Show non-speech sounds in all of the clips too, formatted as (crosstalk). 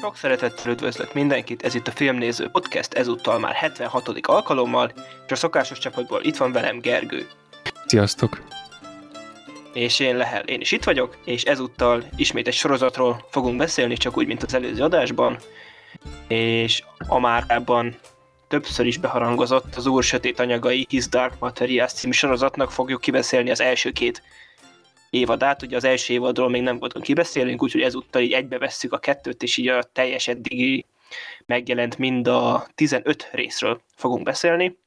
Sok szeretettel üdvözlök mindenkit, ez itt a Filmnéző Podcast, ezúttal már 76. alkalommal, és a szokásos csapatból itt van velem Gergő. Sziasztok! És én Lehel, én is itt vagyok, és ezúttal ismét egy sorozatról fogunk beszélni, csak úgy, mint az előző adásban, és a márkában többször is beharangozott az Úr Sötét Anyagai His Dark Materials című sorozatnak fogjuk kibeszélni az első két évadát. Ugye az első évadról még nem voltunk kibeszélünk, úgyhogy ezúttal így egybevesszük a kettőt, és így a teljes eddigi megjelent mind a 15 részről fogunk beszélni.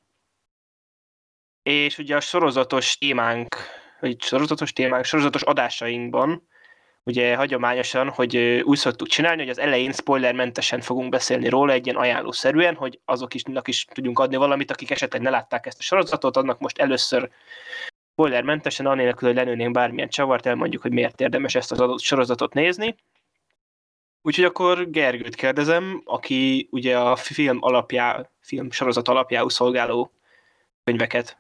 És ugye a sorozatos témánk, vagy sorozatos témánk, sorozatos adásainkban ugye hagyományosan, hogy úgy szoktuk csinálni, hogy az elején spoilermentesen fogunk beszélni róla, egy ilyen ajánlószerűen, hogy azok is, is tudjunk adni valamit, akik esetleg ne látták ezt a sorozatot, annak most először spoilermentesen, annélkül, hogy lenőnénk bármilyen csavart, elmondjuk, hogy miért érdemes ezt az adott sorozatot nézni. Úgyhogy akkor Gergőt kérdezem, aki ugye a film alapjá, film sorozat alapjául szolgáló könyveket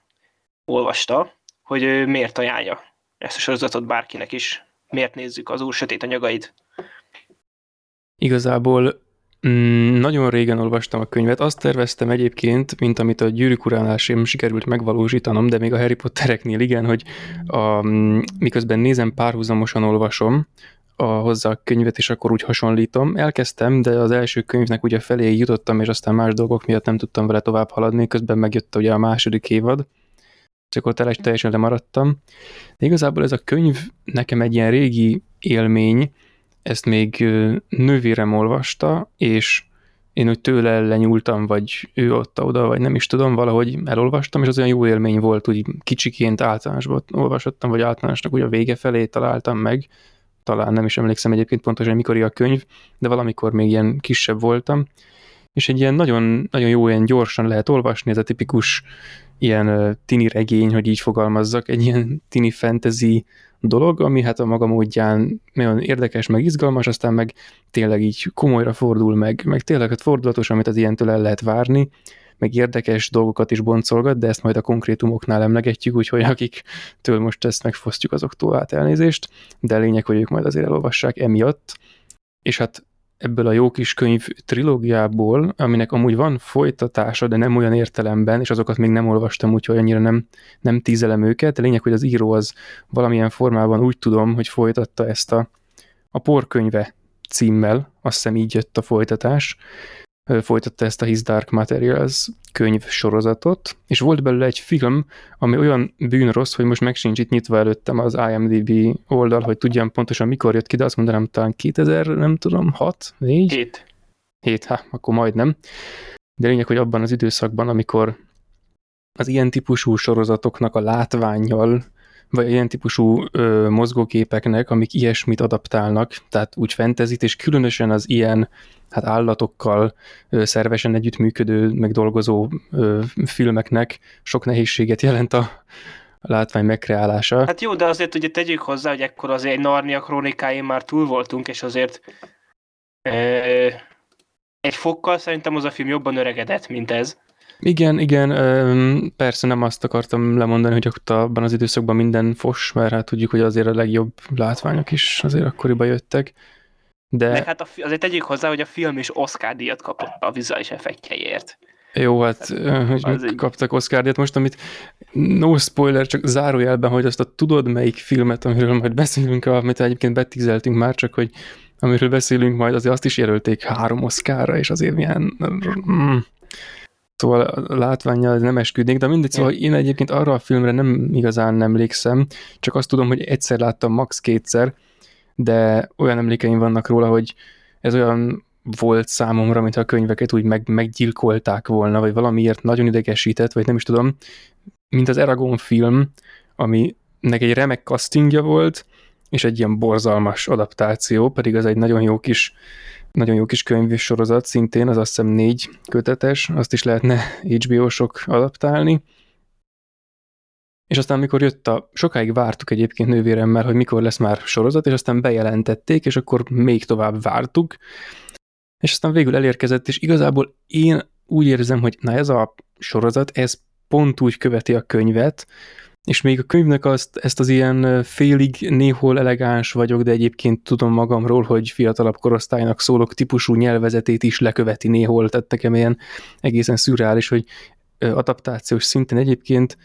olvasta, hogy miért ajánlja ezt a sorozatot bárkinek is. Miért nézzük az úr sötét anyagait? Igazából Mm, nagyon régen olvastam a könyvet. Azt terveztem egyébként, mint amit a Gyűrűk uránál sem sikerült megvalósítanom, de még a Harry Pottereknél igen, hogy a, mm, miközben nézem, párhuzamosan olvasom a, hozzá a könyvet, és akkor úgy hasonlítom. Elkezdtem, de az első könyvnek ugye felé jutottam, és aztán más dolgok miatt nem tudtam vele tovább haladni, közben megjött ugye a második évad, ott el teljesen lemaradtam. De igazából ez a könyv nekem egy ilyen régi élmény, ezt még nővérem olvasta, és én úgy tőle lenyúltam, vagy ő ott oda, vagy nem is tudom, valahogy elolvastam, és az olyan jó élmény volt, úgy kicsiként általánosban olvasottam, vagy általánosnak úgy a vége felé találtam meg, talán nem is emlékszem egyébként pontosan, mikor a könyv, de valamikor még ilyen kisebb voltam, és egy ilyen nagyon, nagyon jó, ilyen gyorsan lehet olvasni, ez a tipikus ilyen tini regény, hogy így fogalmazzak, egy ilyen tini fantasy dolog, ami hát a maga módján nagyon érdekes, meg izgalmas, aztán meg tényleg így komolyra fordul meg, meg tényleg hát fordulatos, amit az ilyentől el lehet várni, meg érdekes dolgokat is boncolgat, de ezt majd a konkrétumoknál emlegetjük, úgyhogy akiktől most ezt megfosztjuk, azoktól át elnézést, de lényeg, hogy ők majd azért elolvassák emiatt. És hát ebből a jó kis könyv trilógiából, aminek amúgy van folytatása, de nem olyan értelemben, és azokat még nem olvastam, úgyhogy annyira nem, nem tízelem őket. De lényeg, hogy az író az valamilyen formában úgy tudom, hogy folytatta ezt a, a porkönyve címmel, azt hiszem így jött a folytatás, folytatta ezt a His Dark Materials könyv sorozatot, és volt belőle egy film, ami olyan bűnrossz, hogy most meg sincs itt nyitva előttem az IMDb oldal, hogy tudjam pontosan mikor jött ki, de azt mondanám talán 2000, nem tudom, 6, 4? 7. 7, hát akkor majdnem. De lényeg, hogy abban az időszakban, amikor az ilyen típusú sorozatoknak a látványjal vagy ilyen típusú ö, mozgóképeknek, amik ilyesmit adaptálnak, tehát úgy fentezit, és különösen az ilyen hát állatokkal ö, szervesen együttműködő, meg dolgozó ö, filmeknek sok nehézséget jelent a, látvány megkreálása. Hát jó, de azért ugye tegyük hozzá, hogy ekkor azért egy Narnia krónikáin már túl voltunk, és azért ö, egy fokkal szerintem az a film jobban öregedett, mint ez. Igen, igen, persze nem azt akartam lemondani, hogy ott abban az időszakban minden fos, mert hát tudjuk, hogy azért a legjobb látványok is azért akkoriban jöttek. De... Meg hát azért tegyük hozzá, hogy a film is Oscar díjat kapott a vizuális effektjeiért. Jó, hát hogy az kaptak Oscar díjat most, amit no spoiler, csak zárójelben, hogy azt a tudod melyik filmet, amiről majd beszélünk, amit egyébként betízeltünk már, csak hogy amiről beszélünk majd, azért azt is jelölték három Oscarra, és azért milyen... Mm, Szóval a látványjal nem esküdnék, de mindegy, szóval én egyébként arra a filmre nem igazán emlékszem, csak azt tudom, hogy egyszer láttam max. kétszer, de olyan emlékeim vannak róla, hogy ez olyan volt számomra, mintha a könyveket úgy meg, meggyilkolták volna, vagy valamiért nagyon idegesített, vagy nem is tudom, mint az Eragon film, aminek egy remek castingja volt, és egy ilyen borzalmas adaptáció, pedig az egy nagyon jó kis nagyon jó kis könyvsorozat szintén, az azt hiszem négy kötetes, azt is lehetne HBO-sok adaptálni. És aztán, amikor jött a, sokáig vártuk egyébként nővéremmel, hogy mikor lesz már sorozat, és aztán bejelentették, és akkor még tovább vártuk, és aztán végül elérkezett, és igazából én úgy érzem, hogy na ez a sorozat, ez pont úgy követi a könyvet, és még a könyvnek azt, ezt az ilyen félig néhol elegáns vagyok, de egyébként tudom magamról, hogy fiatalabb korosztálynak szólok típusú nyelvezetét is leköveti néhol, tehát nekem ilyen egészen szürreális, hogy adaptációs szinten egyébként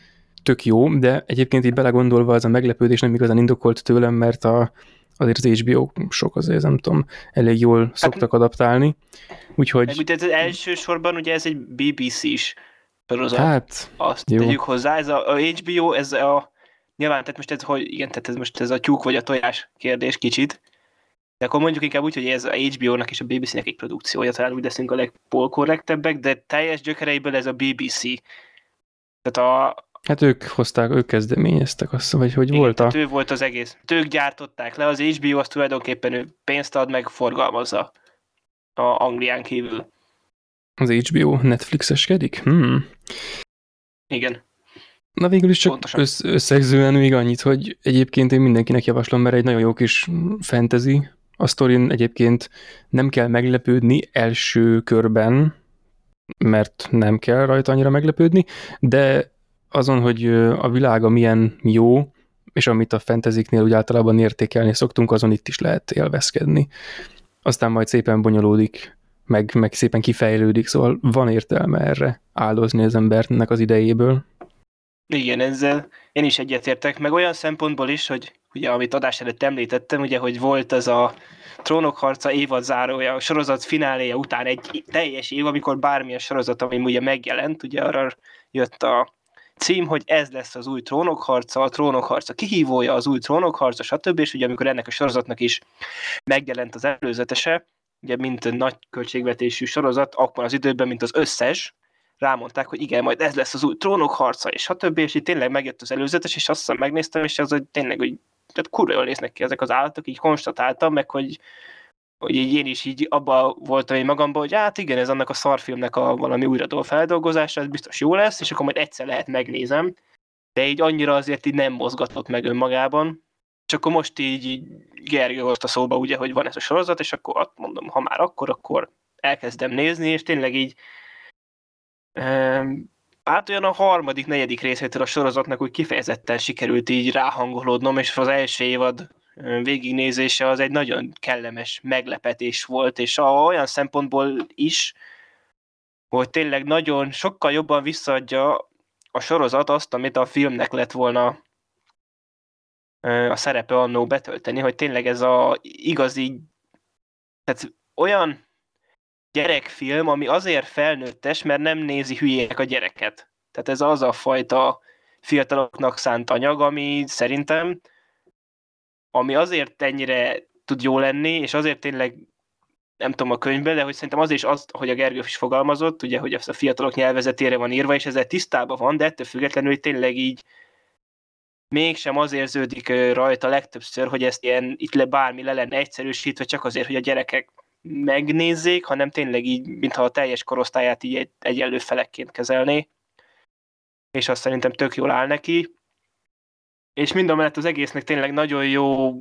tök jó, de egyébként így belegondolva ez a meglepődés nem igazán indokolt tőlem, mert a, azért az HBO sok azért, nem tudom, elég jól hát, szoktak adaptálni. Úgyhogy... Meg, ez elsősorban ugye ez egy BBC is sorozat. Hát, Azt jó. tegyük hozzá, ez a, a HBO, ez a nyilván, tehát most ez, hogy igen, tehát ez most ez a tyúk vagy a tojás kérdés kicsit, de akkor mondjuk inkább úgy, hogy ez a HBO-nak és a BBC-nek egy produkciója, talán úgy leszünk a legpolkorrektebbek, de teljes gyökereiből ez a BBC. Tehát a, Hát ők hozták, ők kezdeményeztek azt, vagy hogy Igen, volt a... ő volt az egész. Ők gyártották le, az HBO az tulajdonképpen ő pénzt ad, meg forgalmazza a Anglián kívül. Az HBO Netflixeskedik? Hmm. Igen. Na végül is csak össz, összegzően még annyit, hogy egyébként én mindenkinek javaslom, mert egy nagyon jó kis fantasy. A sztorin egyébként nem kell meglepődni első körben, mert nem kell rajta annyira meglepődni, de azon, hogy a világa milyen jó, és amit a fenteziknél úgy általában értékelni szoktunk, azon itt is lehet élvezkedni. Aztán majd szépen bonyolódik, meg, meg szépen kifejlődik, szóval van értelme erre áldozni az embernek az idejéből. Igen, ezzel én is egyetértek, meg olyan szempontból is, hogy ugye, amit adás előtt említettem, ugye, hogy volt ez a Trónok harca évad zárója, a sorozat fináléja után egy teljes év, amikor bármilyen sorozat, ami ugye megjelent, ugye arra jött a cím, hogy ez lesz az új trónokharca, a trónokharca kihívója, az új trónokharca, stb. És ugye amikor ennek a sorozatnak is megjelent az előzetese, ugye mint nagy költségvetésű sorozat, akkor az időben, mint az összes, rámondták, hogy igen, majd ez lesz az új trónokharca, és stb. És itt tényleg megjött az előzetes, és azt megnéztem, és az, hogy tényleg, hogy tehát kurva jól néznek ki ezek az állatok, így konstatáltam, meg hogy hogy így én is így abba voltam én magamban, hogy hát igen, ez annak a szarfilmnek a valami újradó feldolgozása, ez biztos jó lesz, és akkor majd egyszer lehet megnézem, de így annyira azért így nem mozgatott meg önmagában. És akkor most így, így Gergő a szóba ugye, hogy van ez a sorozat, és akkor azt mondom, ha már akkor, akkor elkezdem nézni, és tényleg így hát olyan a harmadik, negyedik részétől a sorozatnak úgy kifejezetten sikerült így ráhangolódnom, és az első évad végignézése az egy nagyon kellemes meglepetés volt, és a, olyan szempontból is, hogy tényleg nagyon sokkal jobban visszaadja a sorozat azt, amit a filmnek lett volna a szerepe annó betölteni, hogy tényleg ez a igazi, tehát olyan gyerekfilm, ami azért felnőttes, mert nem nézi hülyének a gyereket. Tehát ez az a fajta fiataloknak szánt anyag, ami szerintem ami azért ennyire tud jó lenni, és azért tényleg nem tudom a könyvben, de hogy szerintem az is az, hogy a Gergő is fogalmazott, ugye, hogy a fiatalok nyelvezetére van írva, és ezzel tisztában van, de ettől függetlenül, hogy tényleg így mégsem az érződik rajta legtöbbször, hogy ezt ilyen itt le bármi le lenne egyszerűsítve, csak azért, hogy a gyerekek megnézzék, hanem tényleg így, mintha a teljes korosztályát így egy, egyenlő felekként kezelné. És azt szerintem tök jól áll neki és mind a mellett az egésznek tényleg nagyon jó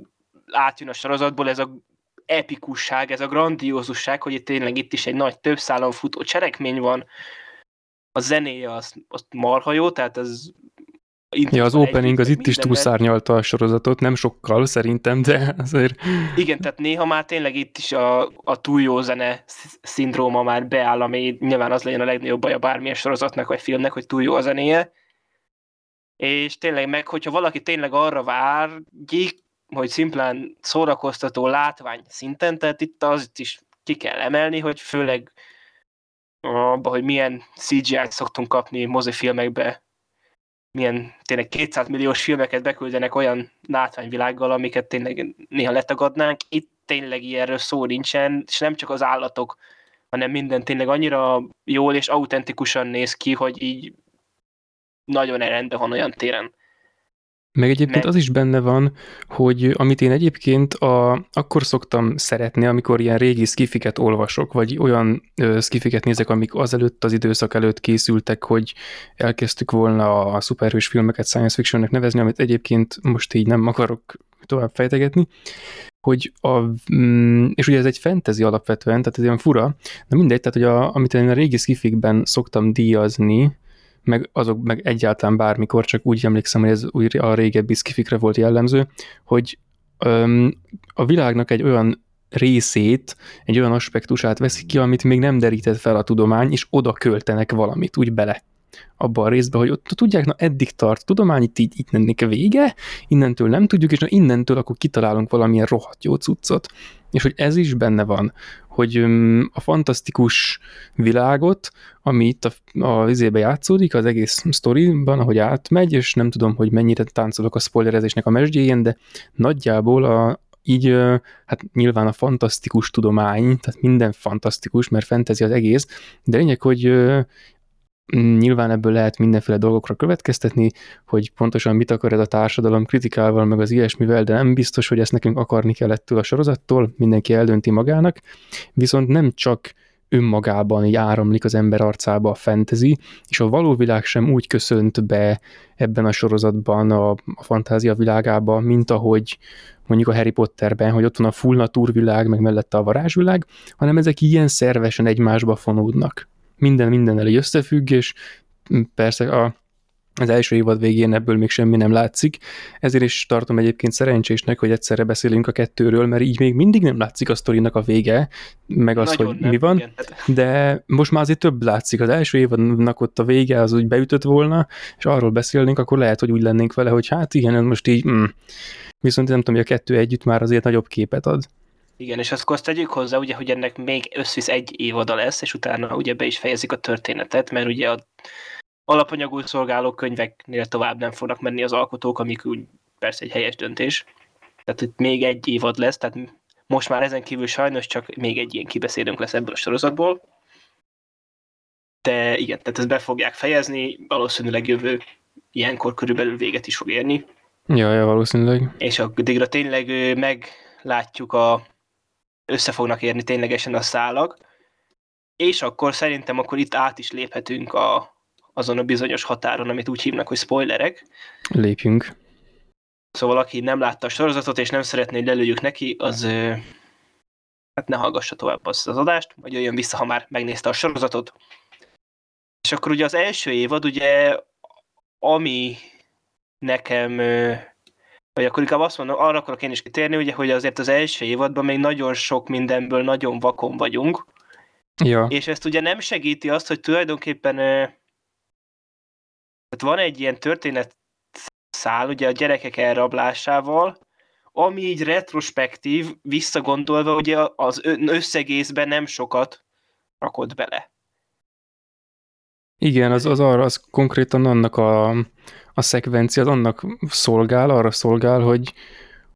átjön a sorozatból ez a epikusság, ez a grandiózusság, hogy itt tényleg itt is egy nagy több szálon futó cselekmény van, a zenéje az, az marha jó, tehát ez Ja, az opening az itt is túlszárnyalta a sorozatot, nem sokkal szerintem, de azért... Igen, tehát néha már tényleg itt is a, a túl jó zene szindróma már beáll, ami nyilván az legyen a legnagyobb baj a bármilyen sorozatnak vagy filmnek, hogy túl jó a zenéje, és tényleg meg, hogyha valaki tényleg arra várjék, hogy szimplán szórakoztató látvány szinten, tehát itt az is ki kell emelni, hogy főleg abba, hogy milyen CGI-t szoktunk kapni mozifilmekbe, milyen tényleg 200 milliós filmeket beküldenek olyan látványvilággal, amiket tényleg néha letagadnánk. Itt tényleg ilyenről szó nincsen, és nem csak az állatok, hanem minden tényleg annyira jól és autentikusan néz ki, hogy így nagyon rendben van olyan téren. Meg egyébként Meg... az is benne van, hogy amit én egyébként a, akkor szoktam szeretni, amikor ilyen régi skifiket olvasok, vagy olyan ö, skifiket nézek, amik azelőtt az időszak előtt készültek, hogy elkezdtük volna a szuperhős filmeket science fictionnek nevezni, amit egyébként most így nem akarok tovább fejtegetni, hogy a, mm, és ugye ez egy fantasy alapvetően, tehát ez olyan fura, de mindegy, tehát hogy a, amit én a régi skifikben szoktam díjazni, meg azok meg egyáltalán bármikor, csak úgy emlékszem, hogy ez úgy a régebbi skifikre volt jellemző, hogy öm, a világnak egy olyan részét, egy olyan aspektusát veszik ki, amit még nem derített fel a tudomány, és oda költenek valamit, úgy bele abba a részbe, hogy ott tudják, na eddig tart tudomány, itt így itt ennek vége, innentől nem tudjuk, és na innentől akkor kitalálunk valamilyen rohadt jó cuccot. És hogy ez is benne van, hogy a fantasztikus világot, ami itt a, a vizébe játszódik, az egész sztoriban, ahogy átmegy, és nem tudom, hogy mennyire táncolok a spoilerezésnek a mesdjéjén, de nagyjából a, így hát nyilván a fantasztikus tudomány, tehát minden fantasztikus, mert fentezi az egész, de lényeg, hogy nyilván ebből lehet mindenféle dolgokra következtetni, hogy pontosan mit akar ez a társadalom kritikával, meg az ilyesmivel, de nem biztos, hogy ezt nekünk akarni kell ettől a sorozattól, mindenki eldönti magának, viszont nem csak önmagában így áramlik az ember arcába a fantasy, és a való világ sem úgy köszönt be ebben a sorozatban a, a fantázia világába, mint ahogy mondjuk a Harry Potterben, hogy ott van a full naturvilág, meg mellette a varázsvilág, hanem ezek ilyen szervesen egymásba fonódnak minden mindennel egy összefügg, és persze a, az első évad végén ebből még semmi nem látszik, ezért is tartom egyébként szerencsésnek, hogy egyszerre beszélünk a kettőről, mert így még mindig nem látszik a sztorinak a vége, meg az, Nagyon hogy nem, mi van, igen. de most már azért több látszik. Az első évadnak ott a vége az úgy beütött volna, és arról beszélnénk, akkor lehet, hogy úgy lennénk vele, hogy hát igen, ez most így, mm. viszont nem tudom, hogy a kettő együtt már azért nagyobb képet ad. Igen, és akkor azt tegyük hozzá, ugye, hogy ennek még összvisz egy évada lesz, és utána ugye be is fejezik a történetet, mert ugye a alapanyagul szolgáló könyveknél tovább nem fognak menni az alkotók, amik úgy persze egy helyes döntés. Tehát itt még egy évad lesz, tehát most már ezen kívül sajnos csak még egy ilyen kibeszélünk lesz ebből a sorozatból. De igen, tehát ezt be fogják fejezni, valószínűleg jövő ilyenkor körülbelül véget is fog érni. Ja, ja, valószínűleg. És addigra tényleg meglátjuk a össze fognak érni ténylegesen a szálak, és akkor szerintem akkor itt át is léphetünk a, azon a bizonyos határon, amit úgy hívnak, hogy spoilerek. Lépjünk. Szóval aki nem látta a sorozatot, és nem szeretné, hogy lelőjük neki, az hát ne hallgassa tovább azt az adást, vagy jöjjön vissza, ha már megnézte a sorozatot. És akkor ugye az első évad, ugye, ami nekem vagy akkor inkább azt mondom, arra akarok én is kitérni, ugye, hogy azért az első évadban még nagyon sok mindenből nagyon vakon vagyunk. Ja. És ezt ugye nem segíti azt, hogy tulajdonképpen tehát van egy ilyen történet szál, ugye a gyerekek elrablásával, ami így retrospektív, visszagondolva, ugye az összegészben nem sokat rakott bele. Igen, az, az arra, az konkrétan annak a, a szekvencia az annak szolgál, arra szolgál, hogy,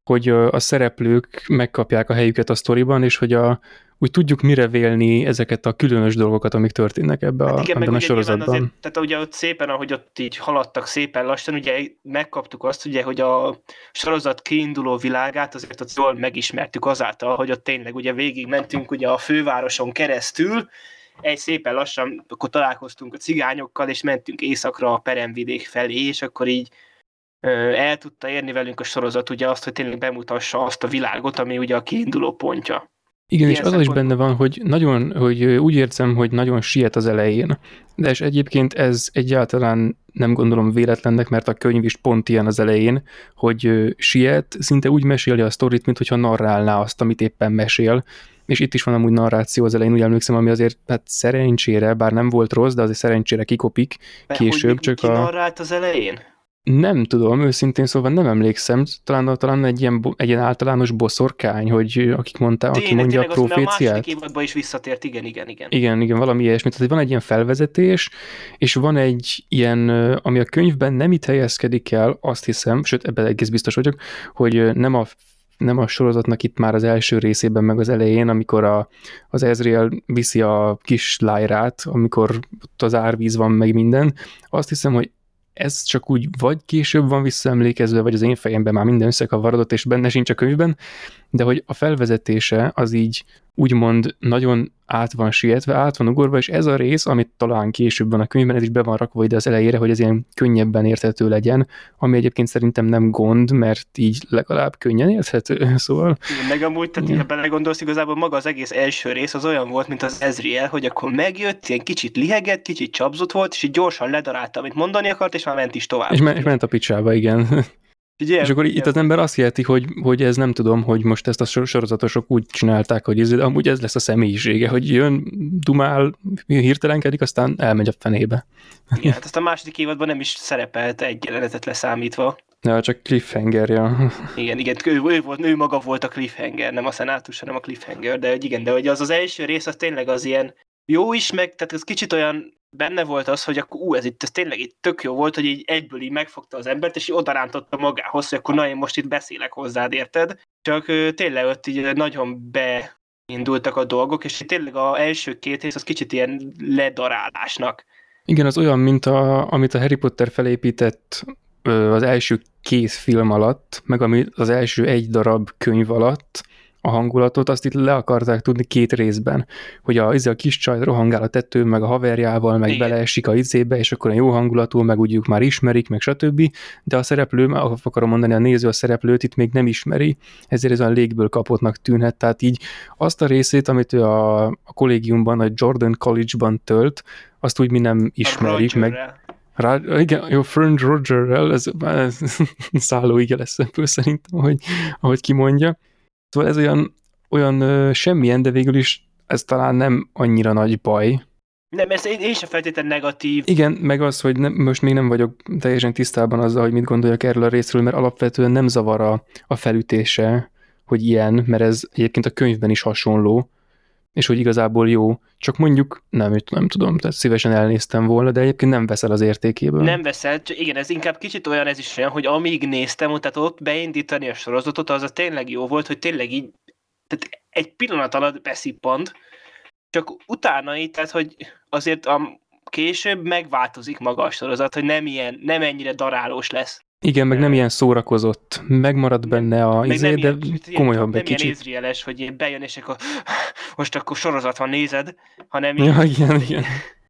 hogy a szereplők megkapják a helyüket a sztoriban, és hogy a, úgy tudjuk mire vélni ezeket a különös dolgokat, amik történnek ebbe hát igen, a, ebben a sorozatban. Azért, tehát ugye ott szépen, ahogy ott így haladtak szépen lassan, ugye megkaptuk azt, ugye, hogy a sorozat kiinduló világát azért ott jól megismertük azáltal, hogy ott tényleg ugye végig mentünk ugye a fővároson keresztül, egy szépen lassan, akkor találkoztunk a cigányokkal, és mentünk északra a peremvidék felé, és akkor így el tudta érni velünk a sorozat ugye azt, hogy tényleg bemutassa azt a világot, ami ugye a kiinduló pontja. Igen, Ilyen és az is benne van, hogy nagyon, hogy úgy érzem, hogy nagyon siet az elején. De és egyébként ez egyáltalán nem gondolom véletlennek, mert a könyv is pont ilyen az elején, hogy siet, szinte úgy meséli a sztorit, mint hogyha narrálná azt, amit éppen mesél, és itt is van amúgy narráció az elején, úgy emlékszem, ami azért hát szerencsére, bár nem volt rossz, de azért szerencsére kikopik de később. Hogy csak ki a... narrált az elején? Nem tudom, őszintén szóval nem emlékszem, talán, talán egy, ilyen, egy ilyen általános boszorkány, hogy akik mondta, tényleg, aki mondja tényleg, a proféciát. A második is visszatért, igen, igen, igen. Igen, igen, valami ilyesmi. Tehát van egy ilyen felvezetés, és van egy ilyen, ami a könyvben nem itt helyezkedik el, azt hiszem, sőt, ebben egész biztos vagyok, hogy nem a nem a sorozatnak itt már az első részében, meg az elején, amikor a, az Ezreal viszi a kis lájrát, amikor ott az árvíz van, meg minden. Azt hiszem, hogy ez csak úgy vagy később van visszaemlékezve, vagy az én fejemben már minden összekavarodott, és benne sincs a könyvben, de hogy a felvezetése az így úgymond nagyon át van sietve, át van ugorva, és ez a rész, amit talán később van a könyvben, ez is be van rakva ide az elejére, hogy ez ilyen könnyebben érthető legyen, ami egyébként szerintem nem gond, mert így legalább könnyen érthető, (laughs) szóval... Igen, meg amúgy, tehát ha belegondolsz, igazából maga az egész első rész az olyan volt, mint az Ezriel, hogy akkor megjött, ilyen kicsit lihegett, kicsit csapzott volt, és így gyorsan ledarálta, amit mondani akart, és már ment is tovább. És, me- és ment a picsába, igen. Ugye, és akkor ugye, itt az ember azt jelenti, hogy, hogy ez nem tudom, hogy most ezt a sorozatosok úgy csinálták, hogy ez, amúgy ez lesz a személyisége, hogy jön, dumál, hirtelenkedik, aztán elmegy a fenébe. Igen, hát ezt a második évadban nem is szerepelt egy jelenetet leszámítva. Ja, csak cliffhangerja. Igen, igen, ő, ő, volt, ő maga volt a cliffhanger, nem a szenátus, hanem a cliffhanger, de igen, de hogy az az első rész az tényleg az ilyen jó is, meg tehát ez kicsit olyan benne volt az, hogy akkor ú, ez itt ez tényleg itt tök jó volt, hogy így egyből így megfogta az embert, és így odarántotta magához, hogy akkor na én most itt beszélek hozzád, érted? Csak tényleg ott így nagyon beindultak a dolgok, és tényleg az első két rész az kicsit ilyen ledarálásnak. Igen, az olyan, mint a, amit a Harry Potter felépített az első két film alatt, meg ami az első egy darab könyv alatt, a hangulatot, azt itt le akarták tudni két részben, hogy a, a kis csaj rohangál a tetőn, meg a haverjával, meg Igen. beleesik a izébe, és akkor a jó hangulatú, meg úgy már ismerik, meg stb. De a szereplő, akarom mondani, a néző a szereplőt itt még nem ismeri, ezért ez a légből kapottnak tűnhet. Tehát így azt a részét, amit ő a, a kollégiumban, a Jordan College-ban tölt, azt úgy mi nem ismerik, meg, rá, igen, jó, Friend Rogerrel, ez, ez (laughs) szálló ige lesz ebből szerintem, ahogy, ahogy kimondja. Szóval ez olyan, olyan ö, semmilyen, de végül is ez talán nem annyira nagy baj. Nem, ez én, én sem feltétlenül negatív. Igen, meg az, hogy nem, most még nem vagyok teljesen tisztában azzal, hogy mit gondoljak erről a részről, mert alapvetően nem zavar a, a felütése, hogy ilyen, mert ez egyébként a könyvben is hasonló, és hogy igazából jó, csak mondjuk nem, nem tudom, tehát szívesen elnéztem volna, de egyébként nem veszel az értékéből. Nem veszel, csak igen, ez inkább kicsit olyan ez is olyan, hogy amíg néztem, tehát ott beindítani a sorozatot, az a tényleg jó volt, hogy tényleg így, tehát egy pillanat alatt beszippant, csak utána így, tehát hogy azért a később megváltozik maga a sorozat, hogy nem ilyen, nem ennyire darálós lesz. Igen, meg nem ilyen szórakozott. Megmarad benne a izé, de ilyen, komolyabb egy kicsit. Nem ilyen ézrieles, hogy bejön, és akkor (laughs) most akkor sorozat van, nézed, hanem így, ja, igen, igen.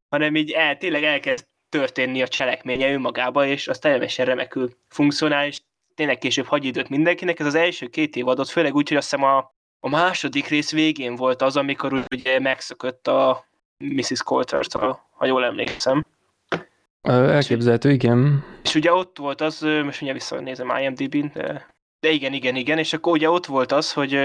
hanem így el, tényleg elkezd történni a cselekménye önmagába, és az teljesen remekül funkcionál, és tényleg később hagy időt mindenkinek. Ez az első két év adott, főleg úgy, hogy azt hiszem a, a második rész végén volt az, amikor ugye megszökött a Mrs. Coulter-től, ha jól emlékszem. Elképzelhető, igen. És ugye ott volt az, most ugye visszanézem IMDb-n, de, de igen, igen, igen, és akkor ugye ott volt az, hogy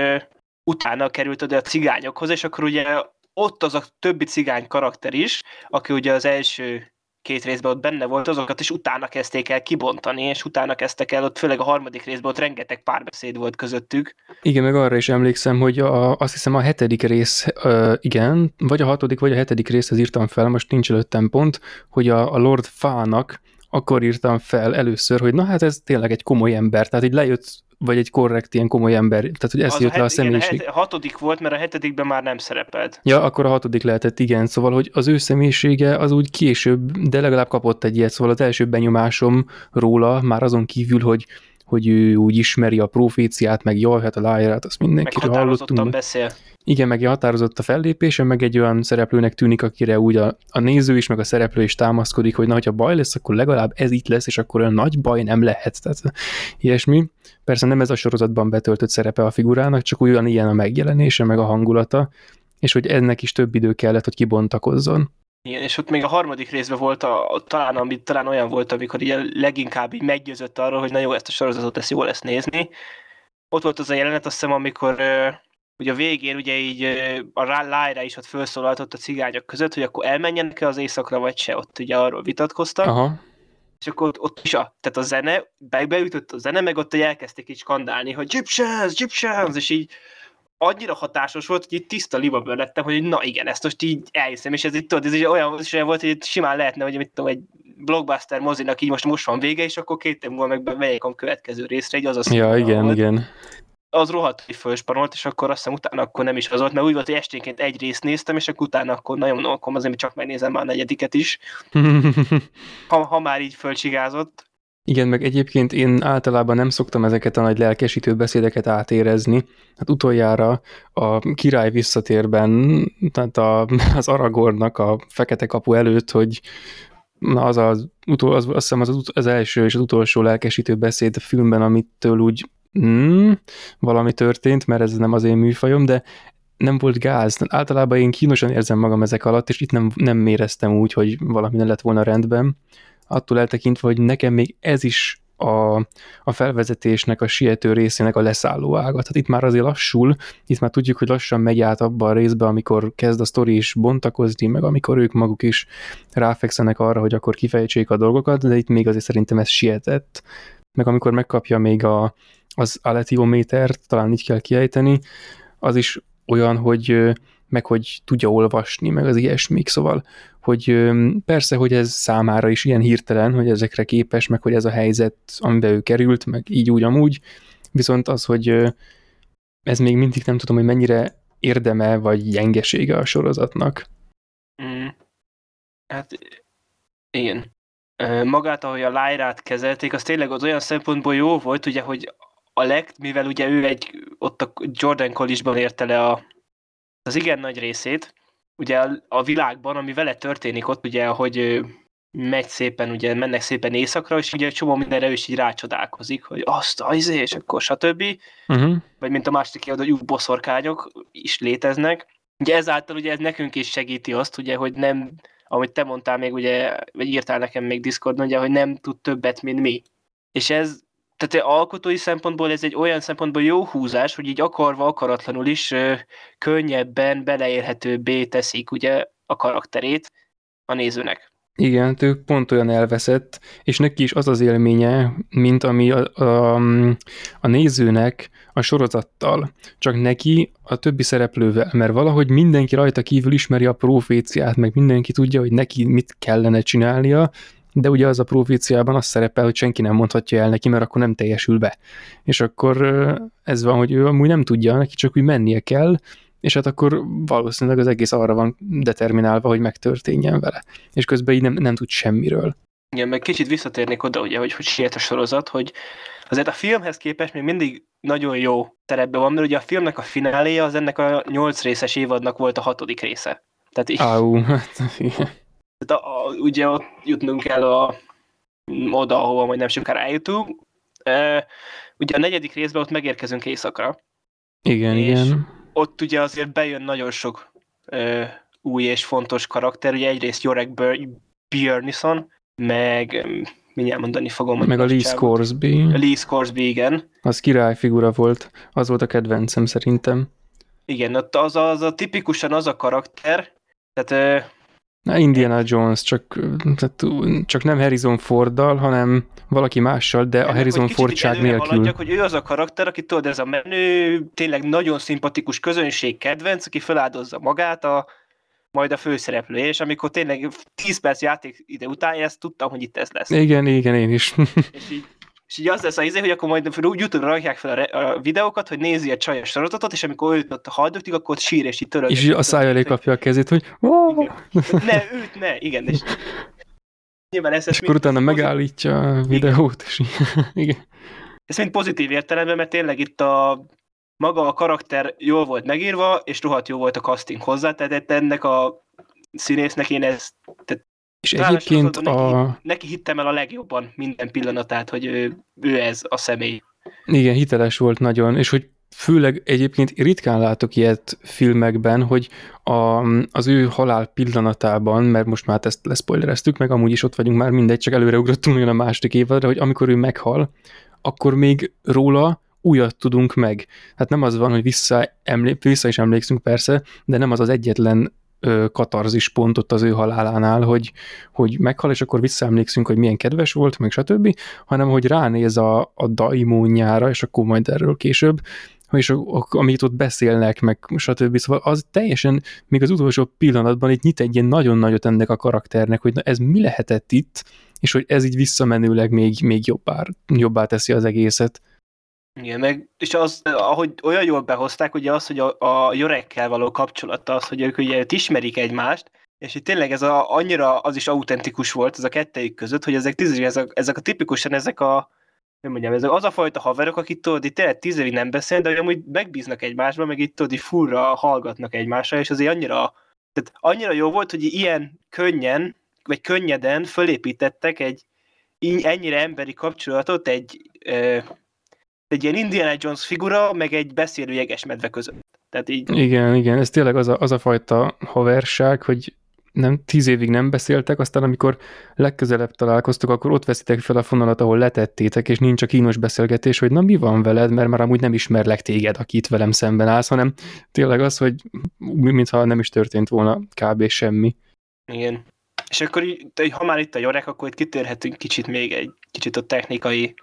utána került oda a cigányokhoz, és akkor ugye ott az a többi cigány karakter is, aki ugye az első két részben ott benne volt, azokat is utána kezdték el kibontani, és utána kezdtek el, ott főleg a harmadik részben ott rengeteg párbeszéd volt közöttük. Igen, meg arra is emlékszem, hogy a, azt hiszem a hetedik rész, uh, igen, vagy a hatodik, vagy a hetedik részhez írtam fel, most nincs előttem pont, hogy a, a Lord Fának akkor írtam fel először, hogy na hát ez tényleg egy komoly ember, tehát így lejött vagy egy korrekt, ilyen komoly ember, tehát hogy ez jött le a személyiség. Igen, a hatodik volt, mert a hetedikben már nem szerepelt. Ja, akkor a hatodik lehetett, igen, szóval, hogy az ő személyisége az úgy később, de legalább kapott egy ilyet, szóval az első benyomásom róla, már azon kívül, hogy hogy ő úgy ismeri a proféciát, meg jaj, hát a lájrát, azt mindenkiről hallottunk. beszél. Igen, meg határozott a fellépése, meg egy olyan szereplőnek tűnik, akire úgy a, a néző is, meg a szereplő is támaszkodik, hogy na, ha baj lesz, akkor legalább ez itt lesz, és akkor olyan nagy baj nem lehet. Tehát ilyesmi. Persze nem ez a sorozatban betöltött szerepe a figurának, csak olyan ilyen a megjelenése, meg a hangulata, és hogy ennek is több idő kellett, hogy kibontakozzon. Igen, és ott még a harmadik részben volt, a, talán, ami, talán olyan volt, amikor így leginkább így meggyőzött arról, hogy na jó, ezt a sorozatot ezt jó lesz nézni. Ott volt az a jelenet, azt hiszem, amikor ugye a végén ugye így a Lyra is ott felszólaltott a cigányok között, hogy akkor elmenjenek-e az éjszakra, vagy se, ott ugye arról vitatkoztak. Aha. És akkor ott, ott is a, tehát a zene, be, beütött a zene, meg ott elkezdték így skandálni, hogy Egyptians, Egyptians, és így annyira hatásos volt, hogy itt tiszta libabőr lettem, hogy na igen, ezt most így elhiszem, és ez itt tudod, ez így olyan is volt, hogy itt simán lehetne, hogy mit tudom, egy blockbuster mozinak így most most van vége, és akkor két év múlva meg megyek a következő részre, így az a Ja, igen, volt. igen. Az rohadt, hogy fölspanolt, és akkor azt hiszem utána akkor nem is az volt, mert úgy volt, hogy esténként egy részt néztem, és akkor utána akkor nagyon akkor azért csak megnézem már a negyediket is. (laughs) ha, ha már így fölcsigázott. Igen, meg egyébként én általában nem szoktam ezeket a nagy lelkesítő beszédeket átérezni. Hát utoljára a király visszatérben, tehát a, (laughs) az Aragornak a fekete kapu előtt, hogy na az, az, utol, az, azt hiszem az, az első és az utolsó lelkesítő beszéd a filmben, amitől úgy mm, valami történt, mert ez nem az én műfajom, de nem volt gáz. Általában én kínosan érzem magam ezek alatt, és itt nem, nem éreztem úgy, hogy valami nem lett volna rendben attól eltekintve, hogy nekem még ez is a, a felvezetésnek, a siető részének a leszálló ága. Tehát itt már azért lassul, itt már tudjuk, hogy lassan megy át abba a részbe, amikor kezd a sztori is bontakozni, meg amikor ők maguk is ráfekszenek arra, hogy akkor kifejtsék a dolgokat, de itt még azért szerintem ez sietett. Meg amikor megkapja még a, az aletiométert, talán így kell kiejteni, az is olyan, hogy meg hogy tudja olvasni, meg az ilyesmik, szóval, hogy persze, hogy ez számára is ilyen hirtelen, hogy ezekre képes, meg hogy ez a helyzet, amiben ő került, meg így úgy amúgy, viszont az, hogy ez még mindig nem tudom, hogy mennyire érdeme vagy gyengesége a sorozatnak. Mm. Hát igen. Magát, ahogy a Lyra-t kezelték, az tényleg az olyan szempontból jó volt, ugye, hogy a leg, mivel ugye ő egy, ott a Jordan College-ban érte le a, az igen nagy részét, ugye a, a világban, ami vele történik ott, ugye, hogy megy szépen, ugye mennek szépen éjszakra, és ugye csomó mindenre ő is így rácsodálkozik, hogy azt az, izé, és akkor stb. Uh-huh. Vagy mint a másik kiad, hogy boszorkányok is léteznek. Ugye ezáltal ugye ez nekünk is segíti azt, ugye, hogy nem, amit te mondtál még, ugye, vagy írtál nekem még Discordon, ugye, hogy nem tud többet, mint mi. És ez tehát alkotói szempontból ez egy olyan szempontból jó húzás, hogy így akarva, akaratlanul is könnyebben beleérhetőbbé teszik ugye a karakterét a nézőnek. Igen, ő pont olyan elveszett, és neki is az az élménye, mint ami a, a, a nézőnek a sorozattal, csak neki a többi szereplővel, mert valahogy mindenki rajta kívül ismeri a proféciát, meg mindenki tudja, hogy neki mit kellene csinálnia, de ugye az a proféciában az szerepel, hogy senki nem mondhatja el neki, mert akkor nem teljesül be. És akkor ez van, hogy ő amúgy nem tudja, neki csak úgy mennie kell, és hát akkor valószínűleg az egész arra van determinálva, hogy megtörténjen vele. És közben így nem, nem tud semmiről. Igen, meg kicsit visszatérnék oda, ugye, hogy, hogy siet a sorozat, hogy azért a filmhez képest még mindig nagyon jó terepben van, mert ugye a filmnek a fináléja az ennek a nyolc részes évadnak volt a hatodik része. Tehát így... Au, hát igen. Tehát a, a, ugye ott jutnunk kell a, oda, ahova majd nem sokára eljutunk. E, ugye a negyedik részben ott megérkezünk éjszakra. Igen, és igen. ott ugye azért bejön nagyon sok e, új és fontos karakter. Ugye egyrészt Jorek Björnison, meg mindjárt mondani fogom. Meg a Lee Scoresby. A Lee Scoresby, igen. Az királyfigura volt. Az volt a kedvencem szerintem. Igen, ott az, az a tipikusan az a karakter, tehát Na, Indiana Jones, csak, tehát, csak nem Harrison Forddal, hanem valaki mással, de Ennek, a Harrison Fordság nélkül. Haladjak, hogy ő az a karakter, aki tudod, ez a menő, tényleg nagyon szimpatikus közönség kedvenc, aki feláldozza magát a majd a főszereplő, és amikor tényleg 10 perc játék ide után, ezt tudtam, hogy itt ez lesz. Igen, igen, én is. és így és így az lesz az izé, hogy akkor majd YouTube-ra rakják fel a, a, videókat, hogy nézi a csajos sorozatot, és amikor őt ott haldoktik, akkor ott sír, és így töröl. És a száj elé kapja a kezét, hogy Ne, őt ne, igen. És nyilván ez és akkor utána megállítja a videót, és (laughs) igen. Ez mind pozitív értelemben, mert tényleg itt a maga a karakter jól volt megírva, és rohadt jó volt a casting hozzá, tehát ennek a színésznek én ezt, tehát és egyébként a... Neki, neki hittem el a legjobban minden pillanatát, hogy ő, ő ez a személy. Igen, hiteles volt nagyon, és hogy főleg egyébként ritkán látok ilyet filmekben, hogy a, az ő halál pillanatában, mert most már ezt leszpoilereztük, meg amúgy is ott vagyunk már, mindegy, csak előreugrottunk nagyon a második évadra, hogy amikor ő meghal, akkor még róla újat tudunk meg. Hát nem az van, hogy vissza, emlé- vissza is emlékszünk persze, de nem az az egyetlen katarzis pontot az ő halálánál, hogy, hogy meghal, és akkor visszaemlékszünk, hogy milyen kedves volt, meg stb., hanem hogy ránéz a, a daimónjára, és akkor majd erről később, és amit ott beszélnek, meg stb. Szóval az teljesen, még az utolsó pillanatban itt nyit egy ilyen nagyon nagyot ennek a karakternek, hogy na ez mi lehetett itt, és hogy ez így visszamenőleg még, még jobbá, jobbá teszi az egészet. Igen, meg, és az, ahogy olyan jól behozták, ugye az, hogy a, a Jorekkel való kapcsolata, az, hogy ők ugye őt ismerik egymást, és itt tényleg ez a, annyira az is autentikus volt ez a kettejük között, hogy ezek tíz ezek, ezek a tipikusan ezek a nem mondjam, ez az a fajta haverok, akik tudod, itt tényleg tíz nem beszél, de amúgy megbíznak egymásba, meg itt tudod, fullra hallgatnak egymásra, és azért annyira, tehát annyira jó volt, hogy ilyen könnyen, vagy könnyeden fölépítettek egy ennyire emberi kapcsolatot egy, egy ilyen Indiana Jones figura, meg egy beszélő jegesmedve között. Tehát így... Igen, igen, ez tényleg az a, az a fajta haverság, hogy nem, tíz évig nem beszéltek, aztán amikor legközelebb találkoztok, akkor ott veszitek fel a fonalat, ahol letettétek, és nincs a kínos beszélgetés, hogy na mi van veled, mert már amúgy nem ismerlek téged, aki itt velem szemben állsz, hanem tényleg az, hogy mintha nem is történt volna kb. semmi. Igen. És akkor ha már itt a Jorek, akkor itt kitérhetünk kicsit még egy kicsit a technikai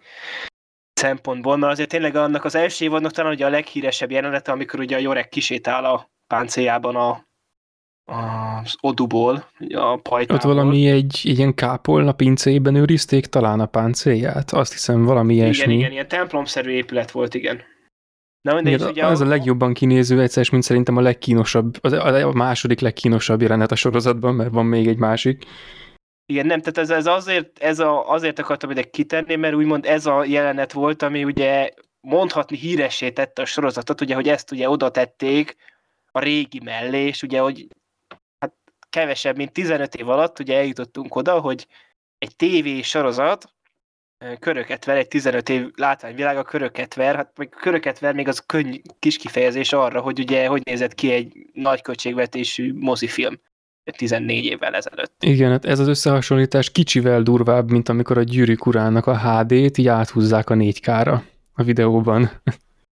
szempontból, mert azért tényleg annak az első évadnak talán ugye a leghíresebb jelenete, amikor ugye a Jorek kisétál a páncéljában a az oduból, a pajtából. Ott valami egy, egy ilyen kápolna pincéjében őrizték talán a páncélját? Azt hiszem valami igen, ilyesmi. Igen, igen, ilyen templomszerű épület volt, igen. Na, mindegy, igen, ugye az a, a legjobban kinéző egyszer, mint szerintem a legkínosabb, az a második legkínosabb jelenet a sorozatban, mert van még egy másik. Igen, nem, tehát ez, ez azért, ez a, azért akartam ide kitenni, mert úgymond ez a jelenet volt, ami ugye mondhatni híressé tette a sorozatot, ugye, hogy ezt ugye oda tették a régi mellé, és ugye, hogy kevesebb, mint 15 év alatt ugye eljutottunk oda, hogy egy TV sorozat köröket ver, egy 15 év látványvilága köröket ver, hát meg köröket ver még az könny, kis kifejezés arra, hogy ugye hogy nézett ki egy nagy költségvetésű mozifilm 14 évvel ezelőtt. Igen, hát ez az összehasonlítás kicsivel durvább, mint amikor a gyűrűk urának a HD-t így áthúzzák a 4K-ra a videóban.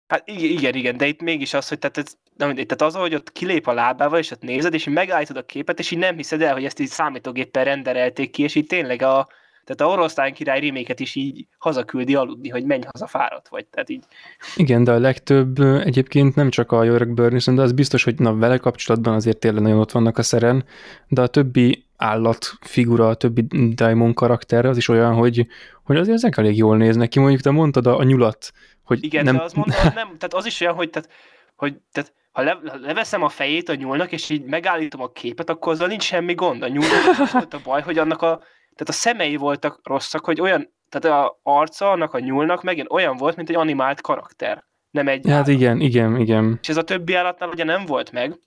Hát igen, igen, de itt mégis az, hogy tehát, ez, nem tehát az, hogy ott kilép a lábával, és ott nézed, és megállítod a képet, és így nem hiszed el, hogy ezt így számítógéppel renderelték ki, és így tényleg a, tehát a oroszlán király reméket is így hazaküldi aludni, hogy menj haza fáradt vagy. Tehát így. Igen, de a legtöbb egyébként nem csak a Jörg Burnison, de az biztos, hogy na vele kapcsolatban azért tényleg nagyon ott vannak a szeren, de a többi állatfigura, a többi Daimon karakter az is olyan, hogy, hogy azért ezek elég jól néznek ki. Mondjuk te mondtad a, a nyulat, hogy Igen, nem... de az, mond, az nem, tehát az is olyan, hogy, tehát, hogy tehát, ha, le, ha leveszem a fejét a nyúlnak, és így megállítom a képet, akkor azzal nincs semmi gond. A nyúlnak az volt a baj, hogy annak a, tehát a szemei voltak rosszak, hogy olyan, tehát a arca annak a nyúlnak megint olyan volt, mint egy animált karakter. Nem egy Hát állat. igen, igen, igen. És ez a többi állatnál ugye nem volt meg,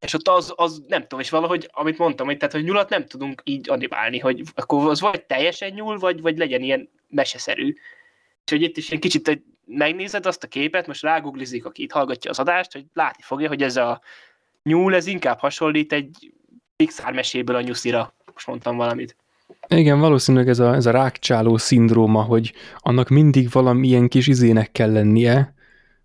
és ott az, az nem tudom, és valahogy, amit mondtam, hogy, tehát, hogy nyulat nem tudunk így animálni, hogy akkor az vagy teljesen nyúl, vagy, vagy legyen ilyen meseszerű. És hogy itt is egy kicsit egy megnézed azt a képet, most ráguglizik, aki itt hallgatja az adást, hogy látni fogja, hogy ez a nyúl, ez inkább hasonlít egy Pixar meséből a nyuszira. Most mondtam valamit. Igen, valószínűleg ez a, ez a rákcsáló szindróma, hogy annak mindig valamilyen kis izének kell lennie,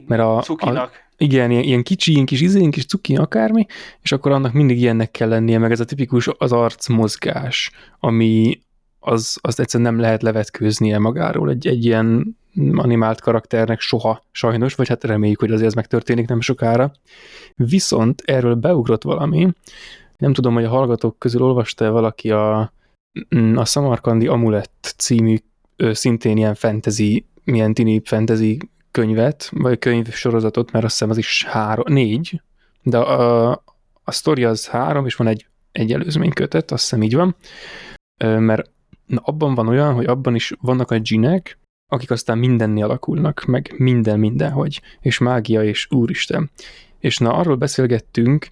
mert a, Cukinak. a, igen, ilyen, ilyen kicsi, ilyen kis izén, kis cuki, akármi, és akkor annak mindig ilyennek kell lennie, meg ez a tipikus az arcmozgás, ami az, azt egyszerűen nem lehet levetkőznie magáról egy, egy ilyen animált karakternek soha, sajnos, vagy hát reméljük, hogy azért ez megtörténik nem sokára. Viszont erről beugrott valami, nem tudom, hogy a hallgatók közül olvasta valaki a, a Samarkandi Amulett című szintén ilyen fantasy, milyen tini fantasy könyvet, vagy könyv sorozatot, mert azt hiszem az is három, négy, de a, a sztori az három, és van egy, egy előzmény kötet, azt hiszem így van, mert na, abban van olyan, hogy abban is vannak a dzsinek, akik aztán mindenni alakulnak, meg minden mindenhogy, és mágia és úristen. És na, arról beszélgettünk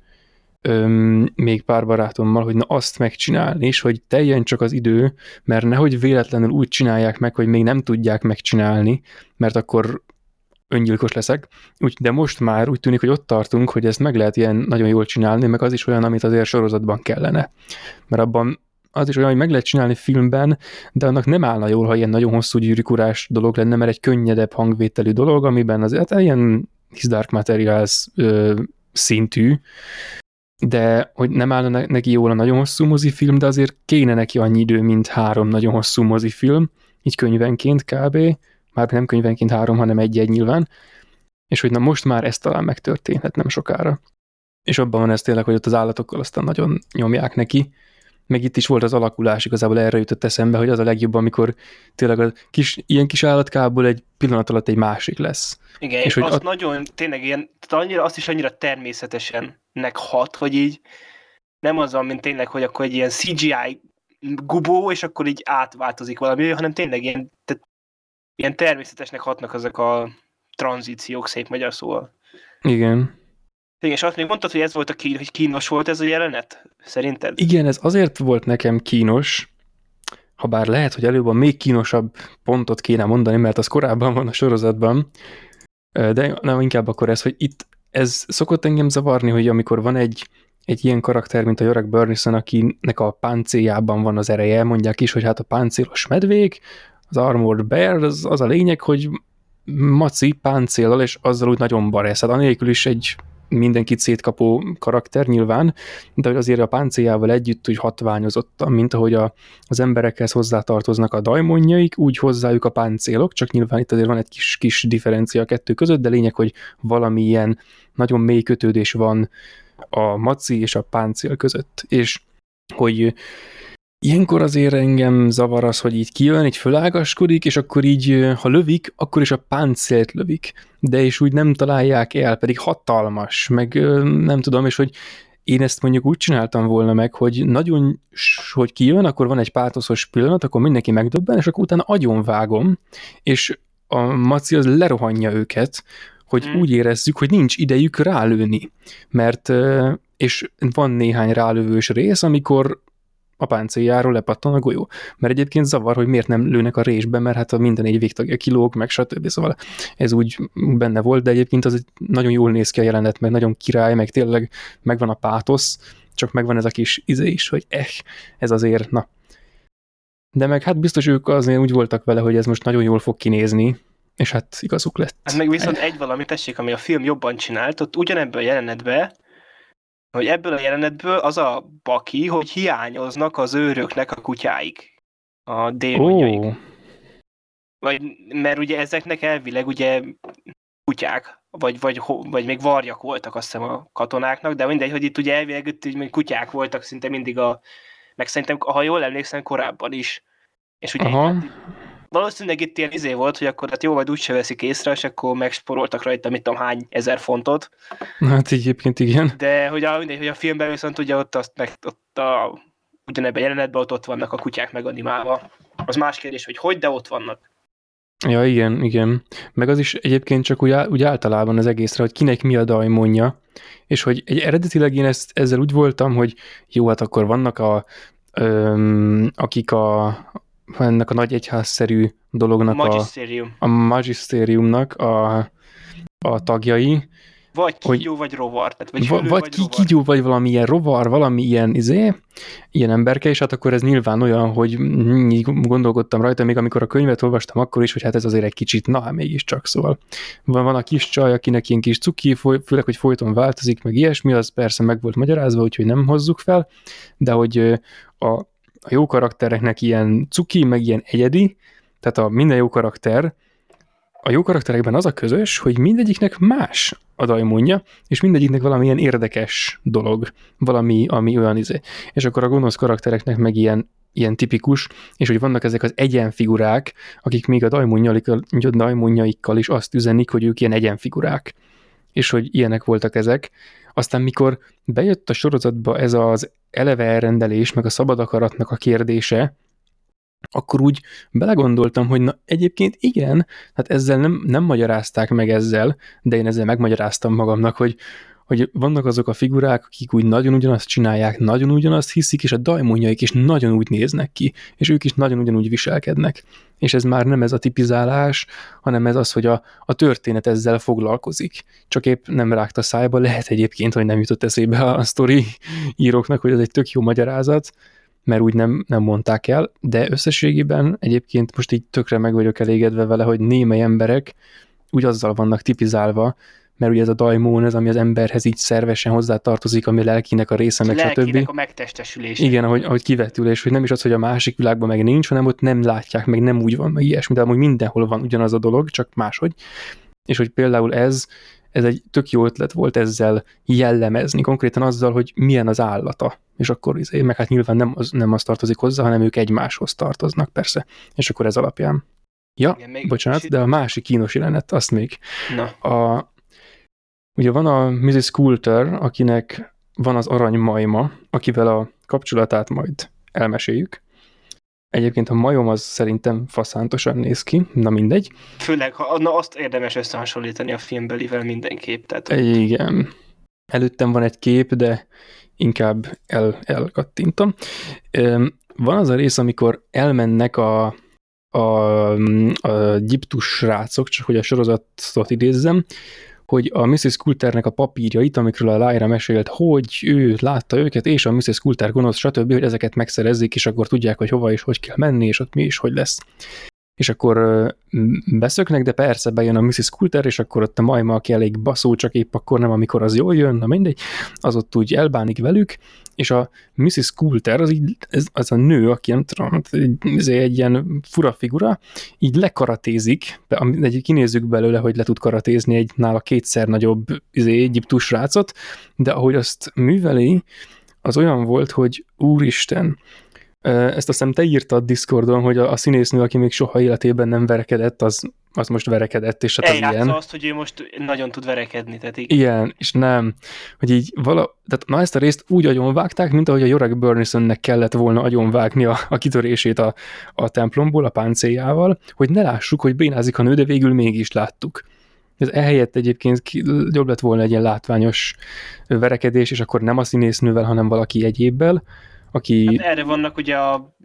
öm, még pár barátommal, hogy na azt megcsinálni, és hogy teljen csak az idő, mert nehogy véletlenül úgy csinálják meg, hogy még nem tudják megcsinálni, mert akkor öngyilkos leszek. Úgy, de most már úgy tűnik, hogy ott tartunk, hogy ezt meg lehet ilyen nagyon jól csinálni, meg az is olyan, amit azért sorozatban kellene. Mert abban az is olyan, hogy meg lehet csinálni filmben, de annak nem állna jól, ha ilyen nagyon hosszú gyűrűkurás dolog lenne, mert egy könnyedebb hangvételű dolog, amiben azért hát ilyen His Dark Materials ö, szintű, de hogy nem állna neki jól a nagyon hosszú mozifilm, de azért kéne neki annyi idő, mint három nagyon hosszú mozifilm, így könyvenként kb. Már nem könyvenként három, hanem egy-egy nyilván, és hogy na most már ez talán megtörténhet nem sokára. És abban van ez tényleg, hogy ott az állatokkal aztán nagyon nyomják neki, meg itt is volt az alakulás, igazából erre jutott eszembe, hogy az a legjobb, amikor tényleg a kis, ilyen kis állatkából egy pillanat alatt egy másik lesz. Igen, és hogy azt a... nagyon, tényleg ilyen, annyira, azt is annyira természetesen nek hat, hogy így nem az mint tényleg, hogy akkor egy ilyen CGI gubó, és akkor így átváltozik valami, hanem tényleg ilyen, tehát ilyen természetesnek hatnak ezek a tranzíciók, szép magyar szóval. Igen. Igen, és azt még mondtad, hogy ez volt a kín, hogy kínos volt ez a jelenet? Szerinted? Igen, ez azért volt nekem kínos, ha bár lehet, hogy előbb a még kínosabb pontot kéne mondani, mert az korábban van a sorozatban, de nem inkább akkor ez, hogy itt ez szokott engem zavarni, hogy amikor van egy, egy ilyen karakter, mint a Jorek Burnison, akinek a páncéljában van az ereje, mondják is, hogy hát a páncélos medvék, az Armored Bear, az, az a lényeg, hogy maci páncéllal, és azzal úgy nagyon baresz. Hát anélkül is egy mindenkit szétkapó karakter nyilván, de azért a páncéljával együtt úgy hatványozottan, mint ahogy a, az emberekhez hozzátartoznak a dajmonjaik, úgy hozzájuk a páncélok, csak nyilván itt azért van egy kis, kis differencia a kettő között, de lényeg, hogy valamilyen nagyon mély kötődés van a maci és a páncél között, és hogy Ilyenkor azért engem zavar az, hogy így kijön, így fölágaskodik, és akkor így, ha lövik, akkor is a páncélt lövik, de és úgy nem találják el, pedig hatalmas, meg nem tudom, és hogy én ezt mondjuk úgy csináltam volna meg, hogy nagyon, hogy kijön, akkor van egy pátoszos pillanat, akkor mindenki megdöbben, és akkor utána agyon vágom, és a maci az lerohanja őket, hogy mm. úgy érezzük, hogy nincs idejük rálőni. Mert, és van néhány rálövős rész, amikor a páncéljáról lepattan a golyó. Mert egyébként zavar, hogy miért nem lőnek a résbe, mert hát a minden egy végtagja kilóg, meg stb. Szóval ez úgy benne volt, de egyébként az nagyon jól néz ki a jelenet, meg nagyon király, meg tényleg megvan a pátosz, csak megvan ez a kis izé is, hogy eh, ez azért, na. De meg hát biztos ők azért úgy voltak vele, hogy ez most nagyon jól fog kinézni, és hát igazuk lett. Hát meg viszont egy valami tessék, ami a film jobban csinált, ott ugyanebből a jelenetben hogy ebből a jelenetből az a baki, hogy hiányoznak az őröknek a kutyáik, a démonjaik. Oh. Vagy, mert ugye ezeknek elvileg ugye kutyák, vagy, vagy, vagy még varjak voltak azt hiszem a katonáknak, de mindegy, hogy itt ugye elvileg itt ugye kutyák voltak szinte mindig a, meg szerintem, ha jól emlékszem, korábban is. És ugye Aha valószínűleg itt ilyen izé volt, hogy akkor hát jó, vagy úgyse veszik észre, és akkor megsporoltak rajta, mit tudom, hány ezer fontot. Hát egyébként igen. De hogy a, mindegy, hogy a filmben viszont ugye ott, azt meg, ott a, ugyanebben jelenetben ott, ott vannak a kutyák meganimálva. Az más kérdés, hogy hogy, de ott vannak. Ja, igen, igen. Meg az is egyébként csak úgy, úgy általában az egészre, hogy kinek mi a dajmonja, és hogy egy eredetileg én ezt, ezzel úgy voltam, hogy jó, hát akkor vannak a, öm, akik a, ennek a nagy egyházszerű dolognak a, a magisztériumnak a, a tagjai. Vagy kígyó, hogy, vagy rovar. Tehát vagy vagy, vagy ki, rovar. kígyó, vagy valami ilyen rovar, valami ilyen izé, ilyen emberke, és hát akkor ez nyilván olyan, hogy gondolkodtam rajta, még amikor a könyvet olvastam, akkor is, hogy hát ez azért egy kicsit, na hát mégiscsak, szóval van, van a kis csaj, akinek ilyen kis cuki, főleg, hogy folyton változik, meg ilyesmi, az persze meg volt magyarázva, úgyhogy nem hozzuk fel, de hogy a, a jó karaktereknek ilyen cuki, meg ilyen egyedi, tehát a minden jó karakter, a jó karakterekben az a közös, hogy mindegyiknek más a dajmonja, és mindegyiknek valamilyen érdekes dolog, valami, ami olyan izé. És akkor a gonosz karaktereknek meg ilyen, ilyen tipikus, és hogy vannak ezek az egyenfigurák, akik még a dajmonjaikkal is azt üzenik, hogy ők ilyen egyenfigurák. És hogy ilyenek voltak ezek. Aztán mikor bejött a sorozatba ez az eleve elrendelés, meg a szabad akaratnak a kérdése, akkor úgy belegondoltam, hogy na egyébként igen, hát ezzel nem, nem magyarázták meg ezzel, de én ezzel megmagyaráztam magamnak, hogy hogy vannak azok a figurák, akik úgy nagyon ugyanazt csinálják, nagyon ugyanazt hiszik, és a dajmonjaik is nagyon úgy néznek ki, és ők is nagyon ugyanúgy viselkednek. És ez már nem ez a tipizálás, hanem ez az, hogy a, a történet ezzel foglalkozik. Csak épp nem rágta szájba, lehet egyébként, hogy nem jutott eszébe a sztori íróknak, hogy ez egy tök jó magyarázat, mert úgy nem, nem mondták el, de összességében egyébként most így tökre meg vagyok elégedve vele, hogy némely emberek úgy azzal vannak tipizálva, mert ugye ez a daimon, ez ami az emberhez így szervesen hozzátartozik, ami a lelkinek a része, meg stb. a megtestesülés. Igen, ahogy, ahogy kivetülés, hogy nem is az, hogy a másik világban meg nincs, hanem ott nem látják, meg nem úgy van, meg ilyesmi, de amúgy mindenhol van ugyanaz a dolog, csak máshogy. És hogy például ez, ez egy tök jó ötlet volt ezzel jellemezni, konkrétan azzal, hogy milyen az állata. És akkor izé, meg hát nyilván nem az, nem az tartozik hozzá, hanem ők egymáshoz tartoznak persze. És akkor ez alapján. Ja, Igen, még bocsánat, de a másik kínos jelenet, azt még. Na. A, Ugye van a Mrs. Coulter, akinek van az arany majma, akivel a kapcsolatát majd elmeséljük. Egyébként a majom az szerintem faszántosan néz ki, na mindegy. Főleg, ha, na azt érdemes összehasonlítani a filmbelivel mindenképp. Tehát... Igen. Előttem van egy kép, de inkább el, elkattintom. Van az a rész, amikor elmennek a, a, a gyiptus srácok, csak hogy a sorozatot idézzem, hogy a Mrs. Coulternek a papírjait, amikről a Lyra mesélt, hogy ő látta őket, és a Mrs. Coulter gonosz, stb., hogy ezeket megszerezzék, és akkor tudják, hogy hova és hogy kell menni, és ott mi is, hogy lesz és akkor beszöknek, de persze bejön a Mrs. Coulter, és akkor ott a majma, aki elég baszó, csak épp akkor nem, amikor az jól jön, na mindegy, az ott úgy elbánik velük, és a Mrs. Coulter, az, így, ez, az a nő, aki nem tudom, egy, egy ilyen fura figura, így lekaratézik, egy kinézzük belőle, hogy le tud karatézni egy nála kétszer nagyobb izé, egyiptus rácot, de ahogy azt műveli, az olyan volt, hogy úristen, ezt azt hiszem te írtad Discordon, hogy a, a színésznő, aki még soha életében nem verekedett, az, az most verekedett, és hát az ilyen. azt, hogy ő most nagyon tud verekedni, tehát így. Igen, és nem, hogy így vala, tehát na ezt a részt úgy agyonvágták, mint ahogy a Jorek Burnisonnek kellett volna agyonvágni a, a kitörését a, a templomból, a páncéljával, hogy ne lássuk, hogy bénázik a nő, de végül mégis láttuk. Ez ehelyett egyébként jobb lett volna egy ilyen látványos verekedés, és akkor nem a színésznővel, hanem valaki egyébbel, aki... Hát erre vannak ugye a,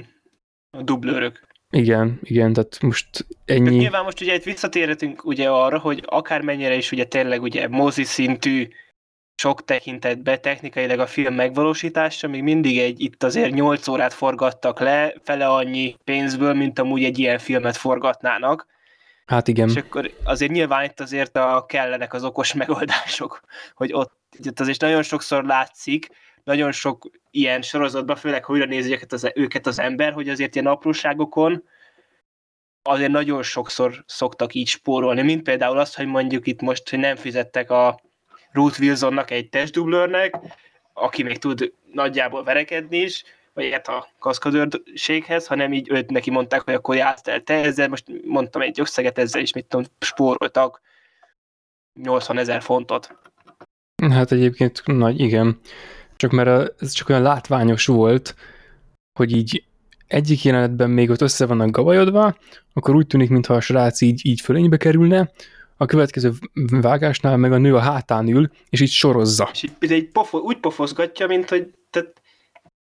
a dublőrök. Igen, igen, tehát most ennyi... Tehát nyilván most ugye itt visszatérhetünk ugye arra, hogy akármennyire is ugye tényleg ugye mozi szintű sok tekintetben technikailag a film megvalósítása, még mindig egy, itt azért 8 órát forgattak le, fele annyi pénzből, mint amúgy egy ilyen filmet forgatnának. Hát igen. És akkor azért nyilván itt azért a, kellenek az okos megoldások, hogy ott, ott azért nagyon sokszor látszik, nagyon sok ilyen sorozatban, főleg ha újra nézi őket az, őket az ember, hogy azért ilyen apróságokon azért nagyon sokszor szoktak így spórolni, mint például az, hogy mondjuk itt most, hogy nem fizettek a Ruth Wilsonnak egy testdublőrnek, aki még tud nagyjából verekedni is, vagy hát a kaszkadőrséghez, hanem így őt neki mondták, hogy akkor jársz el te ezzel, most mondtam egy összeget ezzel is, mit tudom, spóroltak 80 ezer fontot. Hát egyébként nagy, igen csak mert ez csak olyan látványos volt, hogy így egyik jelenetben még ott össze vannak gavajodva, akkor úgy tűnik, mintha a srác így, így fölénybe kerülne, a következő vágásnál meg a nő a hátán ül, és így sorozza. És így, így pofo, úgy pofozgatja, mint hogy tehát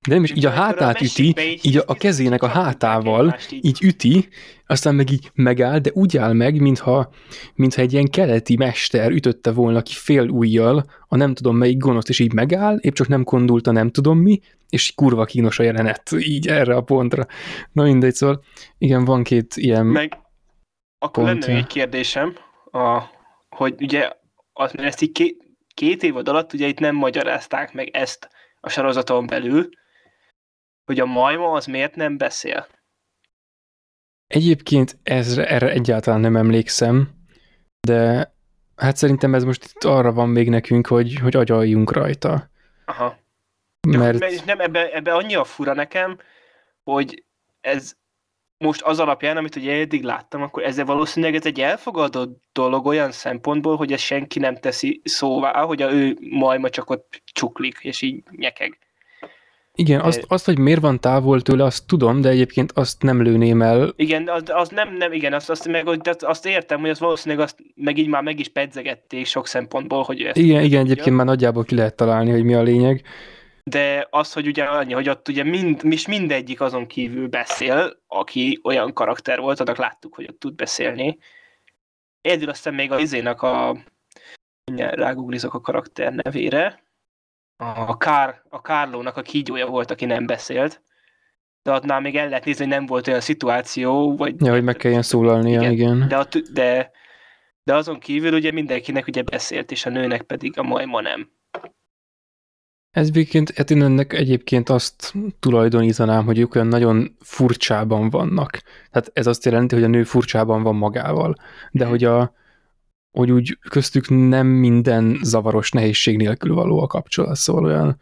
de nem is, így a hátát üti, így a, a kezének a hátával, így üti, aztán meg így megáll, de úgy áll meg, mintha, mintha egy ilyen keleti mester ütötte volna ki fél ujjal, a nem tudom melyik gonoszt, és így megáll, épp csak nem kondult a nem tudom mi, és kurva kínos a jelenet, így erre a pontra. Na mindegy, szóval igen, van két ilyen Meg akkor pontja. lenne egy kérdésem, a, hogy ugye az, mert ezt így két, két évad alatt ugye itt nem magyarázták meg ezt a sorozaton belül, hogy a majma az miért nem beszél. Egyébként ezre, erre egyáltalán nem emlékszem, de hát szerintem ez most itt arra van még nekünk, hogy, hogy agyaljunk rajta. Aha. Mert... Nem, ebbe, ebbe annyi a fura nekem, hogy ez most az alapján, amit ugye eddig láttam, akkor ezzel valószínűleg ez egy elfogadott dolog olyan szempontból, hogy ez senki nem teszi szóvá, hogy a ő majma csak ott csuklik, és így nyekeg. Igen, azt, azt, hogy miért van távol tőle, azt tudom, de egyébként azt nem lőném el. Igen, az, az nem, nem, igen, azt, azt, meg, azt értem, hogy az valószínűleg azt meg így már meg is pedzegették sok szempontból, hogy ezt Igen, igen, egyébként már nagyjából ki lehet találni, hogy mi a lényeg. De az, hogy ugye annyi, hogy ott ugye mind, és mindegyik azon kívül beszél, aki olyan karakter volt, annak láttuk, hogy ott tud beszélni. Egyedül aztán még a izének a ráguglizok a karakter nevére, a, Kár, a Kárlónak a kígyója volt, aki nem beszélt, de ott még el lehet nézni, hogy nem volt olyan szituáció, vagy... Ja, hogy meg kelljen szólalnia, igen. igen. De, a, de, de azon kívül ugye mindenkinek ugye beszélt, és a nőnek pedig a majma nem. Ez egyébként, hát én ennek egyébként azt tulajdonítanám, hogy ők olyan nagyon furcsában vannak. Tehát ez azt jelenti, hogy a nő furcsában van magával. De mhm. hogy a, hogy úgy köztük nem minden zavaros nehézség nélkül való a kapcsolat, szóval olyan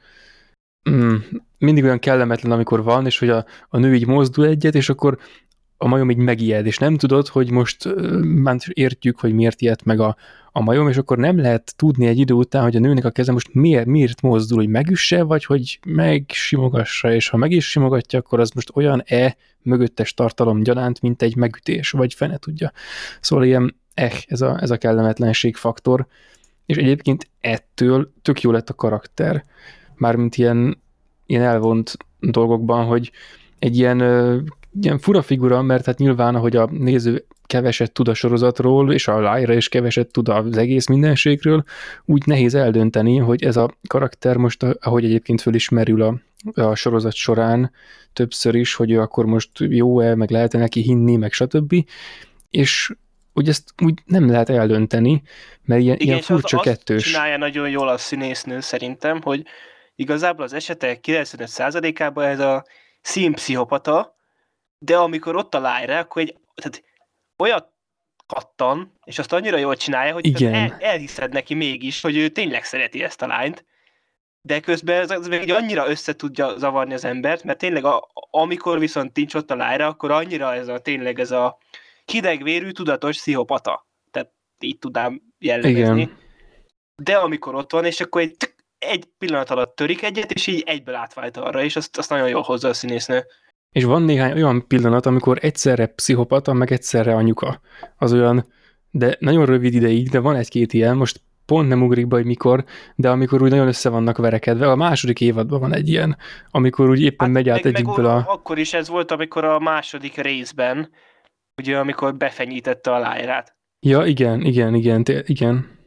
mm, mindig olyan kellemetlen, amikor van, és hogy a, a nő így mozdul egyet, és akkor a majom így megijed, és nem tudod, hogy most már értjük, hogy miért ijedt meg a, a majom, és akkor nem lehet tudni egy idő után, hogy a nőnek a keze most miért, miért mozdul, hogy megüsse, vagy hogy megsimogassa, és ha meg is simogatja, akkor az most olyan-e mögöttes tartalom gyanánt, mint egy megütés, vagy fene tudja. Szóval ilyen eh, ez a, ez a kellemetlenség faktor, és egyébként ettől tök jó lett a karakter. Mármint ilyen, ilyen elvont dolgokban, hogy egy ilyen, ilyen fura figura, mert hát nyilván, ahogy a néző keveset tud a sorozatról, és a Lyra is keveset tud az egész mindenségről, úgy nehéz eldönteni, hogy ez a karakter most, ahogy egyébként fölismerül a, a sorozat során többször is, hogy ő akkor most jó-e, meg lehet-e neki hinni, meg stb. És úgy ezt úgy nem lehet eldönteni, mert ilyen, Igen, ilyen és az, furcsa azt kettős. csinálja nagyon jól a színésznő szerintem, hogy igazából az esetek 95%-ában ez a színpszichopata, de amikor ott a Lyra, akkor egy, tehát olyat kattan, és azt annyira jól csinálja, hogy Igen. El, elhiszed neki mégis, hogy ő tényleg szereti ezt a lányt, de közben ez, ez így annyira össze tudja zavarni az embert, mert tényleg a, amikor viszont nincs ott a Lyra, akkor annyira ez a tényleg ez a hidegvérű, tudatos pszichopata. Tehát így tudnám jellemezni. Igen. De amikor ott van, és akkor egy, egy pillanat alatt törik egyet, és így egyből átvált arra, és azt, azt nagyon jól hozza a színésznő. És van néhány olyan pillanat, amikor egyszerre pszichopata, meg egyszerre anyuka. Az olyan, de nagyon rövid ideig, de van egy-két ilyen, most pont nem ugrik be, hogy mikor, de amikor úgy nagyon össze vannak verekedve. A második évadban van egy ilyen, amikor úgy éppen hát megy át egyikből a... Akkor is ez volt, amikor a második részben, ugye amikor befenyítette a lájrát. Ja, igen, igen, igen, igen.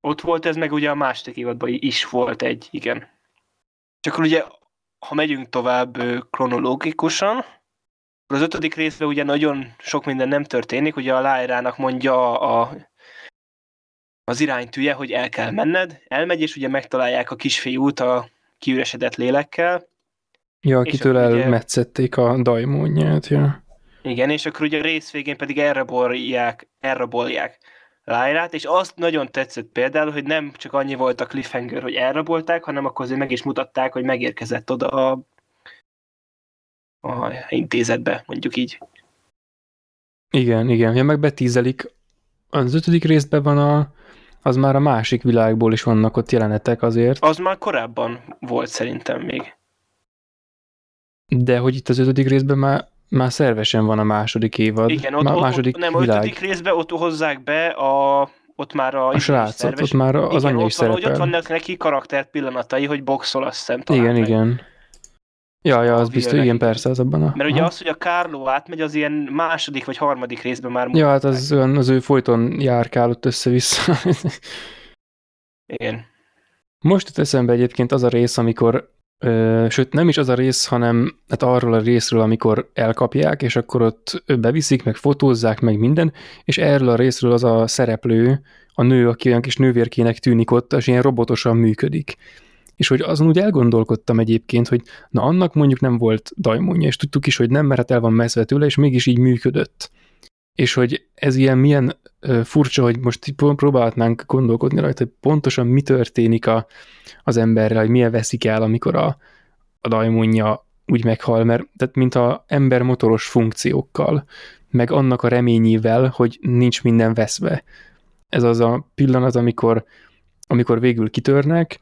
Ott volt ez, meg ugye a második évadban is volt egy, igen. Csak akkor ugye, ha megyünk tovább kronológikusan, az ötödik részben ugye nagyon sok minden nem történik, ugye a Lyrának mondja a, az iránytűje, hogy el kell menned, elmegy, és ugye megtalálják a kisfiút a kiüresedett lélekkel. Ja, akitől akkor ugye- elmetszették a dajmódját, ja. Igen, és akkor ugye a rész végén pedig elrabolják, elrabolják Lyrát, és azt nagyon tetszett például, hogy nem csak annyi volt a cliffhanger, hogy elrabolták, hanem akkor azért meg is mutatták, hogy megérkezett oda a, a intézetbe, mondjuk így. Igen, igen. Ja, meg betízelik. Az ötödik részben van a, az már a másik világból is vannak ott jelenetek azért, Az már korábban volt szerintem még. de hogy itt az ötödik részben már, már szervesen van a második évad. Igen, ott, má, ott, második ott nem, világ. ötödik részben ott hozzák be a, ott már a, A srácot, szerves- ott már az igen, anyja is ott van, hogy ott szerepel. vannak neki karakter pillanatai, hogy boxol, azt hiszem talán Igen, meg. igen. Ja, ja, az biztos, igen, persze, az abban a... Mert ugye Aha. az, hogy a Carlo átmegy, az ilyen második vagy harmadik részben már Ja, hát az, olyan, az ő folyton járkálott össze-vissza. Igen. Most jut eszembe egyébként az a rész, amikor, ö, sőt nem is az a rész, hanem hát arról a részről, amikor elkapják, és akkor ott beviszik, meg fotózzák, meg minden, és erről a részről az a szereplő, a nő, aki olyan kis nővérkének tűnik ott, és ilyen robotosan működik. És hogy azon úgy elgondolkodtam egyébként, hogy na annak mondjuk nem volt dajmonja, és tudtuk is, hogy nem, mert hát el van meszve tőle, és mégis így működött. És hogy ez ilyen milyen furcsa, hogy most próbálhatnánk gondolkodni rajta, hogy pontosan mi történik a, az emberrel, hogy milyen veszik el, amikor a, a dajmonja úgy meghal, mert tehát mint a ember motoros funkciókkal, meg annak a reményével, hogy nincs minden veszve. Ez az a pillanat, amikor, amikor végül kitörnek,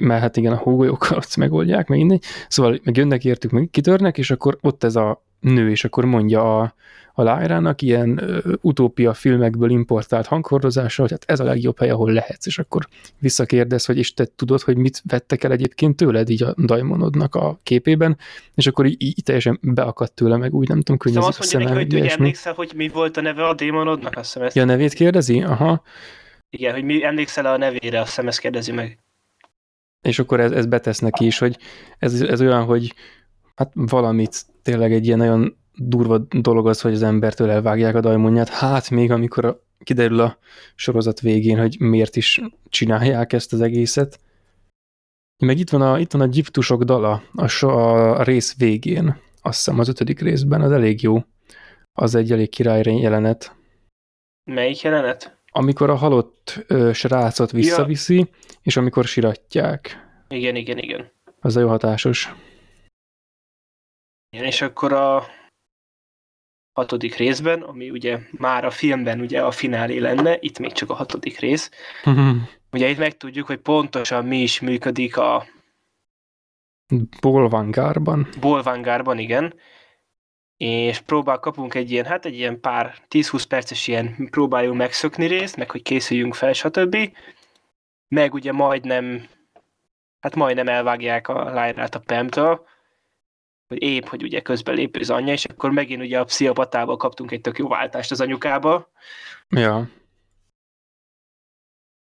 mert hát igen, a hógolyókkal azt megoldják, meg mindegy. Szóval meg jönnek értük, meg kitörnek, és akkor ott ez a nő, és akkor mondja a, a Lyrának ilyen ö, utópia filmekből importált hanghordozással, hogy hát ez a legjobb hely, ahol lehetsz, és akkor visszakérdez, hogy és te tudod, hogy mit vettek el egyébként tőled így a daimonodnak a képében, és akkor így, így teljesen beakadt tőle, meg úgy nem tudom, Szóval könnyezik azt mondja neki, hogy ilyesmi. emlékszel, hogy mi volt a neve a démonodnak? Azt hiszem ezt. Ja, a nevét kérdezi? Aha. Igen, hogy mi emlékszel a nevére, azt hiszem ezt kérdezi meg. És akkor ez, ez betesz neki is, hogy ez, ez olyan, hogy hát valamit tényleg egy ilyen nagyon durva dolog az, hogy az embertől elvágják a dajmonját, hát még amikor a, kiderül a sorozat végén, hogy miért is csinálják ezt az egészet. Meg itt van a, itt van a gyptusok dala a, so, a rész végén, azt hiszem az ötödik részben, az elég jó. Az egy elég király jelenet. Melyik jelenet? Amikor a halott ö, srácot visszaviszi, ja. és amikor siratják. Igen, igen, igen. Az a jó hatásos. Igen, és akkor a hatodik részben, ami ugye már a filmben ugye a finálé lenne, itt még csak a hatodik rész. ugye itt megtudjuk, hogy pontosan mi is működik a Bolvangárban. Bolvangárban, igen. És próbál, kapunk egy ilyen, hát egy ilyen pár 10-20 perces ilyen próbáljunk megszökni részt, meg hogy készüljünk fel, stb. Meg ugye majdnem, hát majdnem elvágják a Lyrát a Pemtől, hogy épp, hogy ugye közben lép az anyja, és akkor megint ugye a pszichopatával kaptunk egy tök jó váltást az anyukába. Ja.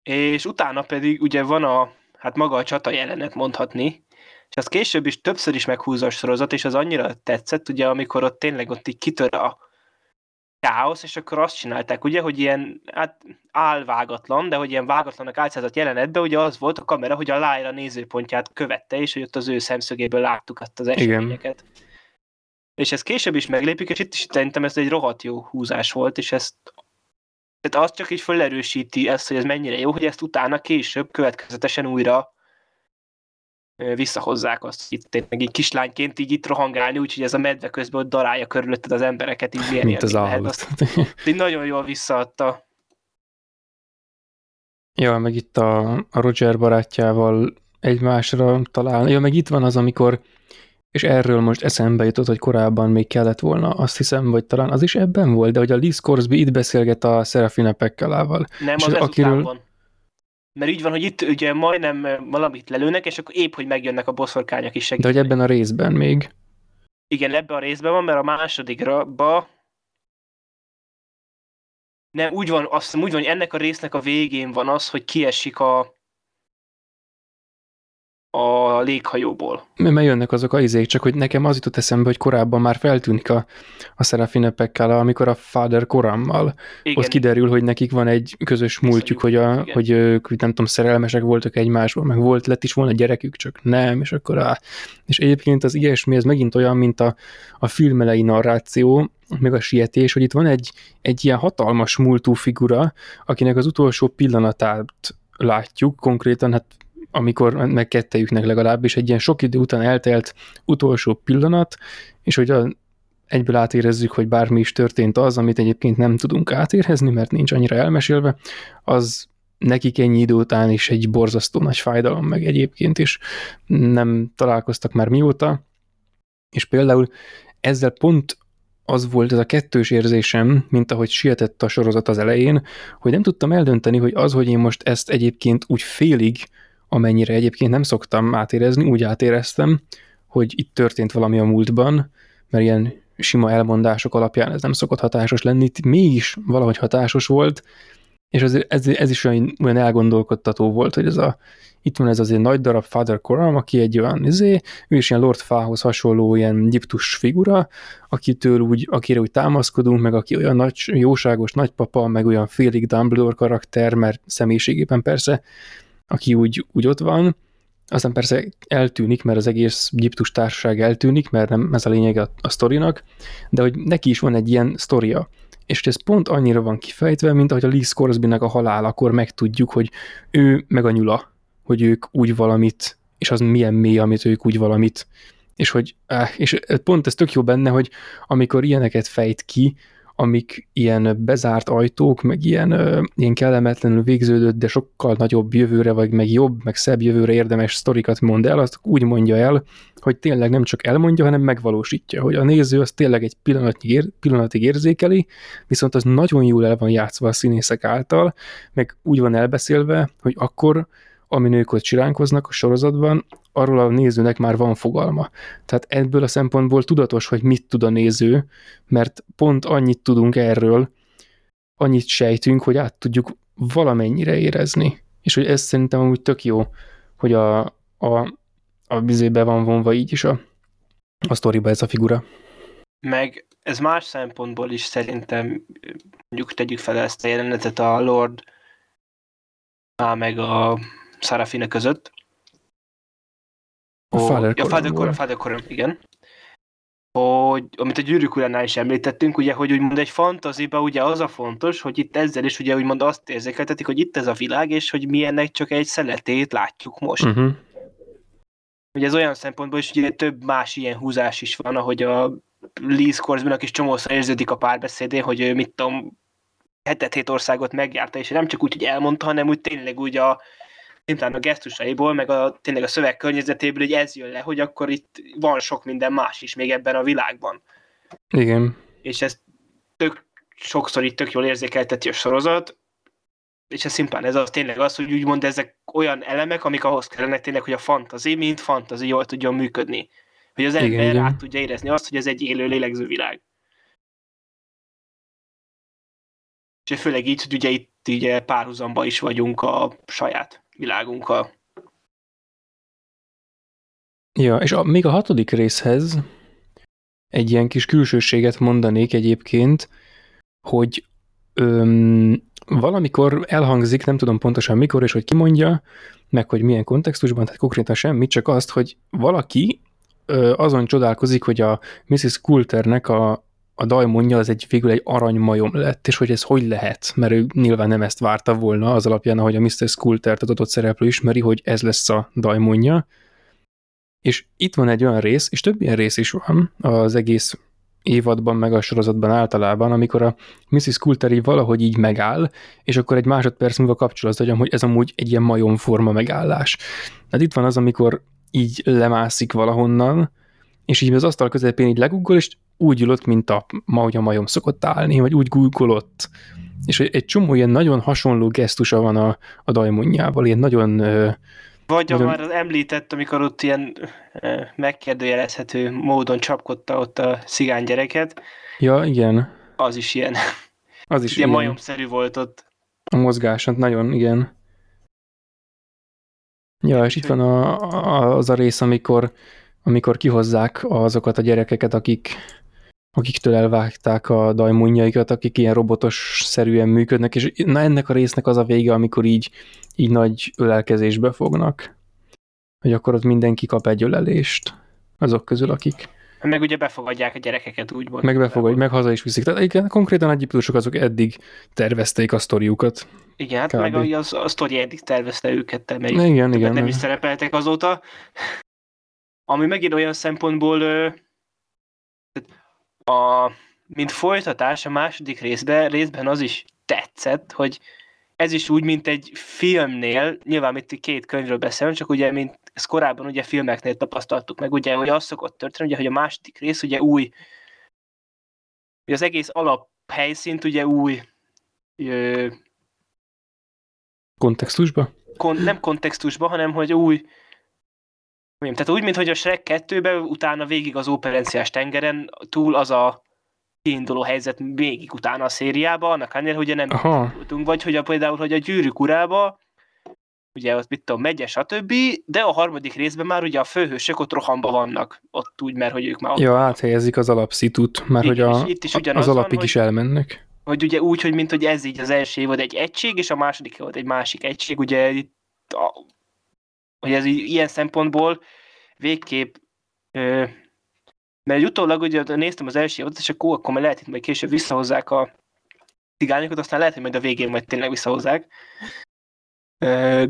És utána pedig ugye van a, hát maga a csata jelenet mondhatni, és az később is többször is meghúzza a sorozat, és az annyira tetszett, ugye, amikor ott tényleg ott így kitör a káosz, és akkor azt csinálták, ugye, hogy ilyen, hát álvágatlan, de hogy ilyen vágatlanak álcázott jelenetben, ugye az volt a kamera, hogy a Lyra nézőpontját követte, és hogy ott az ő szemszögéből láttuk azt az eseményeket. Igen. És ez később is meglépik, és itt is szerintem ez egy rohadt jó húzás volt, és ezt tehát azt csak így felerősíti ezt, hogy ez mennyire jó, hogy ezt utána később következetesen újra visszahozzák azt, hogy itt egy kislányként így itt rohangálni, úgyhogy ez a medve közben ott darálja körülötted az embereket, így milyen Mint az állat. Azt, így nagyon jól visszaadta. Ja, meg itt a, a Roger barátjával egymásra talál. Ja, meg itt van az, amikor és erről most eszembe jutott, hogy korábban még kellett volna, azt hiszem, vagy talán az is ebben volt, de hogy a Liz Corsby itt beszélget a Serafina Pekkalával. Nem, és az, az akiről... van. Mert így van, hogy itt ugye majdnem valamit lelőnek, és akkor épp, hogy megjönnek a boszorkányok is segíteni. De hogy ebben a részben még. Igen, ebben a részben van, mert a másodikra nem, úgy van, azt úgy van, hogy ennek a résznek a végén van az, hogy kiesik a a léghajóból. Mert jönnek azok a izék, csak hogy nekem az jutott eszembe, hogy korábban már feltűnik a, a Serafine Pekkala, amikor a Father Korammal Igen. ott kiderül, hogy nekik van egy közös múltjuk, hogy, a, hogy ők, nem tudom, szerelmesek voltak egymásban, meg volt, lett is volna gyerekük, csak nem, és akkor á. És egyébként az ilyesmi, ez megint olyan, mint a, a filmelei narráció, meg a sietés, hogy itt van egy, egy ilyen hatalmas múltú figura, akinek az utolsó pillanatát látjuk, konkrétan hát amikor meg kettejüknek legalábbis egy ilyen sok idő után eltelt utolsó pillanat, és hogy a, egyből átérezzük, hogy bármi is történt az, amit egyébként nem tudunk átérezni, mert nincs annyira elmesélve, az nekik ennyi idő után is egy borzasztó nagy fájdalom, meg egyébként is nem találkoztak már mióta, és például ezzel pont az volt ez a kettős érzésem, mint ahogy sietett a sorozat az elején, hogy nem tudtam eldönteni, hogy az, hogy én most ezt egyébként úgy félig amennyire egyébként nem szoktam átérezni, úgy átéreztem, hogy itt történt valami a múltban, mert ilyen sima elmondások alapján ez nem szokott hatásos lenni, itt mégis valahogy hatásos volt, és ez, ez, ez is olyan, olyan elgondolkodtató volt, hogy ez a, itt van ez az egy nagy darab Father Coram, aki egy olyan, izé, ő is ilyen Lord Fához hasonló ilyen egyiptus figura, akitől úgy, akire úgy támaszkodunk, meg aki olyan nagy, jóságos nagypapa, meg olyan félig Dumbledore karakter, mert személyiségében persze aki úgy, úgy ott van, aztán persze eltűnik, mert az egész egyiptus társaság eltűnik, mert nem ez a lényeg a, a sztorinak, de hogy neki is van egy ilyen sztoria. És ez pont annyira van kifejtve, mint ahogy a Lee scoresby a halál, akkor megtudjuk, hogy ő meg a nyula, hogy ők úgy valamit, és az milyen mély, amit ők úgy valamit, és hogy, eh, és pont ez tök jó benne, hogy amikor ilyeneket fejt ki, amik ilyen bezárt ajtók, meg ilyen, ilyen kellemetlenül végződött, de sokkal nagyobb jövőre, vagy meg jobb, meg szebb jövőre érdemes sztorikat mond el, azt úgy mondja el, hogy tényleg nem csak elmondja, hanem megvalósítja, hogy a néző az tényleg egy pillanatig, ér, pillanatig érzékeli, viszont az nagyon jól el van játszva a színészek által, meg úgy van elbeszélve, hogy akkor, amin ők ott csiránkoznak a sorozatban, arról a nézőnek már van fogalma. Tehát ebből a szempontból tudatos, hogy mit tud a néző, mert pont annyit tudunk erről, annyit sejtünk, hogy át tudjuk valamennyire érezni. És hogy ez szerintem úgy tök jó, hogy a, a, a bizébe van vonva így is a, a sztoriba ez a figura. Meg ez más szempontból is szerintem, mondjuk tegyük fel ezt a jelenetet a Lord á, meg a Sarafina között, a Father ja, Father Coram, Father Coram, igen. Hogy, amit a gyűrűk uránál is említettünk, ugye, hogy úgymond egy fantaziba ugye az a fontos, hogy itt ezzel is ugye úgymond azt érzékeltetik, hogy itt ez a világ, és hogy milyennek csak egy szeletét látjuk most. Uh-huh. Ugye ez olyan szempontból is ugye több más ilyen húzás is van, ahogy a Lee Scoresbynak is csomószor érződik a párbeszédén, hogy ő mit tudom, hetet hét országot megjárta, és nem csak úgy, hogy elmondta, hanem úgy tényleg úgy a szintán a gesztusaiból, meg a, tényleg a szöveg környezetéből, hogy ez jön le, hogy akkor itt van sok minden más is még ebben a világban. Igen. És ez tök, sokszor itt tök jól érzékelteti a sorozat, és ez szimplán ez az tényleg az, hogy úgymond ezek olyan elemek, amik ahhoz kellenek tényleg, hogy a fantazi, mint fantazi jól tudjon működni. Hogy az ember igen. át tudja érezni azt, hogy ez egy élő lélegző világ. És főleg így, hogy ugye itt ugye párhuzamba is vagyunk a saját világunkkal. Ja, és a, még a hatodik részhez egy ilyen kis külsőséget mondanék egyébként, hogy öm, valamikor elhangzik, nem tudom pontosan mikor és hogy kimondja, meg hogy milyen kontextusban, tehát konkrétan semmit, csak azt, hogy valaki ö, azon csodálkozik, hogy a Mrs. Coulternek a, a dajmonja az egy végül egy aranymajom lett, és hogy ez hogy lehet, mert ő nyilván nem ezt várta volna, az alapján, ahogy a Mr. Coulter adott szereplő ismeri, hogy ez lesz a dajmonja. És itt van egy olyan rész, és több ilyen rész is van az egész évadban, meg a sorozatban általában, amikor a Mrs. Coulteri valahogy így megáll, és akkor egy másodperc múlva kapcsol az agyam, hogy ez amúgy egy ilyen majomforma megállás. Tehát itt van az, amikor így lemászik valahonnan, és így az asztal közepén így leguggol, és úgy ülött, mint a, ma, hogy a majom szokott állni, vagy úgy googolott. És egy, csomó ilyen nagyon hasonló gesztusa van a, a dajmonjával, ilyen nagyon... Vagy Nagyon- már az említett, amikor ott ilyen megkérdőjelezhető módon csapkodta ott a cigány gyereket, Ja, igen, az is ilyen, az is ilyen ilyen, majomszerű volt ott. a mozgása, nagyon, igen. Ja, és itt van a, a, az a rész, amikor, amikor kihozzák azokat a gyerekeket, akik, akiktől elvágták a dajmunjaikat, akik ilyen robotos-szerűen működnek, és na ennek a résznek az a vége, amikor így, így nagy ölelkezésbe fognak. Hogy akkor ott mindenki kap egy ölelést. Azok közül, akik Meg ugye befogadják a gyerekeket úgymond. meg befogadják, meg haza is viszik. Tehát igen, konkrétan egyiptusok azok eddig tervezték a sztoriukat. Igen, hát Kb. meg az, a sztori eddig tervezte őket, te meg Igen, igen. nem is szerepeltek azóta. Ami megint olyan szempontból a, mint folytatás a második részben, részben az is tetszett, hogy ez is úgy, mint egy filmnél, nyilván itt két könyvről beszélünk, csak ugye, mint ezt korábban ugye filmeknél tapasztaltuk meg, ugye, hogy az szokott történni, ugye, hogy a második rész ugye új, hogy az egész alaphelyszínt ugye új ö, Kontextusba? kon, nem kontextusban, hanem hogy új tehát úgy, mint hogy a Shrek 2-ben utána végig az operenciás tengeren túl az a kiinduló helyzet végig utána a szériába, annak ellenére, hogy nem voltunk, vagy hogy a, például, hogy a gyűrűk urába, ugye ott mit tudom, megye, stb., de a harmadik részben már ugye a főhősök ott rohamba vannak, ott úgy, mert hogy ők már ott ja, áthelyezik az alapszitut, mert Igen, hogy a, itt is az van, alapig hogy- is elmennek. hogy ugye úgy, hogy mint hogy ez így az első évad egy egység, és a második évad egy másik egység, ugye itt a, hogy ez így, ilyen szempontból végképp ö, mert utólag ugye néztem az első évadot, és akkor, akkor majd lehet, hogy majd később visszahozzák a cigányokat, aztán lehet, hogy majd a végén majd tényleg visszahozzák. Ö,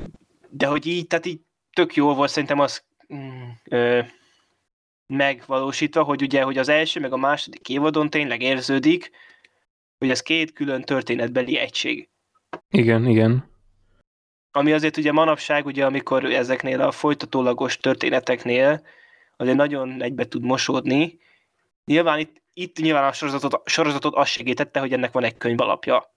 de hogy így, tehát így tök jó volt szerintem az mm, ö, megvalósítva, hogy ugye, hogy az első meg a második évadon tényleg érződik, hogy ez két külön történetbeli egység. Igen, igen. Ami azért ugye manapság, ugye, amikor ezeknél a folytatólagos történeteknél azért nagyon egybe tud mosódni. Nyilván itt, itt nyilván a sorozatot, sorozatot azt segítette, hogy ennek van egy könyv alapja.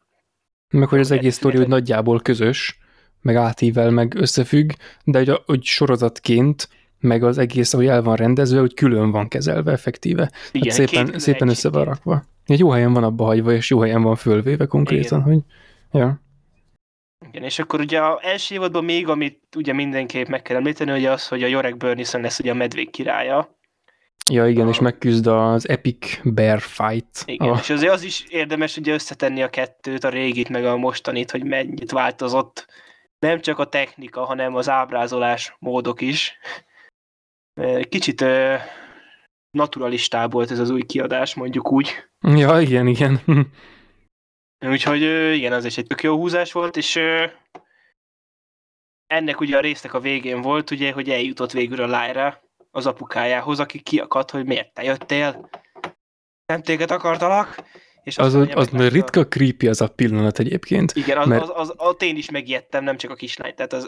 Meg hogy az egész sztori nagyjából közös, meg átível, meg összefügg, de hogy, a, hogy sorozatként, meg az egész, ahogy el van rendezve, hogy külön van kezelve effektíve. Igen, hát szépen, szépen össze van rakva. Egy jó helyen van abba hagyva, és jó helyen van fölvéve konkrétan, Igen. hogy ja. Igen, és akkor ugye az első évadban még, amit ugye mindenképp meg kell említeni, hogy az, hogy a Jorek Burnison lesz ugye a medvék királya. Ja, igen, és A- megküzd az Epic Bear Fight. Igen, A, és azért az is érdemes ugye összetenni a kettőt, a régit meg a mostanit, hogy mennyit változott. Nem csak a technika, hanem az ábrázolás módok is. Ö, Kicsit ö, naturalistább volt ez az új kiadás, mondjuk úgy. ja, igen, igen. (laughs) Úgyhogy igen, az is egy tök jó húzás volt, és ennek ugye a résznek a végén volt, ugye, hogy eljutott végül a Lyra az apukájához, aki kiakadt, hogy miért te jöttél. nem téged akartalak. És az, az, az ritka creepy az a pillanat egyébként. Igen, az, mert... az, az, az, az, én is megijedtem, nem csak a kislány. Tehát az...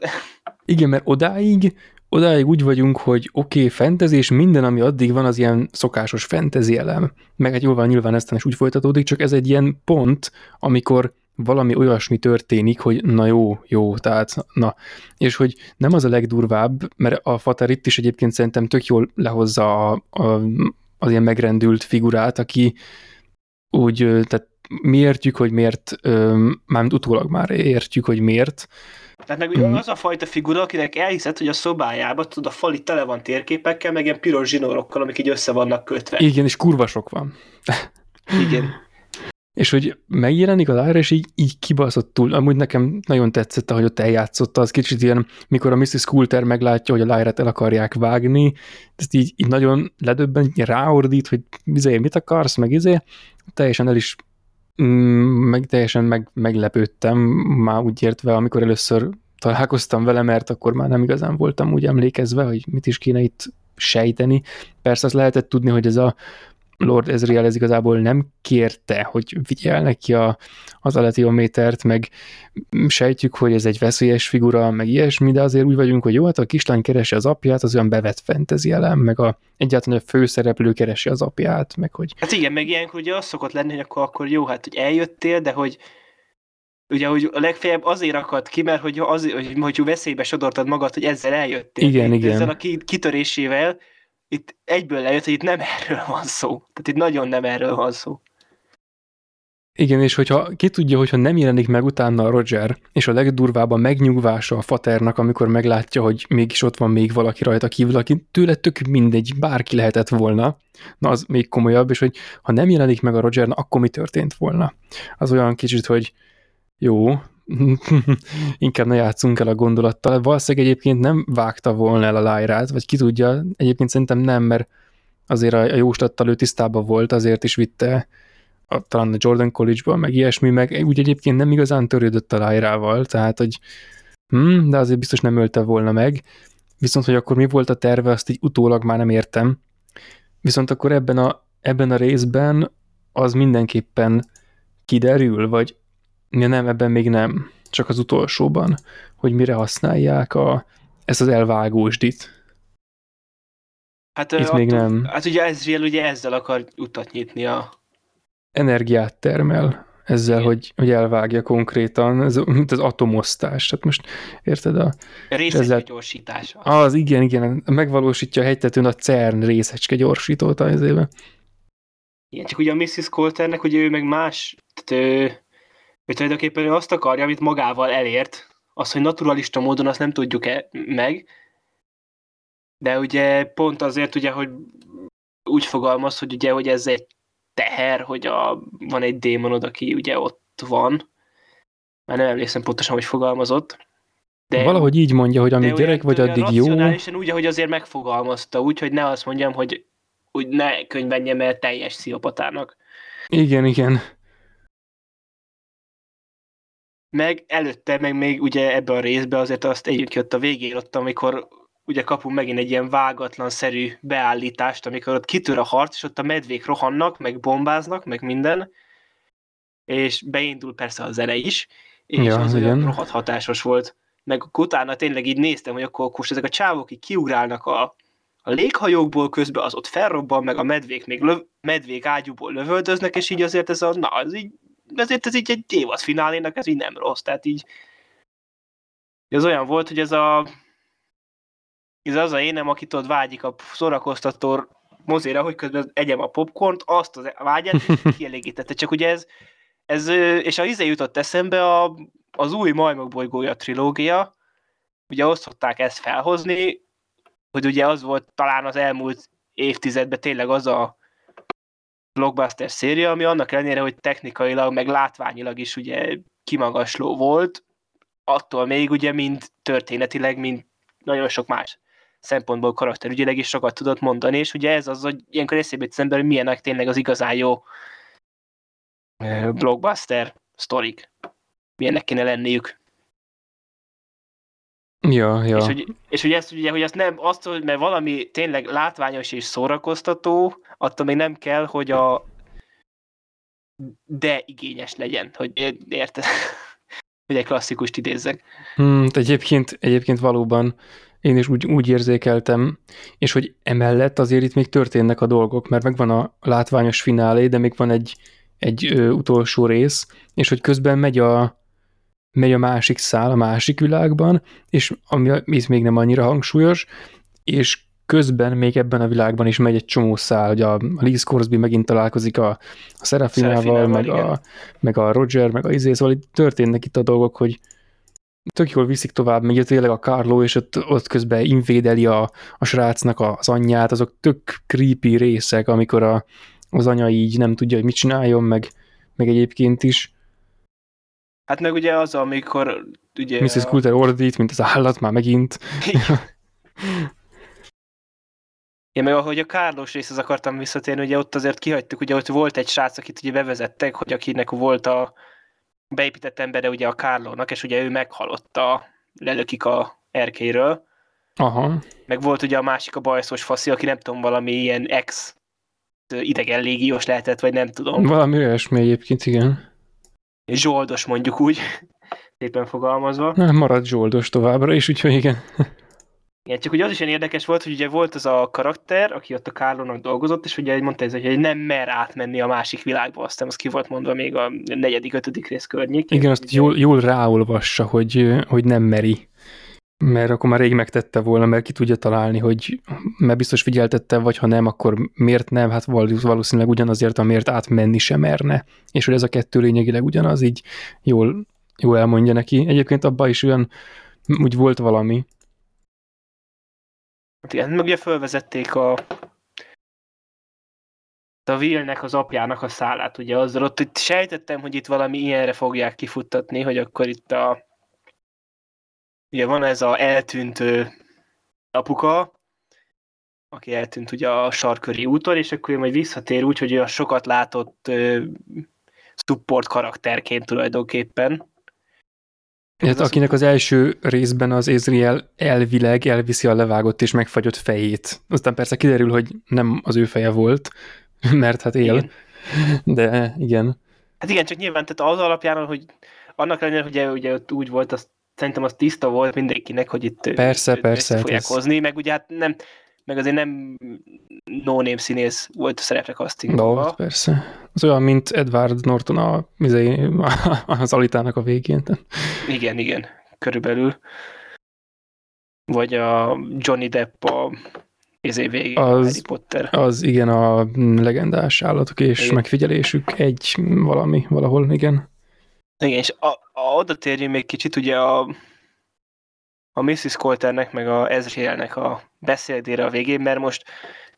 Igen, mert odáig, odáig úgy vagyunk, hogy oké, okay, fantasy, és minden, ami addig van, az ilyen szokásos fantasy elem. Meg hát jól van, nyilván ezt is úgy folytatódik, csak ez egy ilyen pont, amikor valami olyasmi történik, hogy na jó, jó, tehát na. És hogy nem az a legdurvább, mert a Fater itt is egyébként szerintem tök jól lehozza a, a, az ilyen megrendült figurát, aki úgy, tehát mi értjük, hogy miért, mármint utólag már értjük, hogy miért. Tehát meg mm. az a fajta figura, akinek elhiszed, hogy a szobájában, tudod, a fali tele van térképekkel, meg ilyen piros zsinórokkal, amik így össze vannak kötve. Igen, és kurva sok van. Igen. (laughs) És hogy megjelenik a Lyra, és így, így kibaszottul, amúgy nekem nagyon tetszett, ahogy ott eljátszotta, az kicsit ilyen, mikor a Mrs. Coulter meglátja, hogy a lyra el akarják vágni, ezt így, így nagyon ledöbben, ráordít, hogy izé, mit akarsz, meg izé, teljesen el is meg teljesen meg, meglepődtem, már úgy értve, amikor először találkoztam vele, mert akkor már nem igazán voltam úgy emlékezve, hogy mit is kéne itt sejteni. Persze azt lehetett tudni, hogy ez a Lord Ezreal ez igazából nem kérte, hogy vigyel neki a, az aletiométert, meg sejtjük, hogy ez egy veszélyes figura, meg ilyesmi, de azért úgy vagyunk, hogy jó, hát a kislány keresi az apját, az olyan bevett fentezi elem, meg a, egyáltalán a főszereplő keresi az apját, meg hogy... Hát igen, meg ilyenkor ugye az szokott lenni, hogy akkor, akkor jó, hát hogy eljöttél, de hogy ugye, hogy a legfeljebb azért akadt ki, mert hogy, az, hogy, hogy veszélybe sodortad magad, hogy ezzel eljöttél. Igen, igen. Ezzel a kitörésével itt egyből lejött, hogy itt nem erről van szó. Tehát itt nagyon nem erről van szó. Igen, és hogyha ki tudja, hogyha nem jelenik meg utána a Roger, és a legdurvább a megnyugvása a faternak, amikor meglátja, hogy mégis ott van még valaki rajta kívül, aki tőle tök mindegy, bárki lehetett volna, na az még komolyabb, és hogy ha nem jelenik meg a Roger, na akkor mi történt volna? Az olyan kicsit, hogy jó, (laughs) inkább ne játszunk el a gondolattal. Valószínűleg egyébként nem vágta volna el a lájrát, vagy ki tudja, egyébként szerintem nem, mert azért a, jóslattal ő tisztában volt, azért is vitte a, talán a Jordan College-ba, meg ilyesmi, meg úgy egyébként nem igazán törődött a lájrával, tehát hogy hm, de azért biztos nem ölte volna meg. Viszont, hogy akkor mi volt a terve, azt így utólag már nem értem. Viszont akkor ebben a, ebben a részben az mindenképpen kiderül, vagy Ja, nem, ebben még nem. Csak az utolsóban, hogy mire használják a, ezt az elvágósdit. Hát, Itt attól, még nem. Hát ugye Ezreal ugye ezzel akar utat nyitni a... Energiát termel ezzel, hogy, hogy elvágja konkrétan, ez mint az atomosztás. Tehát most érted a... részecske ezzel... gyorsítás. Az, igen, igen, megvalósítja a hegytetőn a CERN részecske gyorsítót az éve. Igen, csak ugye a Mrs. Coulternek, ugye ő meg más, tehát ő, hogy tulajdonképpen ő azt akarja, amit magával elért, az, hogy naturalista módon azt nem tudjuk -e meg, de ugye pont azért, ugye, hogy úgy fogalmaz, hogy ugye, hogy ez egy teher, hogy a, van egy démonod, aki ugye ott van. Már nem emlékszem pontosan, hogy fogalmazott. De, Valahogy így mondja, hogy amíg gyerek vagy, addig jó. úgy, hogy azért megfogalmazta, úgy, hogy ne azt mondjam, hogy úgy ne könyvenjem el teljes sziopatának. Igen, igen meg előtte, meg még ugye ebben a részben azért azt együtt jött a végén ott, amikor ugye kapunk megint egy ilyen vágatlan-szerű beállítást, amikor ott kitör a harc, és ott a medvék rohannak, meg bombáznak, meg minden, és beindul persze a zene is, és ja, az olyan rohadt hatásos volt. Meg utána tényleg így néztem, hogy akkor, akkor ezek a csávok így kiugrálnak a, a léghajókból, közben az ott felrobban, meg a medvék még löv, medvék ágyúból lövöldöznek, és így azért ez a, na, ez így ezért ez így egy évad finálénak ez így nem rossz, tehát így ez olyan volt, hogy ez a ez az a énem, aki tudod vágyik a szórakoztató mozéra, hogy közben egyem a popcornt, azt az vágyát (laughs) kielégítette. Csak ugye ez, ez és a izé jutott eszembe a, az új Majmok bolygója trilógia, ugye azt szokták ezt felhozni, hogy ugye az volt talán az elmúlt évtizedben tényleg az a blockbuster széria, ami annak ellenére, hogy technikailag, meg látványilag is ugye kimagasló volt, attól még ugye mind történetileg, mind nagyon sok más szempontból karakterügyileg is sokat tudott mondani, és ugye ez az, hogy ilyenkor eszébe jut ember, hogy milyenek tényleg az igazán jó blockbuster sztorik. Milyennek kéne lenniük. Ja, ja. És hogy, és hogy ezt ugye, hogy azt nem, azt, hogy mert valami tényleg látványos és szórakoztató, attól még nem kell, hogy a de igényes legyen, hogy érted? (laughs) hogy egy klasszikust idézzek. Hmm, egyébként, egyébként valóban én is úgy, úgy érzékeltem, és hogy emellett azért itt még történnek a dolgok, mert megvan a látványos finálé, de még van egy, egy ö, utolsó rész, és hogy közben megy a, megy a másik szál a másik világban, és ami ez még nem annyira hangsúlyos, és közben még ebben a világban is megy egy csomó szál, hogy a, a Lee Scoresby megint találkozik a, a Serafinával, meg a, meg a Roger, meg a izé, szóval itt történnek itt a dolgok, hogy tök jól viszik tovább, meg tényleg a Carlo, és ott, ott közben invédeli a, a srácnak az anyját, azok tök creepy részek, amikor a, az anya így nem tudja, hogy mit csináljon, meg, meg egyébként is. Hát meg ugye az, amikor ugye... Mrs. Coulter ordít, mint az állat már megint. Én (laughs) meg ahogy a Kárlós részhez akartam visszatérni, ugye ott azért kihagytuk, ugye ott volt egy srác, akit ugye bevezettek, hogy akinek volt a beépített embere ugye a Kárlónak, és ugye ő meghalott a, lelökik a erkéről. Aha. Meg volt ugye a másik a bajszos faszi, aki nem tudom, valami ilyen ex idegen légiós lehetett, vagy nem tudom. Valami olyasmi egyébként, igen. Zsoldos mondjuk úgy, (laughs) szépen fogalmazva. Na, marad zsoldos továbbra is, úgyhogy igen. Igen, csak ugye az is ilyen érdekes volt, hogy ugye volt az a karakter, aki ott a Kárlónak dolgozott, és ugye mondta ez, hogy nem mer átmenni a másik világba, aztán az ki volt mondva még a negyedik, ötödik rész környékén. Igen, azt jól, jól ráolvassa, hogy, hogy nem meri. Mert akkor már rég megtette volna, mert ki tudja találni, hogy mert biztos figyeltette, vagy ha nem, akkor miért nem, hát valószínűleg ugyanazért, amiért átmenni sem merne. És hogy ez a kettő lényegileg ugyanaz, így jól, jól elmondja neki. Egyébként abban is olyan, úgy volt valami, igen, meg ugye fölvezették a a Willnek az apjának a szálát, ugye azzal ott itt sejtettem, hogy itt valami ilyenre fogják kifuttatni, hogy akkor itt a ugye van ez a eltűnt apuka, aki eltűnt ugye a sarköri úton, és akkor majd visszatér úgy, hogy a sokat látott uh, support karakterként tulajdonképpen. Hát, akinek az első részben az Ezriel elvileg elviszi a levágott és megfagyott fejét. Aztán persze kiderül, hogy nem az ő feje volt, (laughs) mert hát él. Igen. De igen. Hát igen, csak nyilván tehát az alapján, hogy annak ellenére, hogy ugye, ugye ott úgy volt, az, szerintem az tiszta volt mindenkinek, hogy itt persze, persze, fogják ez... hozni, meg ugye hát nem, meg azért nem no-name színész volt a szerepre castingban. No, persze. Az olyan, mint Edward Norton a, izé, (laughs) az Alitának a végén. Igen, igen, körülbelül. Vagy a Johnny Depp a izé végén, az, Harry Potter. Az igen, a legendás állatok és igen. megfigyelésük egy valami, valahol, igen. Igen, és a, a, oda térjünk még kicsit, ugye a a Mrs. Colternek meg a Ezrielnek a beszédére a végén, mert most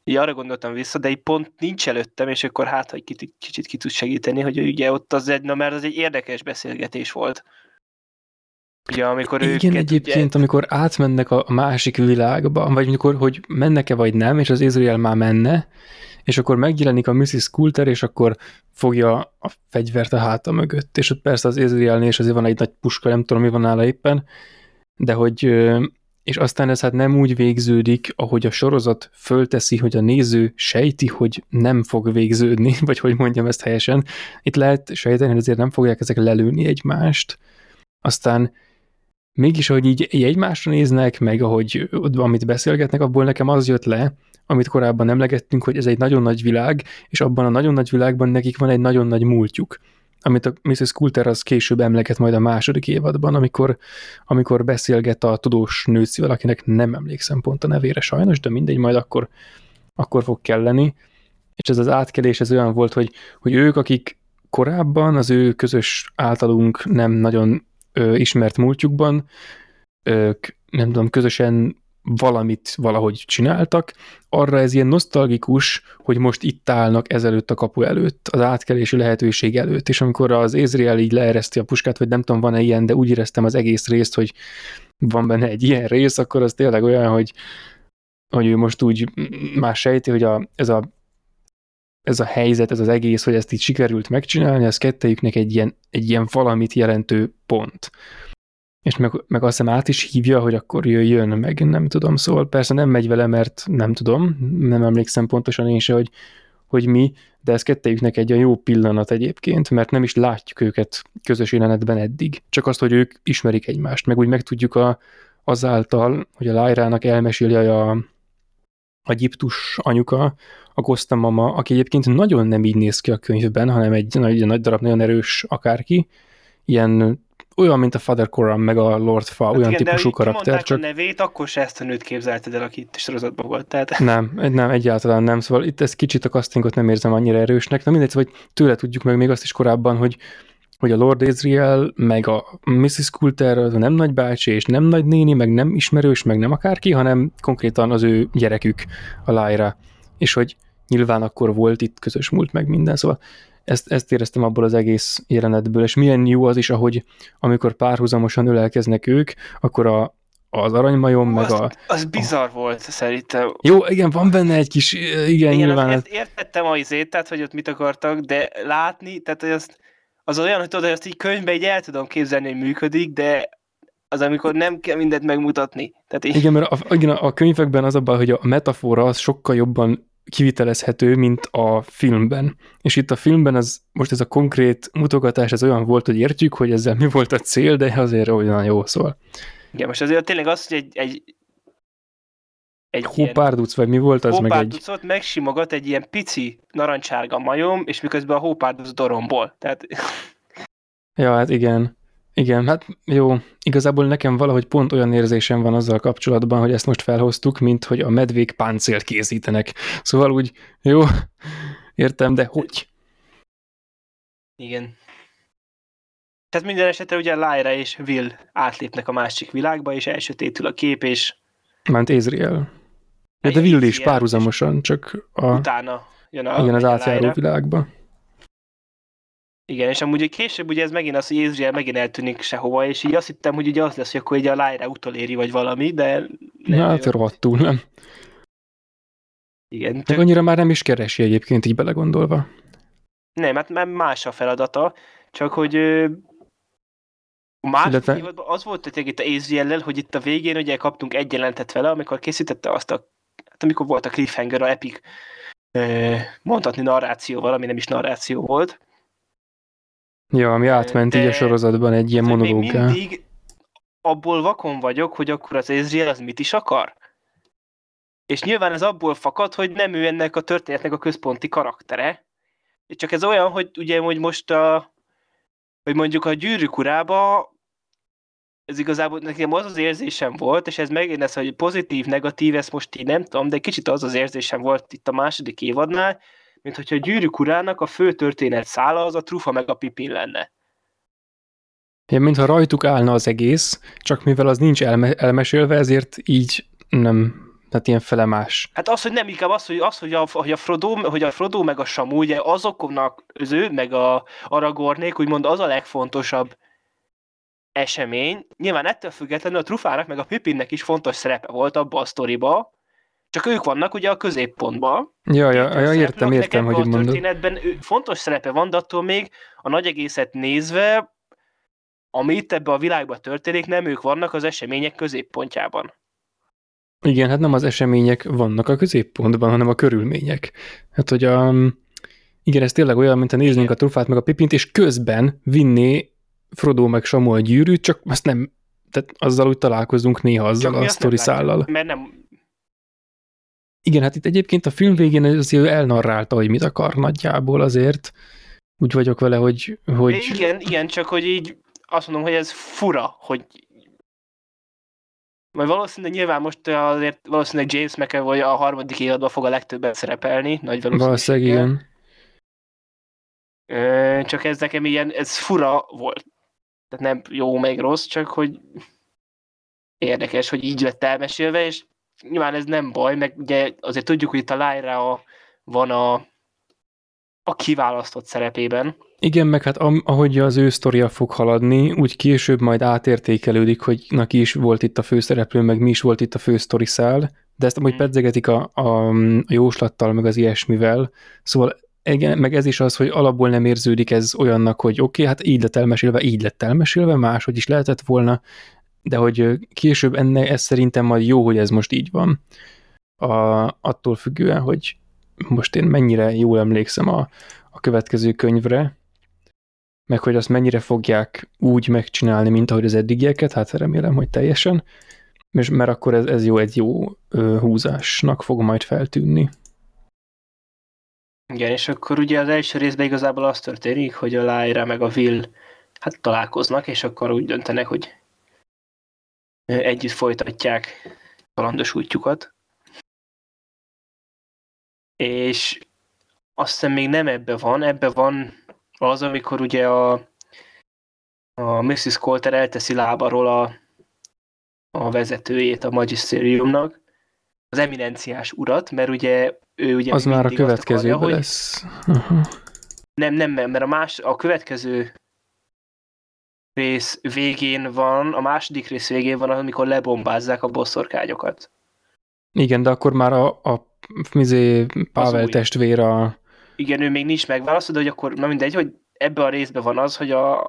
így arra gondoltam vissza, de egy pont nincs előttem, és akkor hát, hogy kicsit, kicsit ki tud segíteni, hogy ugye ott az egy, na mert az egy érdekes beszélgetés volt. Ugye, amikor Igen, őket, egyébként, ugye... amikor átmennek a másik világba, vagy amikor, hogy mennek-e vagy nem, és az Izrael már menne, és akkor megjelenik a Mrs. Coulter, és akkor fogja a fegyvert a háta mögött, és ott persze az Izraelnél is azért van egy nagy puska, nem tudom, mi van nála éppen, de hogy és aztán ez hát nem úgy végződik, ahogy a sorozat fölteszi, hogy a néző sejti, hogy nem fog végződni, (laughs) vagy hogy mondjam ezt helyesen. Itt lehet sejteni, hogy azért nem fogják ezek lelőni egymást. Aztán mégis, ahogy így, így egymásra néznek, meg ahogy amit beszélgetnek, abból nekem az jött le, amit korábban emlegettünk, hogy ez egy nagyon nagy világ, és abban a nagyon nagy világban nekik van egy nagyon nagy múltjuk amit a Mrs. Coulter az később emleget majd a második évadban, amikor, amikor beszélget a tudós nőcivel, akinek nem emlékszem pont a nevére sajnos, de mindegy, majd akkor, akkor fog kelleni. És ez az átkelés ez olyan volt, hogy, hogy ők, akik korábban az ő közös általunk nem nagyon ö, ismert múltjukban, ők nem tudom, közösen valamit valahogy csináltak, arra ez ilyen nosztalgikus, hogy most itt állnak ezelőtt a kapu előtt, az átkelési lehetőség előtt, és amikor az Ézriel így leereszti a puskát, vagy nem tudom, van-e ilyen, de úgy éreztem az egész részt, hogy van benne egy ilyen rész, akkor az tényleg olyan, hogy, hogy ő most úgy már sejti, hogy a, ez, a, ez a helyzet, ez az egész, hogy ezt így sikerült megcsinálni, az kettejüknek egy ilyen, egy ilyen valamit jelentő pont és meg, meg azt hiszem át is hívja, hogy akkor jöjjön, meg nem tudom, szóval persze nem megy vele, mert nem tudom, nem emlékszem pontosan én se, hogy hogy mi, de ez kettejüknek egy olyan jó pillanat egyébként, mert nem is látjuk őket közös jelenetben eddig. Csak azt, hogy ők ismerik egymást, meg úgy megtudjuk a, azáltal, hogy a Lájrának elmeséli a, a gyiptus anyuka, a Costa mama, aki egyébként nagyon nem így néz ki a könyvben, hanem egy nagy, nagy darab, nagyon erős akárki, ilyen olyan, mint a Father Coram, meg a Lord Fa, hát olyan igen, típusú de karakter. Csak... a nevét, akkor se ezt a nőt képzelted el, aki itt sorozatban volt. Tehát... Nem, nem, egyáltalán nem. Szóval itt ez kicsit a castingot nem érzem annyira erősnek. Na mindegy, szóval, tőle tudjuk meg még azt is korábban, hogy hogy a Lord Ezreal, meg a Mrs. Coulter az nem nagybácsi, és nem nagynéni, meg nem ismerős, meg nem akárki, hanem konkrétan az ő gyerekük, a Lyra. És hogy nyilván akkor volt itt közös múlt, meg minden, szóval ezt, ezt éreztem abból az egész jelenetből, és milyen jó az is, ahogy amikor párhuzamosan ölelkeznek ők, akkor a, az aranymajom, meg a... Az bizarr a... volt szerintem. Jó, igen, van benne egy kis, igen, igen nyilván. Ért, értettem a izét, tehát hogy ott mit akartak, de látni, tehát hogy azt, az olyan, hogy tudod, hogy azt így könyvben így el tudom képzelni, hogy működik, de az, amikor nem kell mindent megmutatni. Tehát így... Igen, mert a, igen, a könyvekben az a baj, hogy a metafora az sokkal jobban kivitelezhető, mint a filmben. És itt a filmben az, most ez a konkrét mutogatás, ez olyan volt, hogy értjük, hogy ezzel mi volt a cél, de azért olyan jó szól. Igen, most azért tényleg az, hogy egy, egy egy hópárduc, vagy mi volt az meg egy... megsimogat egy ilyen pici narancsárga majom, és miközben a hópárduc dorombol. Tehát... Ja, hát igen. Igen, hát jó, igazából nekem valahogy pont olyan érzésem van azzal kapcsolatban, hogy ezt most felhoztuk, mint hogy a medvék páncélt készítenek. Szóval úgy, jó, (laughs) értem, de hogy? Igen. Tehát minden esetre ugye Lyra és Will átlépnek a másik világba, és elsötétül a kép, és... Ment Ezriel. De, de Will is párhuzamosan, csak a... Utána jön a... Igen, az átjáró világba. Igen, és amúgy később ugye ez megint az, hogy Ezreal megint eltűnik sehova, és így azt hittem, hogy ugye az lesz, hogy akkor ugye a Lyra utoléri, vagy valami, de... Nem Na, hát rohadtul, nem? Igen. Tök... annyira már nem is keresi egyébként így belegondolva. Nem, hát más a feladata, csak hogy a másik Illetve... az volt hogy itt a ezreal hogy itt a végén ugye kaptunk egy jelentet vele, amikor készítette azt a, amikor volt a cliffhanger, a epic mondhatni narrációval, ami nem is narráció volt, Ja, ami átment De így a sorozatban egy ilyen monológá. mindig abból vakon vagyok, hogy akkor az Ezreal az mit is akar. És nyilván ez abból fakad, hogy nem ő ennek a történetnek a központi karaktere. Csak ez olyan, hogy ugye hogy most a hogy mondjuk a gyűrűk urába ez igazából nekem az az érzésem volt, és ez megint ez, hogy pozitív, negatív, ezt most így nem tudom, de kicsit az az érzésem volt itt a második évadnál, mint hogyha a gyűrűk urának a fő történet szála az a trufa meg a pipin lenne. Ja, mintha rajtuk állna az egész, csak mivel az nincs elme- elmesélve, ezért így nem, tehát ilyen felemás. Hát az, hogy nem, inkább az, hogy, az, hogy, a, hogy, a, Frodo, hogy a Frodo meg a Samu, ugye azoknak, az ő meg a Aragornék, úgymond az a legfontosabb esemény. Nyilván ettől függetlenül a Trufának meg a Pipinnek is fontos szerepe volt abba a sztoriba, csak ők vannak ugye a középpontban. Ja, ja, ja értem, értem, hogy mondod. történetben fontos szerepe van, de attól még a nagy egészet nézve, ami itt ebbe a világban történik, nem ők vannak az események középpontjában. Igen, hát nem az események vannak a középpontban, hanem a körülmények. Hát, hogy a, igen, ez tényleg olyan, mint a néznénk igen. a trufát meg a pipint, és közben vinné Frodo meg Samu a gyűrűt, csak azt nem, tehát azzal úgy találkozunk néha azzal csak a sztori szállal. Mert nem, igen, hát itt egyébként a film végén azért elnarrálta, hogy mit akar nagyjából azért. Úgy vagyok vele, hogy... hogy... Igen, igen, csak hogy így azt mondom, hogy ez fura, hogy majd valószínűleg nyilván most azért valószínűleg James McAvoy a harmadik évadban fog a legtöbben szerepelni, nagy valószínűleg. igen. Csak ez nekem ilyen, ez fura volt. Tehát nem jó, meg rossz, csak hogy érdekes, hogy így lett elmesélve, és nyilván ez nem baj, meg ugye azért tudjuk, hogy itt a Lyra van a, a kiválasztott szerepében. Igen, meg hát ahogy az ő sztoria fog haladni, úgy később majd átértékelődik, hogy neki is volt itt a főszereplő, meg mi is volt itt a fő szál, de ezt amúgy hmm. pedzegetik a, a, a jóslattal, meg az ilyesmivel. Szóval igen, meg ez is az, hogy alapból nem érződik ez olyannak, hogy oké, okay, hát így lett elmesélve, így lett elmesélve, máshogy is lehetett volna, de hogy később ennek ez szerintem majd jó, hogy ez most így van. A, attól függően, hogy most én mennyire jól emlékszem a, a következő könyvre, meg hogy azt mennyire fogják úgy megcsinálni, mint ahogy az eddigieket, hát remélem, hogy teljesen, és mert akkor ez, ez jó, egy jó ö, húzásnak fog majd feltűnni. Igen, és akkor ugye az első részben igazából az történik, hogy a Lyra meg a Will hát találkoznak, és akkor úgy döntenek, hogy együtt folytatják kalandos útjukat. És azt hiszem még nem ebbe van, ebbe van az, amikor ugye a, a Mrs. Coulter elteszi lábaról a, a vezetőjét a magisteriumnak, az eminenciás urat, mert ugye ő ugye Az már a következőben akarja, lesz. Uh-huh. Nem, nem, mert a, más, a következő rész végén van, a második rész végén van, amikor lebombázzák a bosszorkányokat. Igen, de akkor már a, a mizé, Pável testvér a... Igen, ő még nincs megválasztva, de hogy akkor, na mindegy, hogy ebbe a részben van az, hogy a,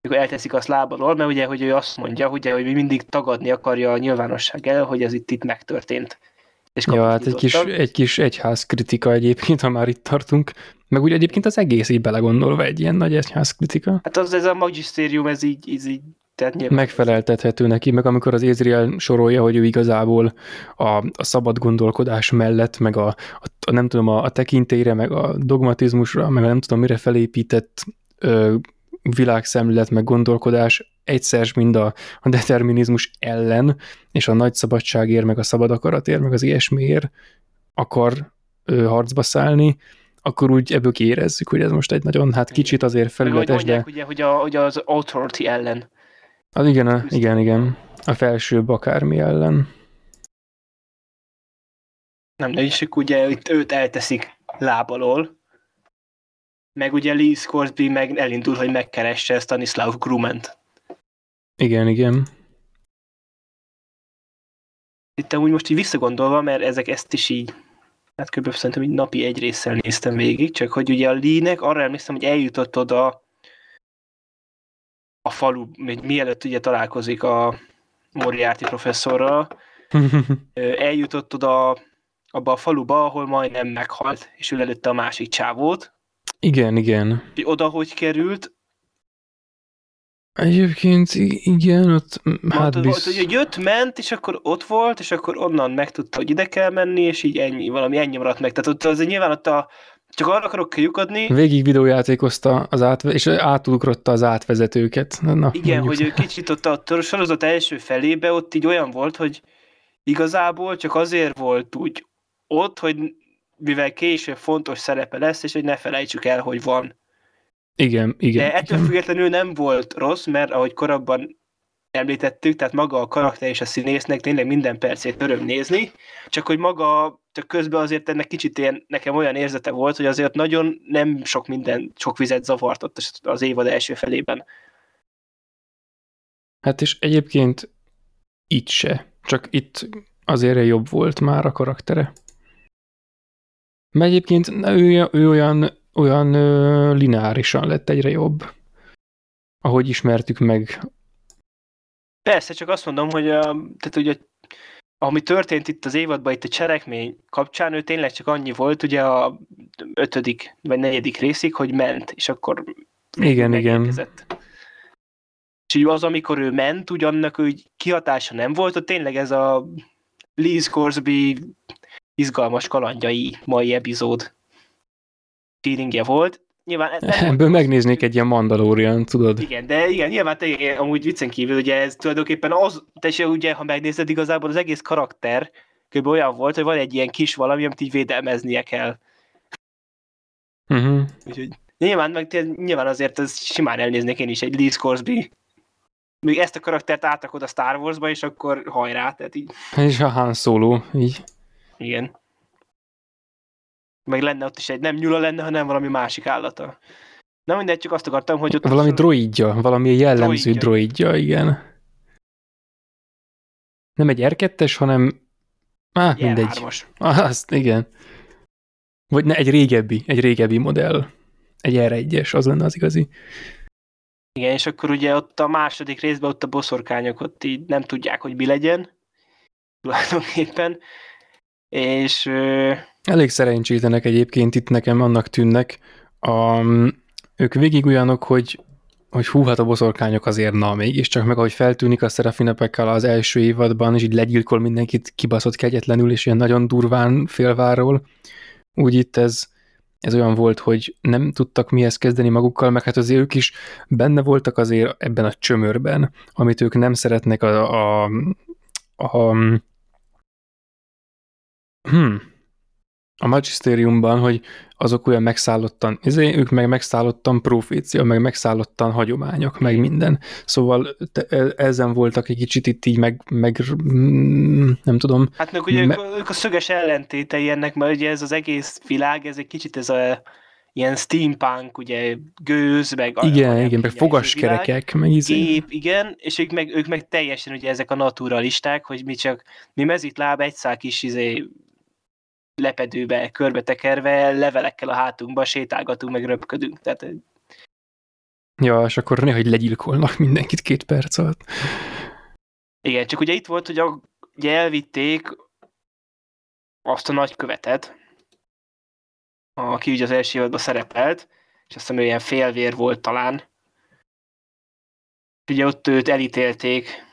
amikor elteszik azt lábalól, mert ugye, hogy ő azt mondja, ugye, hogy mindig tagadni akarja a nyilvánosság el, hogy ez itt, itt megtörtént. És ja, hát egy kis, egy kis egyház kritika egyébként, ha már itt tartunk. Meg úgy egyébként az egész így belegondolva egy ilyen nagy egyház kritika. Hát az ez a magisztérium, ez így, ez így tehát Megfeleltethető neki, meg amikor az Ézriel sorolja, hogy ő igazából a, a szabad gondolkodás mellett, meg a, a, a nem tudom, a, a tekintélyre, meg a dogmatizmusra, meg a nem tudom mire felépített ö, világszemlélet, meg gondolkodás egyszer mind a, a determinizmus ellen, és a nagy szabadságért, meg a szabad akaratért, meg az ilyesmiért akar ö, harcba szállni, akkor úgy ebből érezzük, hogy ez most egy nagyon, hát kicsit azért felületes, de... Ugye, hogy, a, hogy az authority ellen. Az igen, a, igen, igen. A felsőbb akármi ellen. Nem, de is ugye itt őt elteszik lábalól, meg ugye Lee Scoresby meg elindul, hogy megkeresse Stanislav Grument. Igen, igen. Itt úgy most így visszagondolva, mert ezek ezt is így, hát kb. szerintem így napi egy résszel néztem végig, csak hogy ugye a Lee-nek arra emlékszem, hogy eljutott oda a falu, még mielőtt ugye találkozik a Moriarty professzorral, (laughs) eljutott oda abba a faluba, ahol majdnem meghalt, és ő előtte a másik csávót. Igen, igen. Oda hogy került, Egyébként igen, ott hát Mondta, bizt... hogy jött, ment, és akkor ott volt, és akkor onnan megtudta, hogy ide kell menni, és így ennyi, valami ennyi maradt meg. Tehát ott az nyilván ott a, csak arra akarok kiukadni. Végig videójátékozta az átve- és átugrotta az átvezetőket. Na, Igen, mondjuk. hogy kicsit ott a sorozat első felébe ott így olyan volt, hogy igazából csak azért volt úgy ott, hogy mivel később fontos szerepe lesz, és hogy ne felejtsük el, hogy van. Igen, igen. De ettől igen. függetlenül nem volt rossz, mert ahogy korábban említettük, tehát maga a karakter és a színésznek tényleg minden percét öröm nézni, csak hogy maga, csak közben azért ennek kicsit ilyen, nekem olyan érzete volt, hogy azért nagyon nem sok minden, sok vizet zavartott az évad első felében. Hát és egyébként itt se, csak itt azért jobb volt már a karaktere. Mert egyébként ő, ő olyan, olyan ö, lineárisan lett egyre jobb, ahogy ismertük meg. Persze, csak azt mondom, hogy a, tehát ugye, ami történt itt az évadban, itt a cselekmény kapcsán, ő tényleg csak annyi volt, ugye a ötödik vagy negyedik részig, hogy ment, és akkor igen, igen. És így az, amikor ő ment, ugyannak úgy kihatása nem volt, ott tényleg ez a Lee Scoresby izgalmas kalandjai mai epizód feelingje volt, Nyilván nem Ebből megnéznék egy ilyen Mandalorian, tudod? Igen, de igen, nyilván te, amúgy viccen kívül, ugye ez tulajdonképpen az, te ugye, ha megnézed, igazából az egész karakter kb. olyan volt, hogy van egy ilyen kis valami, amit így védelmeznie kell. Uh-huh. Úgyhogy nyilván, meg nyilván azért ez simán elnéznék én is egy Lee Scoresby még ezt a karaktert átakod a Star Wars-ba, és akkor hajrá, tehát így. És a Han Solo, így. Igen meg lenne ott is egy, nem nyula lenne, hanem valami másik állata. Na mindegy, csak azt akartam, hogy ott... Valami droidja, valami jellemző droidja. droidja, igen. Nem egy R2-es, hanem... Á, ah, mindegy. Ah, azt, igen. Vagy ne, egy régebbi, egy régebbi modell. Egy R1-es, az lenne az igazi. Igen, és akkor ugye ott a második részben ott a boszorkányok ott így nem tudják, hogy mi legyen. Tulajdonképpen És Elég szerencsétlenek egyébként itt nekem annak tűnnek. A, ők végig olyanok, hogy hogy hú, hát a boszorkányok azért na, mégiscsak meg ahogy feltűnik a Serafinepekkel az első évadban, és így legyilkol mindenkit kibaszott kegyetlenül, és ilyen nagyon durván félváról. Úgy itt ez, ez olyan volt, hogy nem tudtak mihez kezdeni magukkal, meg hát azért ők is benne voltak azért ebben a csömörben, amit ők nem szeretnek a, a, a, a a magisteriumban, hogy azok olyan megszállottan, ezért ők meg megszállottan profécia, meg megszállottan hagyományok, meg minden. Szóval te, e, ezen voltak egy kicsit itt így meg, meg mm, nem tudom. Hát meg ugye me- ők, ők a szöges ellentétei ennek, mert ugye ez az egész világ, ez egy kicsit ez a ilyen steampunk, ugye gőz, meg... Igen, a, igen, meg fogaskerekek, meg izé. Gép, igen, és ők meg, ők meg teljesen ugye ezek a naturalisták, hogy mi csak, mi mezitláb egy szál kis izé, lepedőbe körbe tekerve, levelekkel a hátunkba sétálgatunk, meg röpködünk. Tehát... Ja, és akkor néha, hogy legyilkolnak mindenkit két perc alatt. Igen, csak ugye itt volt, hogy a, ugye elvitték azt a nagykövetet, aki ugye az első évadban szerepelt, és azt hiszem, ilyen félvér volt talán. Ugye ott őt elítélték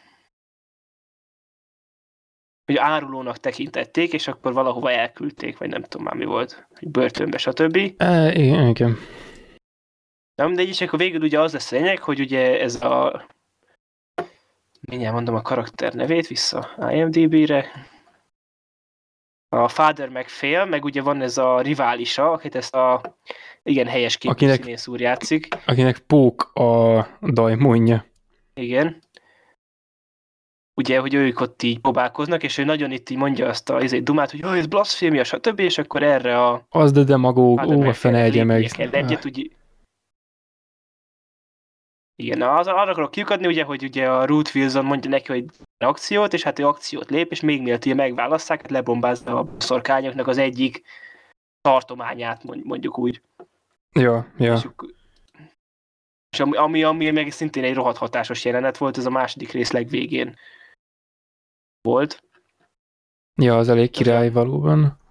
hogy árulónak tekintették, és akkor valahova elküldték, vagy nem tudom már mi volt, hogy börtönbe, stb. E, igen, igen. Na mindegy, és akkor végül ugye az lesz a lényeg, hogy ugye ez a mindjárt mondom a karakter nevét vissza IMDB-re. A Father megfél, meg ugye van ez a riválisa, akit ezt a igen helyes képű színész úr játszik. Akinek Pók a dajmonja. Igen ugye, hogy ők ott így próbálkoznak, és ő nagyon itt így mondja azt a izé, dumát, hogy ez blasfémia, stb., és akkor erre a... Az de demagóg, ó, a fene egye meg. Egyet, úgy, igen, az, arra akarok kiukadni, ugye, hogy ugye a Ruth Wilson mondja neki, hogy akciót, és hát ő akciót lép, és még mielőtt ugye megválasszák, hát lebombázza a szorkányoknak az egyik tartományát, mondjuk úgy. Ja, ja. És, és ami, ami, ami meg szintén egy rohadt hatásos jelenet volt, ez a második rész legvégén volt. Ja, az elég király valóban.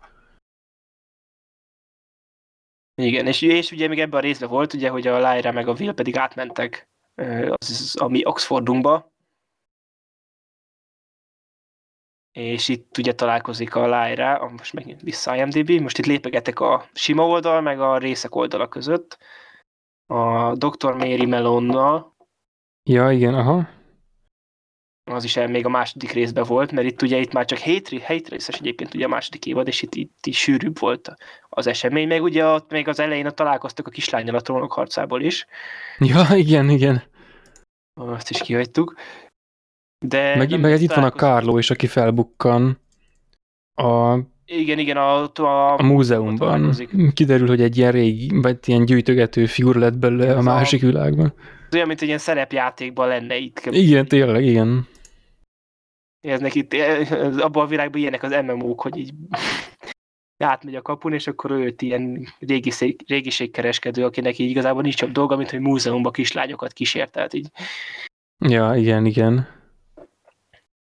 Igen, és, és ugye még ebben a részben volt, ugye, hogy a Lyra meg a Will pedig átmentek az, ami Oxfordunkba, és itt ugye találkozik a Lyra, most megint vissza IMDb, most itt lépegetek a sima oldal, meg a részek oldala között, a Dr. Mary Melonnal. Ja, igen, aha az is még a második részben volt, mert itt ugye itt már csak hét, hét részes egyébként ugye a második évad, és itt, itt is sűrűbb volt az esemény, meg ugye ott még az elején ott találkoztak a kislányjal a trónok harcából is. Ja, igen, igen. Azt is kihagytuk. De meg, meg itt van a Carlo is, aki felbukkan a igen, igen, a, a, a múzeumban. Kiderül, hogy egy ilyen régi, vagy ilyen gyűjtögető figur lett belőle a másik a, világban. Ez olyan, mint egy ilyen szerepjátékban lenne itt. Igen, tényleg, igen. Ez neki, abban a világban ilyenek az MMO-k, hogy így (laughs) átmegy a kapun, és akkor őt ilyen régiség, régiségkereskedő, akinek így igazából nincs jobb dolga, mint hogy múzeumba kislányokat kísértelt így. Ja, igen, igen.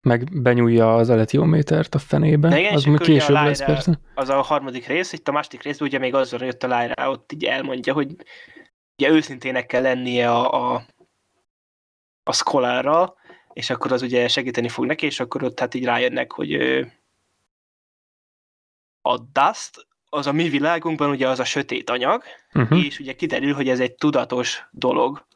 Meg benyúlja az eletiométert a fenébe. De igen, az még később a lesz persze. Az a harmadik rész, itt a második részben ugye még azzal jött a Lyra, ott így elmondja, hogy ugye őszintének kell lennie a, a, a szkolára, és akkor az ugye segíteni fog neki, és akkor ott hát így rájönnek, hogy a dust, az a mi világunkban ugye az a sötét anyag, uh-huh. és ugye kiderül, hogy ez egy tudatos dolog,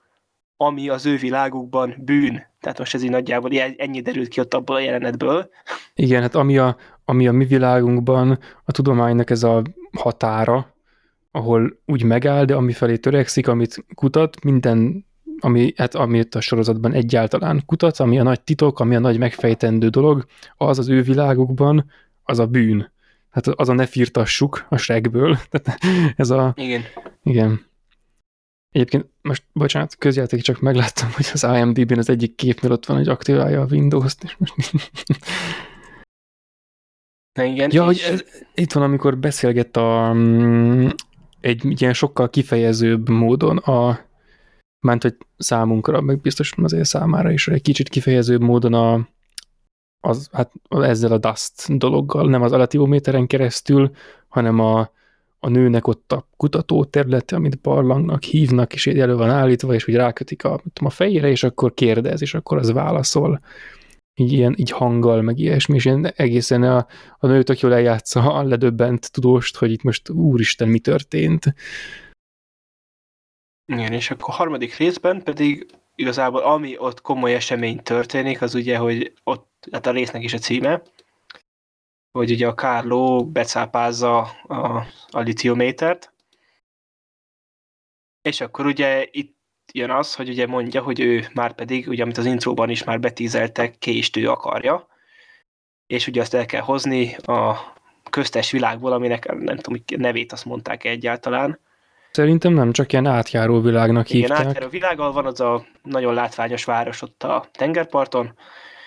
ami az ő világukban bűn. Tehát most ez így nagyjából ennyi derült ki ott abból a jelenetből. Igen, hát ami a, ami a mi világunkban a tudománynak ez a határa, ahol úgy megáll, de ami felé törekszik, amit kutat, minden ami, hát amit a sorozatban egyáltalán kutat, ami a nagy titok, ami a nagy megfejtendő dolog, az az ő világukban, az a bűn. Hát az a ne firtassuk a segből. (laughs) Tehát ez a... Igen. Igen. Egyébként most, bocsánat, közjáték, csak megláttam, hogy az IMDb-n az egyik képnél ott van, hogy aktiválja a Windows-t, és most... igen, ja, hogy ez, itt van, amikor beszélget a, mm, egy ilyen sokkal kifejezőbb módon a ment, hogy számunkra, meg biztos azért számára is egy kicsit kifejezőbb módon a, az, hát ezzel a DUST dologgal, nem az alatiométeren keresztül, hanem a, a nőnek ott a kutató területe, amit barlangnak hívnak, és így elő van állítva, és úgy rákötik a, tudom, a fejére, és akkor kérdez, és akkor az válaszol. Így, ilyen, így hanggal, meg ilyesmi, és ilyen egészen a, a nő tök jól eljátsza a ledöbbent tudóst, hogy itt most úristen, mi történt. Igen, és akkor harmadik részben pedig igazából ami ott komoly esemény történik, az ugye, hogy ott, hát a résznek is a címe, hogy ugye a Kárló becápázza a, a litiométert, és akkor ugye itt jön az, hogy ugye mondja, hogy ő már pedig, ugye amit az intróban is már betízeltek, kést ő akarja, és ugye azt el kell hozni a köztes világból, aminek nem tudom, hogy nevét azt mondták egyáltalán. Szerintem nem, csak ilyen átjáró világnak Igen, hívták. átjáró világgal van az a nagyon látványos város ott a tengerparton,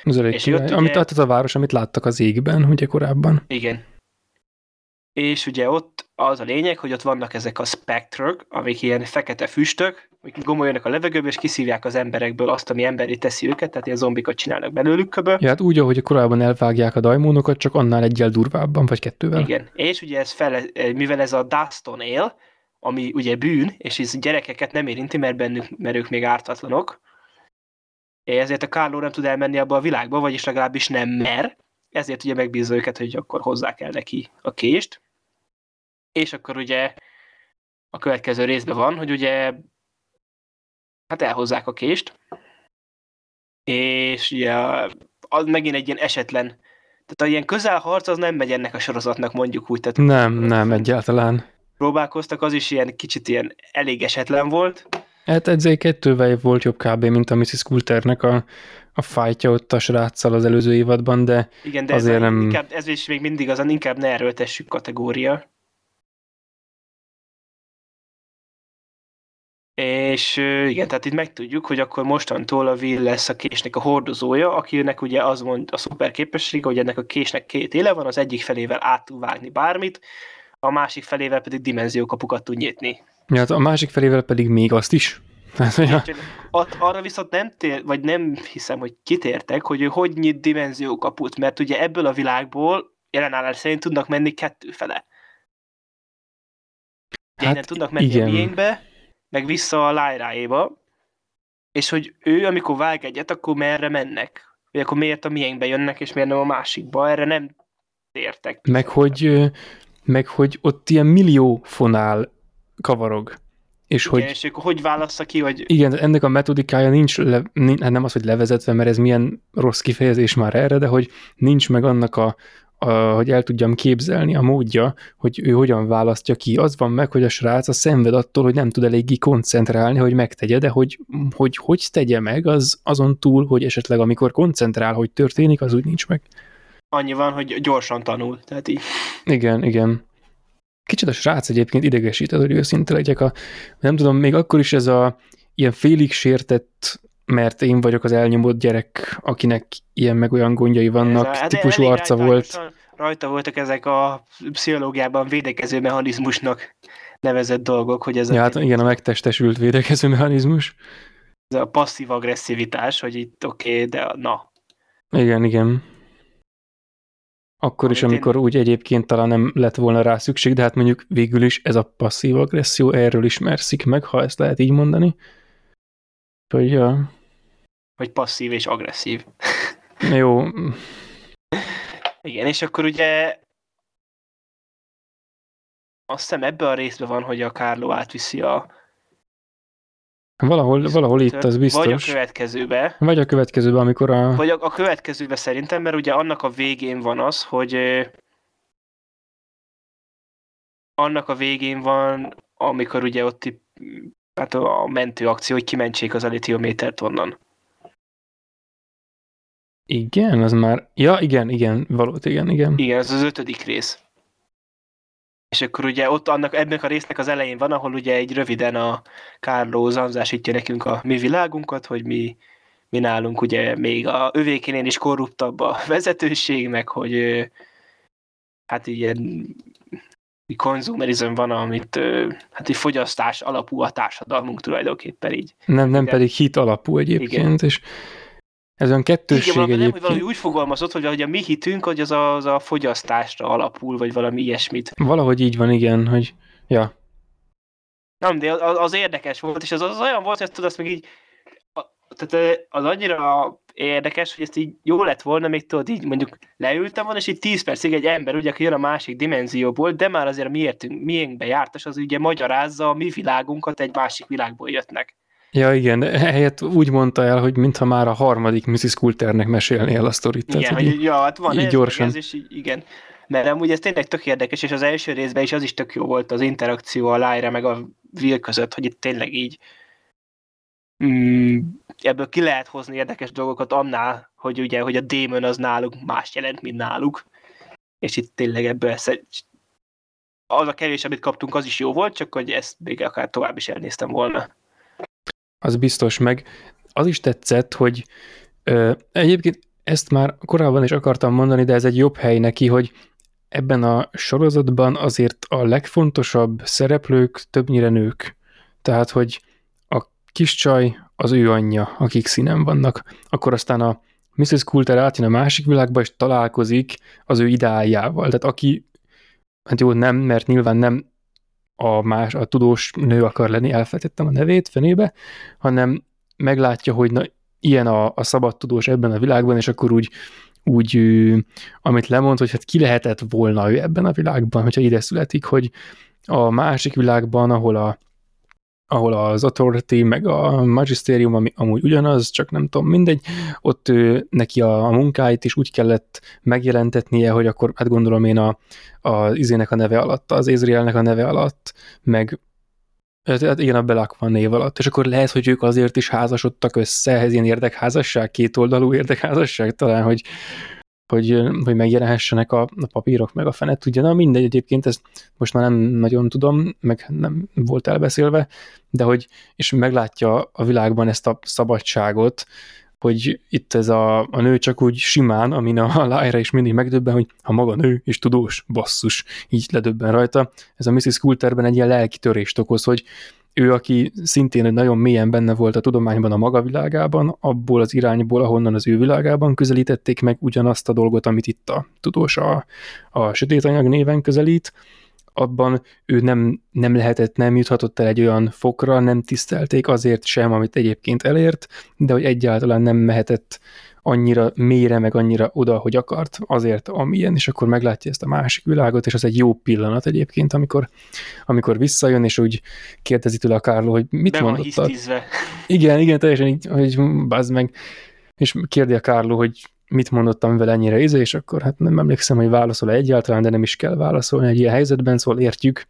Az elég és király. ott Amit ugye- az a város, amit láttak az égben, ugye korábban. Igen. És ugye ott az a lényeg, hogy ott vannak ezek a spectrök, amik ilyen fekete füstök, amik gomolyanak a levegőbe, és kiszívják az emberekből azt, ami emberi teszi őket, tehát ilyen zombikat csinálnak belőlük köbö. Ja, hát úgy, ahogy korábban elvágják a dajmónokat, csak annál egyel durvábban, vagy kettővel. Igen. És ugye ez fele, mivel ez a Duston él, ami ugye bűn, és ez gyerekeket nem érinti, mert, bennük, mert ők még ártatlanok, ezért a Carlo nem tud elmenni abba a világba, vagyis legalábbis nem mer, ezért ugye megbízza őket, hogy akkor hozzák el neki a kést. És akkor ugye a következő részben van, hogy ugye hát elhozzák a kést, és ugye az megint egy ilyen esetlen, tehát a ilyen közelharc az nem megy ennek a sorozatnak mondjuk úgy, tehát Nem, nem, egyáltalán. próbálkoztak, az is ilyen kicsit ilyen elég esetlen volt. Hát egy kettővel volt jobb kb. mint a Mrs. Coulternek a, a fájtja ott a sráccal az előző évadban, de Igen, de Azért ez, nem- inkább, ez is még mindig az, inkább ne erőltessük kategória. És igen, tehát itt megtudjuk, hogy akkor mostantól a Will lesz a késnek a hordozója, akinek ugye az mond a szuper képessége, hogy ennek a késnek két éle van, az egyik felével át tud vágni bármit, a másik felével pedig dimenziókapukat tud nyitni. Ja, hát a másik felével pedig még azt is. (laughs) Hát, hogy a, Úgyhogy At, arra viszont nem tér, vagy nem hiszem, hogy kitértek, hogy ő hogy nyit dimenziókaput, mert ugye ebből a világból jelenállás szerint tudnak menni kettő fele. Ugye Hát innen tudnak menni igen. a miénkbe, meg vissza a Lyráéba, és hogy ő, amikor vág egyet, akkor merre mennek? Vagy akkor miért a miénkbe jönnek, és miért nem a másikba? Erre nem tértek. meg, hogy, meg hogy ott ilyen millió fonál kavarog. És Igen, hogy és akkor hogy válassza ki, hogy igen, ennek a metodikája nincs, le, nin- hát nem az, hogy levezetve, mert ez milyen rossz kifejezés már erre, de hogy nincs meg annak a, a, hogy el tudjam képzelni a módja, hogy ő hogyan választja ki. Az van meg, hogy a srác a szenved attól, hogy nem tud eléggé koncentrálni, hogy megtegye, de hogy hogy, hogy tegye meg, az azon túl, hogy esetleg amikor koncentrál, hogy történik, az úgy nincs meg. annyi van, hogy gyorsan tanul. Tehát így. Igen, igen. Kicsit a srác egyébként idegesített, hogy őszinte legyek. A, nem tudom, még akkor is ez a ilyen félig sértett, mert én vagyok az elnyomott gyerek, akinek ilyen meg olyan gondjai vannak, Ez a- hát típusú arca volt. látványosan Rajta voltak ezek a pszichológiában védekező mechanizmusnak nevezett dolgok, hogy ez, Ja, a, hát igen, a megtestesült védekező mechanizmus. ez a passzív agresszivitás, hogy itt oké, okay, de na. Igen, igen. Akkor is, Amit én- amikor úgy egyébként talán nem lett volna rá szükség, de hát mondjuk végül is ez a passzív agresszió erről ismerszik meg, ha ezt lehet így mondani. Hogy ja, Hogy passzív és agresszív. (laughs) jó, Igen, és akkor ugye azt hiszem ebbe a részbe van, hogy a Kárló átviszi a valahol, valahol itt az biztos. Vagy a következőbe, Vagy a következőben, amikor a... vagy a, a következőbe szerintem, mert ugye annak a végén van az, hogy annak a végén van, amikor ugye ott hát a a mentő akció, hogy kimentsék az elitiométert onnan. Igen, az már... Ja, igen, igen, valót, igen, igen. Igen, ez az ötödik rész. És akkor ugye ott annak, ennek a résznek az elején van, ahol ugye egy röviden a Kárló zanzásítja nekünk a mi világunkat, hogy mi, mi nálunk ugye még a övékénél is korruptabb a (laughs) vezetőség, meg hogy hát ilyen konzumerizm van, amit hát egy fogyasztás alapú a társadalmunk tulajdonképpen így. Nem, nem Igen. pedig hit alapú egyébként, és Ez olyan kettősség Igen, valami, nem, valami úgy fogalmazott, hogy, hogy a mi hitünk, hogy az a, az a fogyasztásra alapul, vagy valami ilyesmit. Valahogy így van, igen, hogy ja, Nem, de az, az érdekes volt, és az, az olyan volt, hogy ezt tudod, azt még így, a, tehát az annyira érdekes, hogy ezt így jó lett volna, még tudod, így mondjuk leültem volna, és így 10 percig egy ember, ugye, aki jön a másik dimenzióból, de már azért a miértünk, miénkbe jártas, az ugye magyarázza a mi világunkat egy másik világból jöttnek. Ja, igen, helyett úgy mondta el, hogy mintha már a harmadik Mrs. Coulternek mesélnél a sztorit. Igen, Tehát, hogy, hogy ja, hát van így ez, gyorsan. Ez, így, igen. Mert amúgy ez tényleg tök érdekes, és az első részben is az is tök jó volt az interakció a Lyra meg a Will között, hogy itt tényleg így mm, ebből ki lehet hozni érdekes dolgokat annál, hogy ugye, hogy a Demon az náluk más jelent, mint náluk. És itt tényleg ebből egy, az a kevés, amit kaptunk, az is jó volt, csak hogy ezt még akár tovább is elnéztem volna. Az biztos meg. Az is tetszett, hogy ö, egyébként ezt már korábban is akartam mondani, de ez egy jobb hely neki, hogy ebben a sorozatban azért a legfontosabb szereplők többnyire nők. Tehát, hogy a kis csaj az ő anyja, akik színen vannak. Akkor aztán a Mrs. Coulter átjön a másik világba, és találkozik az ő ideájával. Tehát aki, hát jó, nem, mert nyilván nem a, más, a tudós nő akar lenni, elfelejtettem a nevét fenébe, hanem meglátja, hogy na, ilyen a, a szabad tudós ebben a világban, és akkor úgy, úgy amit lemond, hogy hát ki lehetett volna ő ebben a világban, hogyha ide születik, hogy a másik világban, ahol a ahol az Authority meg a Magisterium, ami amúgy ugyanaz, csak nem tudom, mindegy, ott ő, neki a, a munkáit is úgy kellett megjelentetnie, hogy akkor hát gondolom én a, a izének a neve alatt, az Ezrielnek a neve alatt, meg hát igen, a Belakvan név alatt, és akkor lehet, hogy ők azért is házasodtak össze, ez ilyen érdekházasság, kétoldalú érdekházasság talán, hogy, hogy, hogy megjelenhessenek a, a papírok, meg a fenet tudja. Na mindegy, egyébként ezt most már nem nagyon tudom, meg nem volt elbeszélve, de hogy, és meglátja a világban ezt a szabadságot, hogy itt ez a, a nő csak úgy simán, amin a (laughs) Lyra is mindig megdöbben, hogy ha maga nő és tudós, basszus, így ledöbben rajta. Ez a Mrs. Coulterben egy ilyen lelki törést okoz, hogy ő, aki szintén nagyon mélyen benne volt a tudományban a maga világában, abból az irányból, ahonnan az ő világában közelítették meg ugyanazt a dolgot, amit itt a tudós a, a sötétanyag néven közelít, abban ő nem, nem lehetett, nem juthatott el egy olyan fokra, nem tisztelték azért sem, amit egyébként elért, de hogy egyáltalán nem mehetett annyira mélyre, meg annyira oda, hogy akart, azért amilyen, és akkor meglátja ezt a másik világot, és az egy jó pillanat egyébként, amikor, amikor visszajön, és úgy kérdezi tőle a Kárló, hogy mit Be van mondott. hisztizve. Igen, igen, teljesen így, hogy bazd meg, és kérdi a Kárló, hogy mit mondottam vele ennyire izé, és akkor hát nem emlékszem, hogy válaszol egyáltalán, de nem is kell válaszolni egy ilyen helyzetben, szóval értjük.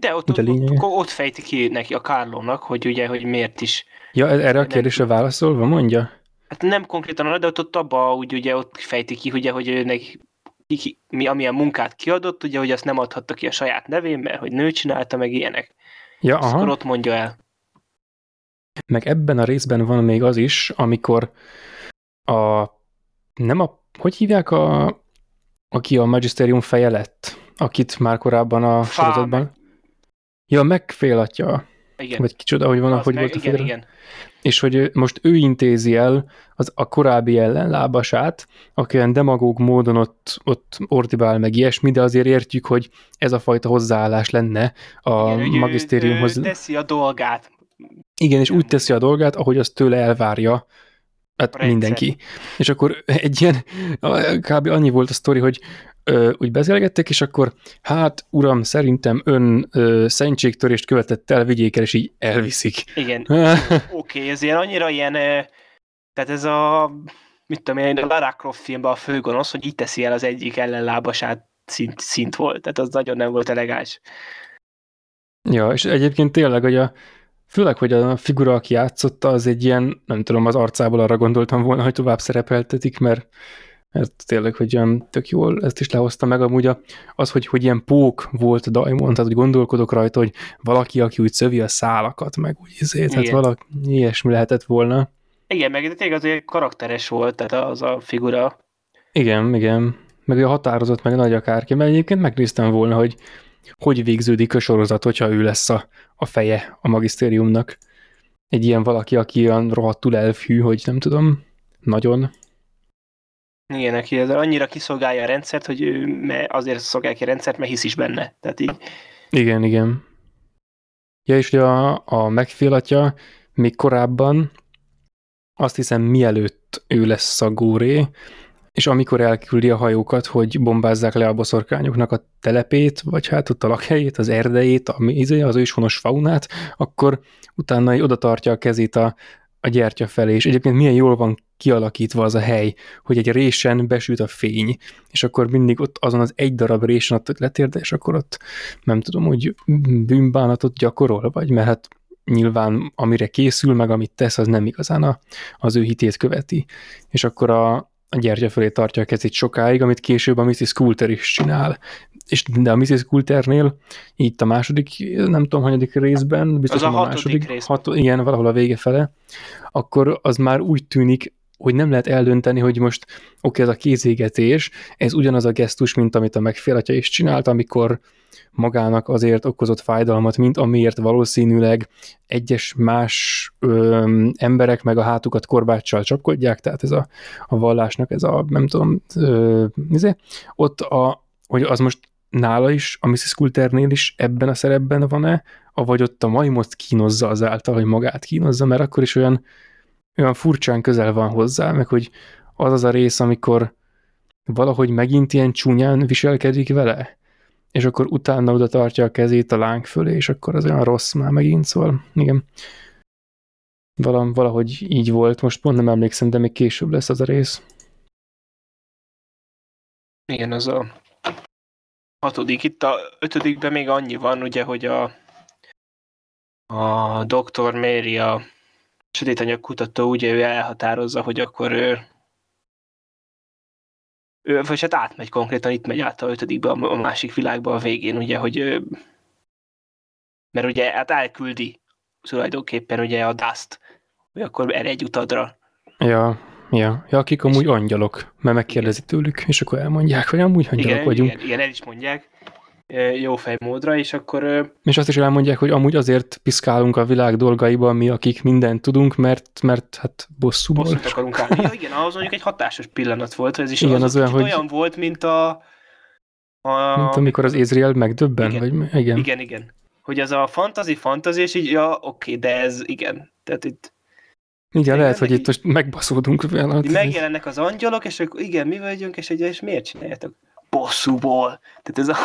De ott, De ott, ott, ott fejti ki neki a Kárlónak, hogy ugye, hogy miért is. Ja, e- erre a kérdésre válaszolva mondja? Hát nem konkrétan arra, de ott, ott abba úgy ugye ott fejti ki, ugye, hogy őnek ki, mi, amilyen munkát kiadott, ugye, hogy azt nem adhatta ki a saját nevén, mert hogy nő csinálta, meg ilyenek. Ja, Aha. Akkor ott mondja el. Meg ebben a részben van még az is, amikor a, nem a, hogy hívják a, aki a Magisterium feje lett, akit már korábban a Fám. sorozatban. Ja, megfél atya, Igen. vagy kicsoda, hogy van, Az hogy meg, volt a igen, igen. És hogy most ő intézi el az, a korábbi ellenlábasát, aki olyan demagóg módon ott, ott ordibál meg ilyesmi, de azért értjük, hogy ez a fajta hozzáállás lenne a igen, hogy ő- magisztériumhoz. ő teszi a dolgát. Igen, és úgy teszi a dolgát, ahogy azt tőle elvárja hát A rendszer. mindenki. És akkor egy ilyen, kb. annyi volt a sztori, hogy ö, úgy beszélgettek, és akkor hát uram, szerintem ön ö, szentségtörést követett el, vigyék el, és így elviszik. Igen. (laughs) Oké, okay, ez ilyen annyira ilyen, eh, tehát ez a, mit tudom én, a Lara Croft filmben a főgonosz, hogy így teszi el az egyik ellenlábasát szint, szint volt, tehát az nagyon nem volt elegáns. Ja, és egyébként tényleg, hogy a, főleg, hogy a figura, aki játszotta, az egy ilyen, nem tudom, az arcából arra gondoltam volna, hogy tovább szerepeltetik, mert, mert tényleg, hogy olyan tök jól ezt is lehozta meg, amúgy a, az, hogy, hogy ilyen pók volt a Daimon, tehát hogy gondolkodok rajta, hogy valaki, aki úgy szövi a szálakat, meg úgy izé, tehát valaki ilyesmi lehetett volna. Igen, meg tényleg azért karakteres volt, tehát az a figura. Igen, igen. Meg a határozott, meg nagy akárki, mert egyébként megnéztem volna, hogy hogy végződik a sorozat, hogyha ő lesz a, a feje a magisztériumnak. Egy ilyen valaki, aki olyan rohadtul elfű, hogy nem tudom, nagyon. Igen, neki ez annyira kiszolgálja a rendszert, hogy ő azért szolgálja ki a rendszert, mert hisz is benne. Tehát így, Igen, igen. Ja, és ugye a, a megfélatja még korábban, azt hiszem mielőtt ő lesz a góré, és amikor elküldi a hajókat, hogy bombázzák le a boszorkányoknak a telepét, vagy hát ott a lakhelyét, az erdejét, a, izé, az őshonos faunát, akkor utána oda tartja a kezét a, a gyertya felé, és egyébként milyen jól van kialakítva az a hely, hogy egy résen besüt a fény, és akkor mindig ott azon az egy darab résen ott letérde, és akkor ott nem tudom, hogy bűnbánatot gyakorol, vagy mert hát nyilván amire készül, meg amit tesz, az nem igazán a, az ő hitét követi. És akkor a, a gyertya felé tartja a kezét sokáig, amit később a Mrs. Coulter is csinál. És de a Mrs. Coulternél, itt a második, nem tudom, hanyadik részben, biztos Az a a második, részben. hat, igen, valahol a vége fele, akkor az már úgy tűnik, hogy nem lehet eldönteni, hogy most oké, ez a kézégetés, ez ugyanaz a gesztus, mint amit a megfélatja is csinált, amikor magának azért okozott fájdalmat, mint amiért valószínűleg egyes más ö, emberek meg a hátukat korbáccsal csapkodják, tehát ez a, a vallásnak ez a, nem tudom, ö, izé, ott a, hogy az most nála is, a Mrs. Coulternél is ebben a szerepben van-e, vagy ott a majmot kínozza azáltal, hogy magát kínozza, mert akkor is olyan, olyan furcsán közel van hozzá, meg hogy az az a rész, amikor valahogy megint ilyen csúnyán viselkedik vele, és akkor utána oda tartja a kezét a láng fölé, és akkor az olyan rossz már megint, szóval igen. Valam, valahogy így volt, most pont nem emlékszem, de még később lesz az a rész. igen, az a hatodik. Itt a ötödikben még annyi van, ugye, hogy a, a Dr. Mary, a sötétanyag kutató, ugye ő elhatározza, hogy akkor ő, ő vagy hát átmegy konkrétan, itt megy át a ötödikbe, a másik világba a végén, ugye, hogy ő, mert ugye hát elküldi tulajdonképpen ugye a Dust, hogy akkor erre egy utadra. Ja, ja, ja akik amúgy angyalok, mert megkérdezi tőlük, és akkor elmondják, hogy amúgy angyalok Igen, vagyunk. igen, igen, el is mondják jó fejmódra, és akkor És azt is elmondják, hogy amúgy azért piszkálunk a világ dolgaiban mi, akik mindent tudunk, mert, mert hát bosszúból. bosszút akarunk állni. Ja, igen, ahhoz mondjuk egy hatásos pillanat volt, ez is Igen, az, az az olyan, hogy- olyan volt, mint a... a Mint amikor az Ézriel megdöbben, Igen. vagy igen. Igen, igen. Hogy az a fantazi, fantazi, és így, ja, oké, de ez igen. Tehát itt Igen, lehet, hogy itt most megbaszódunk vele. megjelennek az angyalok, és akkor igen, mi vagyunk, és, ugye, és miért csináljátok? Bosszúból. Tehát ez a...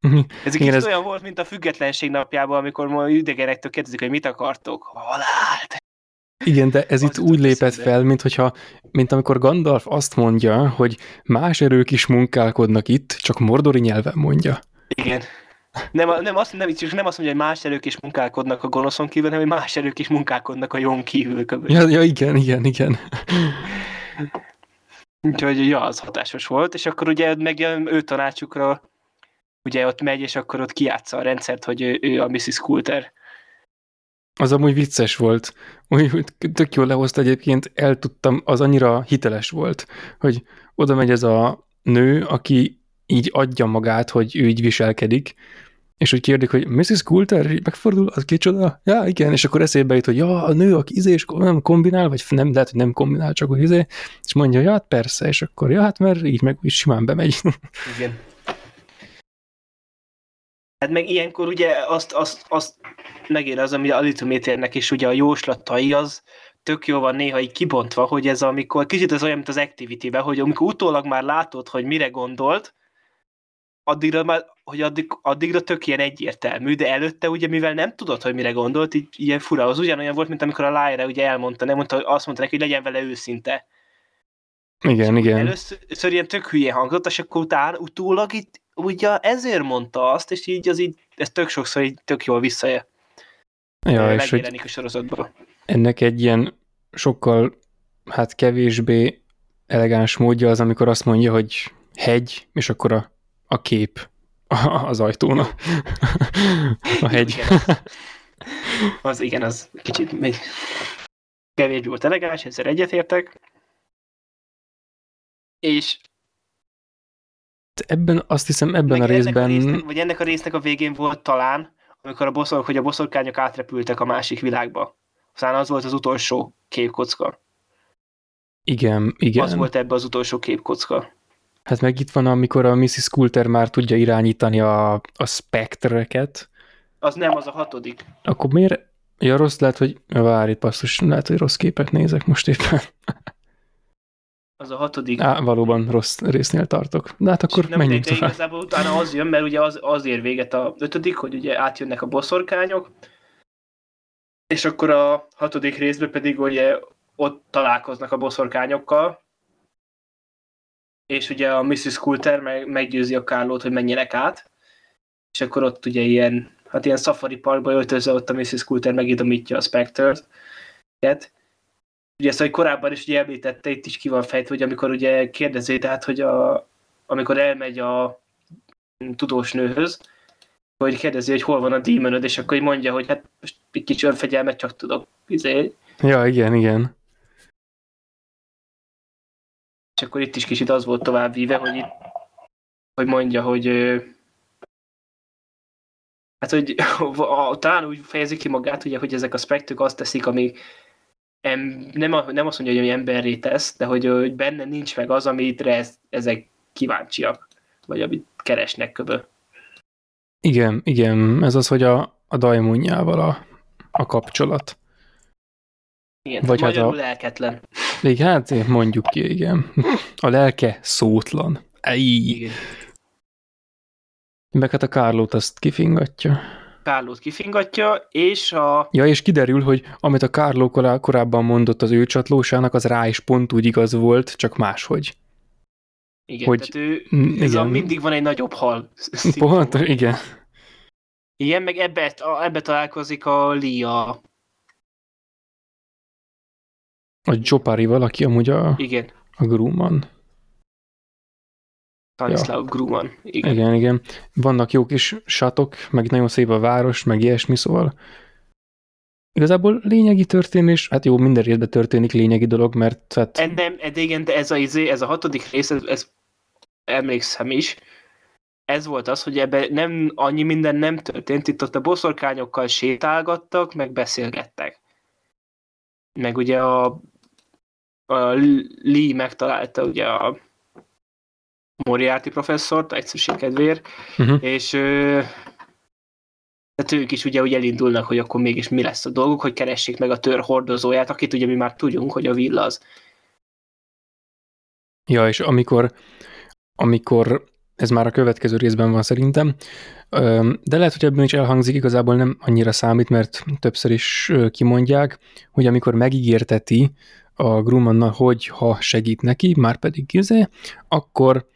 (laughs) Ez egy kicsit ez- olyan volt, mint a függetlenség napjában, amikor ma idegenektől kérdezik, hogy mit akartok. Halált! Igen, de ez Az itt úgy lépett eszembe. fel, mint, hogyha, mint amikor Gandalf azt mondja, hogy más erők is munkálkodnak itt, csak mordori nyelven mondja. Igen. Nem, nem, azt, nem, csak nem azt mondja, hogy más erők is munkálkodnak a gonoszon kívül, hanem hogy más erők is munkálkodnak a jón kívül. Kb. Ja, ja igen, igen, igen. Úgyhogy ja, az hatásos volt, és akkor ugye megjön ő tanácsukra, ugye ott megy, és akkor ott kiátsza a rendszert, hogy ő, ő a Mrs. Coulter. Az amúgy vicces volt. Úgy, tök jól lehozta egyébként, el tudtam, az annyira hiteles volt, hogy oda megy ez a nő, aki így adja magát, hogy ő így viselkedik, és hogy kérdik, hogy Mrs. Coulter, megfordul, az kicsoda? Ja, igen, és akkor eszébe jut, hogy ja, a nő, aki izé, és nem kombinál, vagy nem, lehet, hogy nem kombinál, csak hogy izé, és mondja, ja, hát persze, és akkor, ja, hát mert így meg úgy simán bemegy. Igen. Hát meg ilyenkor ugye azt, azt, azt megérez, ami a Litométérnek is ugye a jóslatai, az tök jó van néha így kibontva, hogy ez amikor, kicsit ez olyan, mint az activity hogy amikor utólag már látod, hogy mire gondolt, addigra már, hogy addig, addigra tök ilyen egyértelmű, de előtte ugye, mivel nem tudod, hogy mire gondolt, így ilyen fura, az ugyanolyan volt, mint amikor a Lyra ugye elmondta, nem mondta, azt mondta neki, hogy legyen vele őszinte. igen, igen. Először ilyen tök hülye hangzott, és akkor utána, utólag itt ugye ezért mondta azt, és így az így, ez tök sokszor így tök jól visszaje. Ja, és hogy a sorozatban. ennek egy ilyen sokkal, hát kevésbé elegáns módja az, amikor azt mondja, hogy hegy, és akkor a, a kép az ajtón a, a (laughs) hegy. Igen, az, az igen, az kicsit még kevésbé volt elegáns, ezzel egyetértek. És Ebben azt hiszem, ebben meg a ennek részben, a résznek, vagy ennek a résznek a végén volt talán, amikor a boszork, hogy a boszorkányok átrepültek a másik világba. Aztán az volt az utolsó képkocka. Igen, igen. Az volt ebbe az utolsó képkocka. Hát meg itt van, amikor a Mrs. Coulter már tudja irányítani a, a spektreket. Az nem, az a hatodik. Akkor miért? Ja, rossz lehet, hogy várj, passzus, lehet, hogy rossz képet nézek most éppen. Az a hatodik. Á, valóban rossz résznél tartok. De hát akkor nem menjünk tovább. igazából utána az jön, mert ugye az, az ér véget a ötödik, hogy ugye átjönnek a boszorkányok, és akkor a hatodik részben pedig ugye ott találkoznak a boszorkányokkal, és ugye a Mrs. Coulter meg, meggyőzi a Kárlót, hogy menjenek át, és akkor ott ugye ilyen, hát ilyen safari parkba öltözve ott a Mrs. Coulter megidomítja a Spectre-t. Ugye ezt, hogy korábban is ugye említette, itt is ki van fejtve, hogy amikor ugye kérdezi, tehát, hogy a, amikor elmegy a tudós nőhöz, hogy kérdezi, hogy hol van a demonod, és akkor így mondja, hogy hát most egy kicsi önfegyelmet csak tudok. Izé. Ja, igen, igen. És akkor itt is kicsit az volt tovább víve, hogy itt, hogy mondja, hogy hát, hogy (laughs) a, talán úgy fejezi ki magát, ugye, hogy ezek a spektük azt teszik, ami em, nem, a, nem azt mondja, hogy emberré tesz, de hogy, hogy benne nincs meg az, amitre ez, ezek kíváncsiak, vagy amit keresnek köbö. Igen, igen. Ez az, hogy a, a dajmonjával a, a kapcsolat. Igen, Vagy hát a- lelketlen. Igen, hát mondjuk ki, igen. A lelke szótlan. Ej. Igen. Meg hát a Kárlót azt kifingatja. Kárlót kifingatja, és a... Ja, és kiderül, hogy amit a Kárló korá- korábban mondott az ő csatlósának, az rá is pont úgy igaz volt, csak máshogy. Igen, Hogy- tehát ő, Mm, ez a, igen. mindig van egy nagyobb hal. (laughs) Pont, igen. Igen, meg ebbe, ebbe találkozik a Lia. A Jopari valaki amúgy a, Igen, a Grumman. Stanislav ja. Gruman. Igen. Igen, igen. Vannak jó kis satok, meg nagyon szép a város, meg ilyesmi, szóval igazából lényegi történés, hát jó, minden részben történik lényegi dolog, mert hát, En, nem, de igen, de ez a, izé- ez a hatodik rész, ez, ez emlékszem is, ez volt az, hogy ebben nem, annyi minden nem történt, itt ott a boszorkányokkal sétálgattak, meg beszélgettek. Meg ugye a, a Lee megtalálta ugye a Moriarty professzort, egyszerűség kedvéért, uh-huh. és ö, tehát ők is ugye úgy elindulnak, hogy akkor mégis mi lesz a dolguk, hogy keressék meg a tör hordozóját, akit ugye mi már tudjunk, hogy a Villa az. Ja, és amikor, amikor ez már a következő részben van szerintem, de lehet, hogy ebben is elhangzik, igazából nem annyira számít, mert többször is kimondják, hogy amikor megígérteti a Grummanna, hogy ha segít neki, már pedig izé, akkor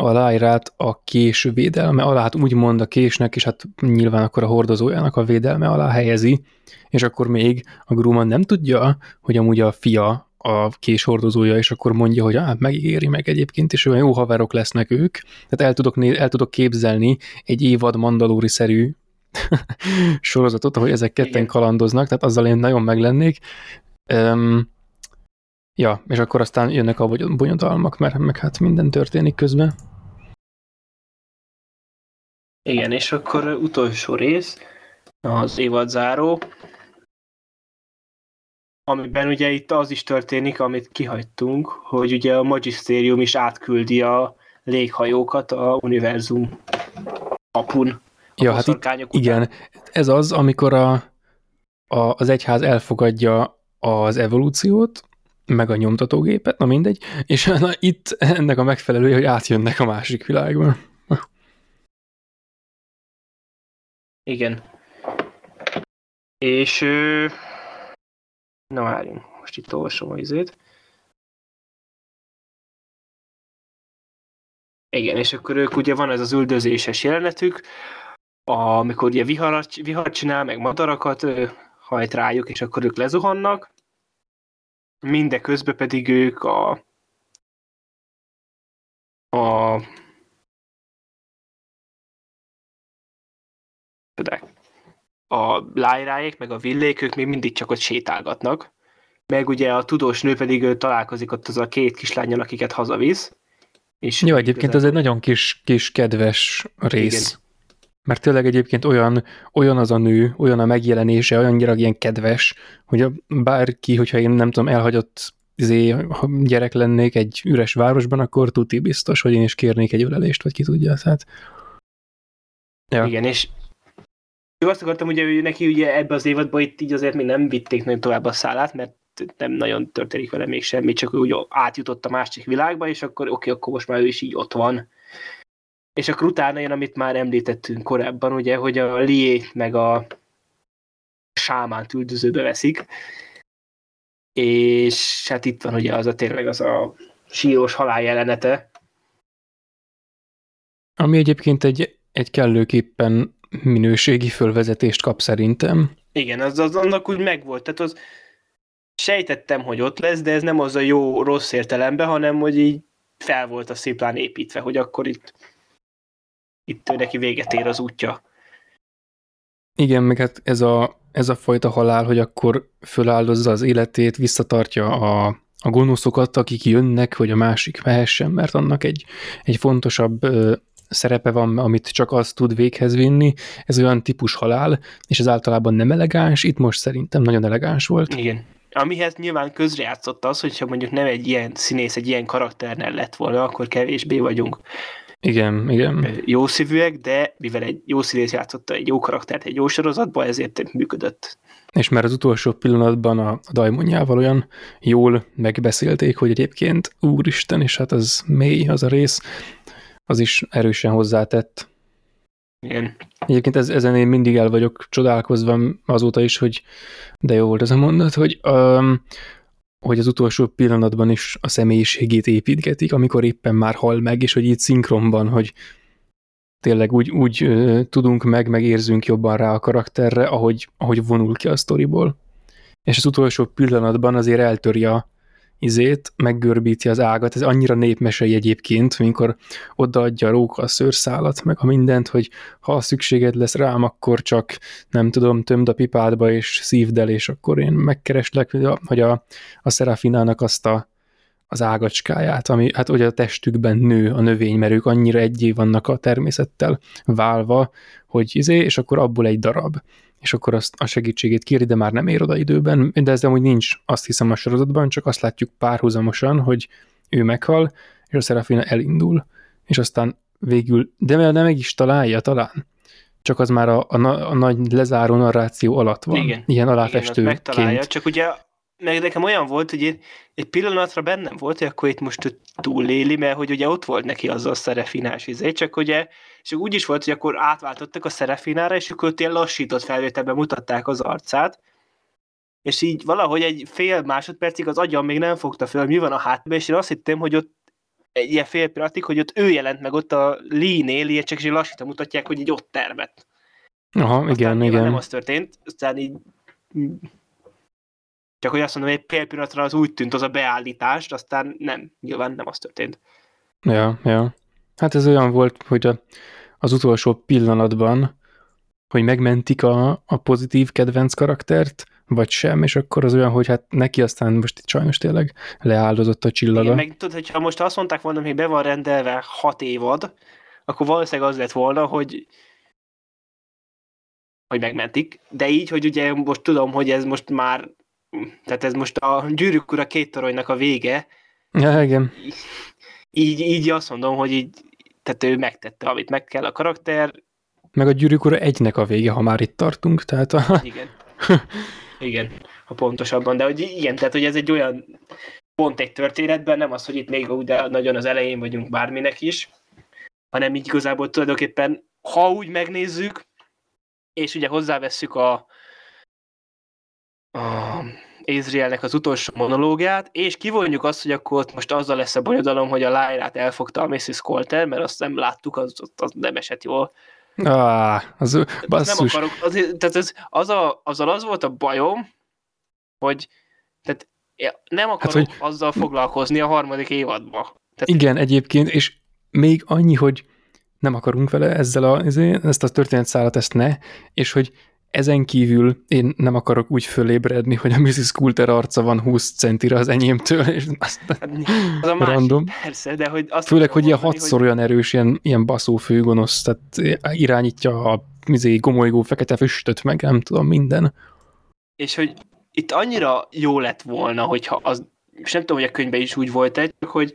a Lyrát a kés védelme alá, hát úgymond a késnek, és hát nyilván akkor a hordozójának a védelme alá helyezi, és akkor még a Grumman nem tudja, hogy amúgy a fia a kés hordozója, és akkor mondja, hogy hát megígéri meg egyébként, és olyan jó haverok lesznek ők. Tehát el tudok, né- el tudok képzelni egy évad mandalóri-szerű (laughs) sorozatot, ahogy ezek ketten Igen. kalandoznak, tehát azzal én nagyon meglennék. Um, ja, és akkor aztán jönnek a bonyodalmak, mert meg hát minden történik közben. Igen, és akkor utolsó rész, az évad záró, amiben ugye itt az is történik, amit kihagytunk, hogy ugye a Magisterium is átküldi a léghajókat a univerzum apun. A Ja, hát itt, után. igen, ez az, amikor a, a, az egyház elfogadja az evolúciót, meg a nyomtatógépet, na mindegy, és (laughs) na, itt ennek a megfelelője, hogy átjönnek a másik világba. Igen. És... Ö... Na várjunk, most itt olvasom a izét. Igen, és akkor ők ugye van ez az üldözéses jelenetük, amikor ugye viharat, vihar csinál, meg madarakat hajt rájuk, és akkor ők lezuhannak. Mindeközben pedig ők a a tudák, a lájráék, meg a villék, ők még mindig csak ott sétálgatnak. Meg ugye a tudós nő pedig ő találkozik ott az a két kislányjal, akiket hazavisz. És Jó, egyébként ez egy nagyon kis, kis kedves rész. Igen. Mert tényleg egyébként olyan, olyan az a nő, olyan a megjelenése, olyannyira ilyen kedves, hogy a, bárki, hogyha én nem tudom, elhagyott izé, ha gyerek lennék egy üres városban, akkor tuti biztos, hogy én is kérnék egy ölelést, vagy ki tudja. Tehát... Ja. Igen, és azt akartam, ugye, hogy neki ugye ebbe az évadban itt így azért még nem vitték nagyon tovább a szállát, mert nem nagyon történik vele még semmi, csak úgy átjutott a másik világba, és akkor oké, okay, akkor most már ő is így ott van. És akkor utána jön, amit már említettünk korábban, ugye, hogy a Liét meg a sámánt üldözőbe veszik, és hát itt van ugye az a tényleg az a sírós halál jelenete. Ami egyébként egy, egy kellőképpen minőségi fölvezetést kap szerintem. Igen, az, az annak úgy megvolt. Tehát az sejtettem, hogy ott lesz, de ez nem az a jó rossz értelemben, hanem hogy így fel volt a széplán építve, hogy akkor itt, itt neki véget ér az útja. Igen, meg hát ez a, ez a fajta halál, hogy akkor föláldozza az életét, visszatartja a, a gonoszokat, akik jönnek, hogy a másik mehessen, mert annak egy, egy fontosabb szerepe van, amit csak az tud véghez vinni. Ez olyan típus halál, és ez általában nem elegáns, itt most szerintem nagyon elegáns volt. Igen. Amihez nyilván közrejátszott az, hogyha mondjuk nem egy ilyen színész, egy ilyen karakternél lett volna, akkor kevésbé vagyunk igen, igen. Jó szívűek, de mivel egy jó színész játszotta egy jó karaktert egy jó sorozatban, ezért működött. És már az utolsó pillanatban a, dajmonjával olyan jól megbeszélték, hogy egyébként úristen, és hát az mély az a rész, az is erősen hozzátett. Igen. Egyébként ez, ezen én mindig el vagyok csodálkozva azóta is, hogy de jó volt ez a mondat, hogy um, hogy az utolsó pillanatban is a személyiségét építgetik, amikor éppen már hal meg, és hogy itt szinkronban, hogy tényleg úgy, úgy uh, tudunk meg, megérzünk jobban rá a karakterre, ahogy, ahogy vonul ki a sztoriból. És az utolsó pillanatban azért eltöri a, izét, meggörbíti az ágat, ez annyira népmesei egyébként, amikor odaadja a róka a szőrszálat, meg a mindent, hogy ha szükséged lesz rám, akkor csak nem tudom, tömd a pipádba és szívd el, és akkor én megkereslek, hogy a, a Serafinának azt a, az ágacskáját, ami hát ugye a testükben nő a növény, mert ők annyira egyé vannak a természettel válva, hogy izé, és akkor abból egy darab és akkor azt a segítségét kéri, de már nem ér oda időben, de ez amúgy nincs, azt hiszem a sorozatban, csak azt látjuk párhuzamosan, hogy ő meghal, és a Serafina elindul, és aztán végül, de nem meg is találja talán, csak az már a, a, a nagy lezáró narráció alatt van. Igen. Ilyen aláfestőként. Igen, megtalálja, csak ugye meg nekem olyan volt, hogy én egy pillanatra bennem volt, hogy akkor itt most túléli, mert hogy ugye ott volt neki az a szerefinás izé, csak ugye, és úgy is volt, hogy akkor átváltottak a szerefinára, és akkor ott ilyen lassított felvételben mutatták az arcát, és így valahogy egy fél másodpercig az agyam még nem fogta fel, mi van a háttérben, és én azt hittem, hogy ott egy ilyen fél pillanatig, hogy ott ő jelent meg ott a Lee-nél, ilyen csak is lassítan mutatják, hogy így ott termet. Aha, aztán igen, igen. Nem az történt, aztán így csak hogy azt mondom, hogy egy pillanatra az úgy tűnt az a beállítást, aztán nem, nyilván nem az történt. Ja, ja. Hát ez olyan volt, hogy a, az utolsó pillanatban, hogy megmentik a, a pozitív kedvenc karaktert, vagy sem, és akkor az olyan, hogy hát neki aztán most sajnos tényleg leáldozott a csillaga. Igen, meg tudod, hogyha most azt mondták volna, hogy be van rendelve hat évad, akkor valószínűleg az lett volna, hogy hogy megmentik, de így, hogy ugye most tudom, hogy ez most már tehát ez most a gyűrűk ura két toronynak a vége. Ja, igen. Így, így azt mondom, hogy így, tehát ő megtette, amit meg kell a karakter. Meg a gyűrűk ura egynek a vége, ha már itt tartunk, tehát a... Igen. Igen, ha pontosabban, de hogy igen, tehát hogy ez egy olyan pont egy történetben, nem az, hogy itt még úgy nagyon az elején vagyunk bárminek is, hanem így igazából tulajdonképpen, ha úgy megnézzük, és ugye hozzávesszük a, a Ézrielnek az utolsó monológiát, és kivonjuk azt, hogy akkor ott most azzal lesz a bonyodalom, hogy a Lyrát elfogta a Mrs. Colter, mert azt nem láttuk, az, az nem esett jól. Ah, az basszus. Nem akarok, az, tehát ez, az a, azzal az volt a bajom, hogy tehát nem akarok hát, hogy... azzal foglalkozni a harmadik évadban. Tehát... Igen, egyébként, és még annyi, hogy nem akarunk vele ezzel a, ezt a történetszálat, ezt ne, és hogy ezen kívül én nem akarok úgy fölébredni, hogy a Mrs. Coulter arca van 20 centire az enyémtől, és azt hát, az a másik, random. persze, de hogy azt Főleg, hogy ilyen hatszor hogy... olyan erős, ilyen, ilyen baszó főgonosz, tehát irányítja a mizé, gomolygó fekete füstöt, meg nem tudom, minden. És hogy itt annyira jó lett volna, hogyha az és nem tudom, hogy a könyvben is úgy volt egy, hogy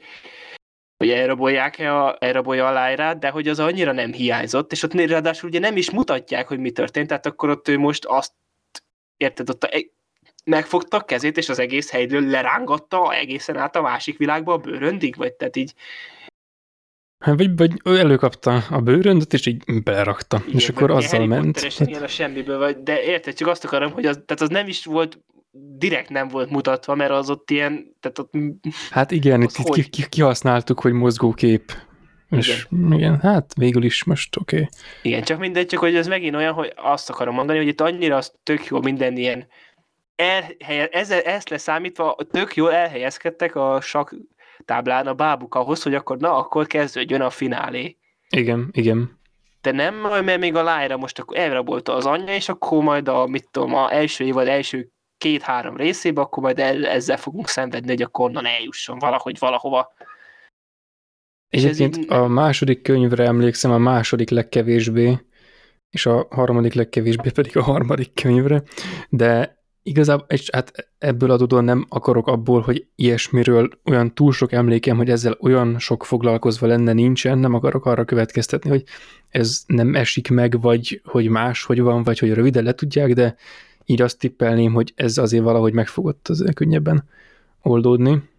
hogy elrabolják-e a, elrabolja a lájrát, de hogy az annyira nem hiányzott, és ott ráadásul ugye nem is mutatják, hogy mi történt, tehát akkor ott ő most azt, érted, ott a, megfogta a kezét, és az egész helyről lerángatta egészen át a másik világba a bőröndig, vagy tehát így Hát, vagy, vagy ő előkapta a bőröndöt, és így belerakta, igen, és akkor azzal Harry ment. Igen, a semmiből, vagy, de érted, csak azt akarom, hogy az, tehát az nem is volt direkt nem volt mutatva, mert az ott ilyen, tehát ott... Hát igen, itt, itt ki, ki, kihasználtuk, hogy mozgókép. És igen. igen, hát végül is most oké. Okay. Igen, csak mindegy, csak hogy ez megint olyan, hogy azt akarom mondani, hogy itt annyira az tök jó minden ilyen elhelye, ezzel, ezt leszámítva tök jól elhelyezkedtek a sak táblán a bábuk ahhoz, hogy akkor na, akkor kezdődjön a finálé. Igen, igen. De nem, mert még a lájra most akkor elrabolta az anyja, és akkor majd a, mit tudom, a első évad első két-három részébe, akkor majd ezzel fogunk szenvedni, hogy akkor onnan eljusson valahogy valahova. Egyébként így... a második könyvre emlékszem a második legkevésbé, és a harmadik legkevésbé pedig a harmadik könyvre, de igazából, és hát ebből adódóan nem akarok abból, hogy ilyesmiről olyan túl sok emlékem, hogy ezzel olyan sok foglalkozva lenne, nincsen, nem akarok arra következtetni, hogy ez nem esik meg, vagy hogy más, hogy van, vagy hogy röviden le tudják, de így azt tippelném, hogy ez azért valahogy megfogott az könnyebben oldódni.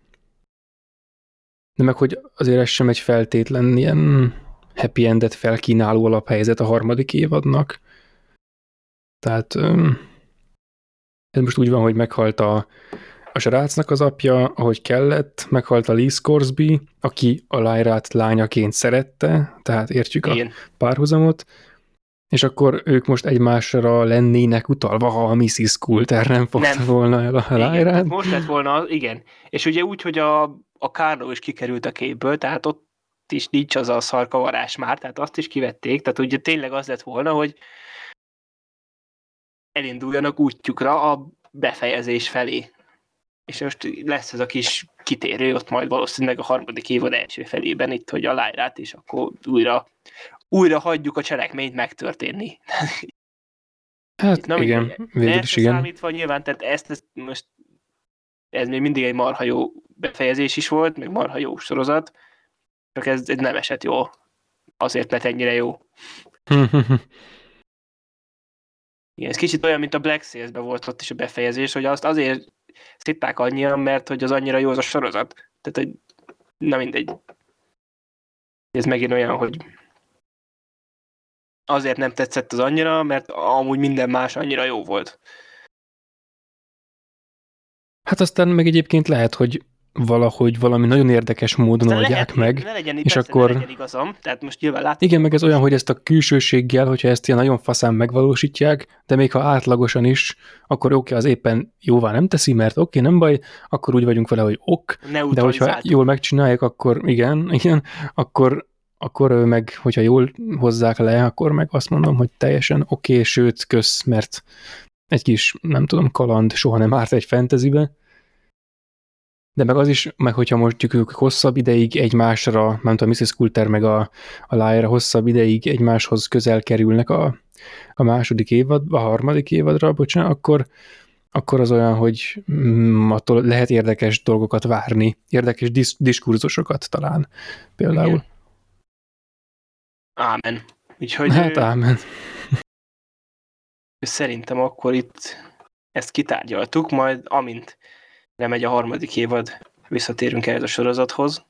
De meg, hogy azért ez sem egy feltétlen ilyen happy endet felkínáló alaphelyzet a harmadik évadnak. Tehát ez most úgy van, hogy meghalt a, a srácnak az apja, ahogy kellett, meghalt a Lee Scoresby, aki a Lyrát lányaként szerette, tehát értjük Igen. a párhuzamot, és akkor ők most egymásra lennének utalva, ha a Mrs. Coulter nem fogta nem. volna el a Lyrát. Most lett volna, igen. És ugye úgy, hogy a, a Carlo is kikerült a képből, tehát ott is nincs az a szarkavarás már, tehát azt is kivették, tehát ugye tényleg az lett volna, hogy elinduljanak útjukra a befejezés felé. És most lesz ez a kis kitérő, ott majd valószínűleg a harmadik évad első felében itt, hogy a lájrát, és akkor újra, újra hagyjuk a cselekményt megtörténni. Hát Na, igen, végül is igen. Számítva nyilván, tehát ezt, ezt most ez még mindig egy marha jó befejezés is volt, meg marha jó sorozat, csak ez, ez nem esett jó. Azért, mert ennyire jó. (laughs) Igen, ez kicsit olyan, mint a Black Sails-be volt ott is a befejezés, hogy azt azért szitták annyian, mert hogy az annyira jó az a sorozat. Tehát, hogy na mindegy. Ez megint olyan, hogy azért nem tetszett az annyira, mert amúgy minden más annyira jó volt. Hát aztán meg egyébként lehet, hogy valahogy valami nagyon érdekes módon Aztán oldják lehet, meg, ne legyen, és akkor... Ne legyen igazam, tehát most nyilván látom. Igen, meg ez olyan, hogy ezt a külsőséggel, hogyha ezt ilyen nagyon faszán megvalósítják, de még ha átlagosan is, akkor oké, okay, az éppen jóvá nem teszi, mert oké, okay, nem baj, akkor úgy vagyunk vele, hogy ok, de hogyha jól megcsinálják, akkor igen, (laughs) igen, akkor akkor meg, hogyha jól hozzák le, akkor meg azt mondom, hogy teljesen oké, okay, sőt, kösz, mert egy kis, nem tudom, kaland soha nem árt egy fantasybe, de meg az is, meg hogyha most ők hosszabb ideig egymásra, nem tudom, Mrs. Coulter meg a, a Lyra hosszabb ideig egymáshoz közel kerülnek a, a második évad, a harmadik évadra, bocsánat, akkor, akkor az olyan, hogy mm, attól lehet érdekes dolgokat várni, érdekes disz, diskurzusokat talán például. Igen. Ámen. Úgyhogy hát ámen. Szerintem akkor itt ezt kitárgyaltuk, majd amint lemegy a harmadik évad, visszatérünk ehhez a sorozathoz,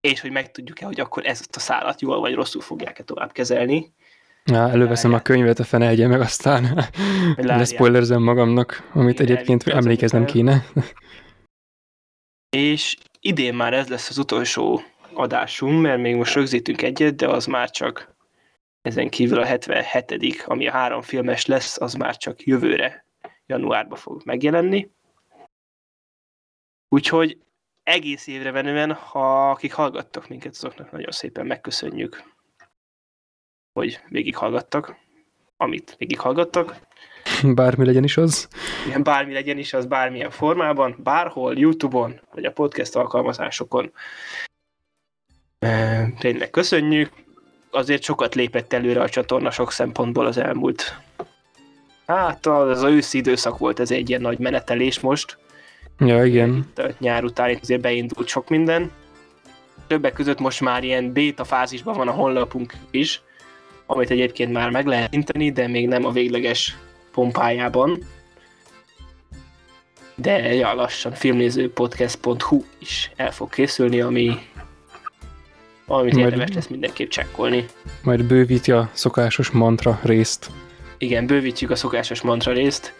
és hogy megtudjuk-e, hogy akkor ezt a szállat jól vagy rosszul fogják-e tovább kezelni. Ja, előveszem a könyvet, a fene egye meg aztán leszpoilerzem (laughs) magamnak, amit Igen, egyébként emlékeznem kéne. És idén már ez lesz az utolsó adásunk, mert még most rögzítünk egyet, de az már csak ezen kívül a 77 ami a három filmes lesz, az már csak jövőre, januárban fog megjelenni. Úgyhogy egész évre venően, ha akik hallgattak minket, azoknak nagyon szépen megköszönjük, hogy végighallgattak, amit végighallgattak. Bármi legyen is az. Igen, bármi legyen is az, bármilyen formában, bárhol, Youtube-on, vagy a podcast alkalmazásokon. Tényleg köszönjük. Azért sokat lépett előre a csatorna sok szempontból az elmúlt. Hát az őszi időszak volt, ez egy ilyen nagy menetelés most Ja, igen. A nyár után itt azért beindult sok minden. Többek között most már ilyen beta fázisban van a honlapunk is, amit egyébként már meg lehet inteni, de még nem a végleges pompájában. De ja, lassan filmnézőpodcast.hu is el fog készülni, ami amit Majd- érdemes lesz mindenképp csekkolni. Majd bővíti a szokásos mantra részt. Igen, bővítjük a szokásos mantra részt,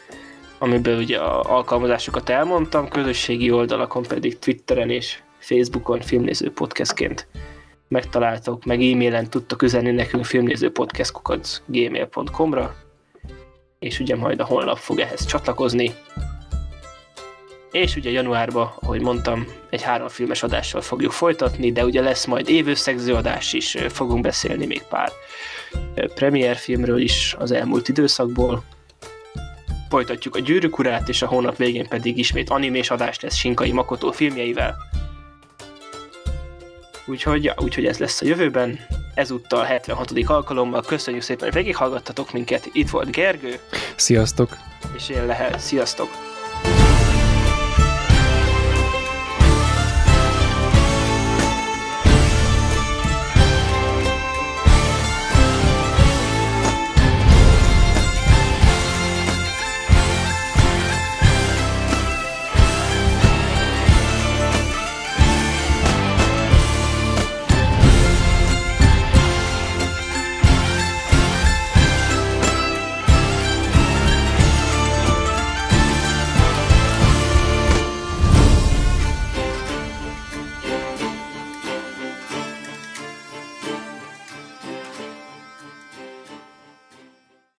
amiből ugye a alkalmazásokat elmondtam, közösségi oldalakon pedig Twitteren és Facebookon filmnéző podcastként megtaláltok, meg e-mailen tudtok üzenni nekünk filmnézőpodcast gmail.com-ra, és ugye majd a honlap fog ehhez csatlakozni. És ugye januárban, ahogy mondtam, egy három filmes adással fogjuk folytatni, de ugye lesz majd évösszegző adás is, fogunk beszélni még pár premier filmről is az elmúlt időszakból. Folytatjuk a Gyűrűk urát, és a hónap végén pedig ismét animés adás lesz Sinkai Makoto filmjeivel. Úgyhogy, ja, úgyhogy ez lesz a jövőben. Ezúttal 76. alkalommal köszönjük szépen, hogy végighallgattatok minket. Itt volt Gergő, Sziasztok! és én Lehel. Sziasztok!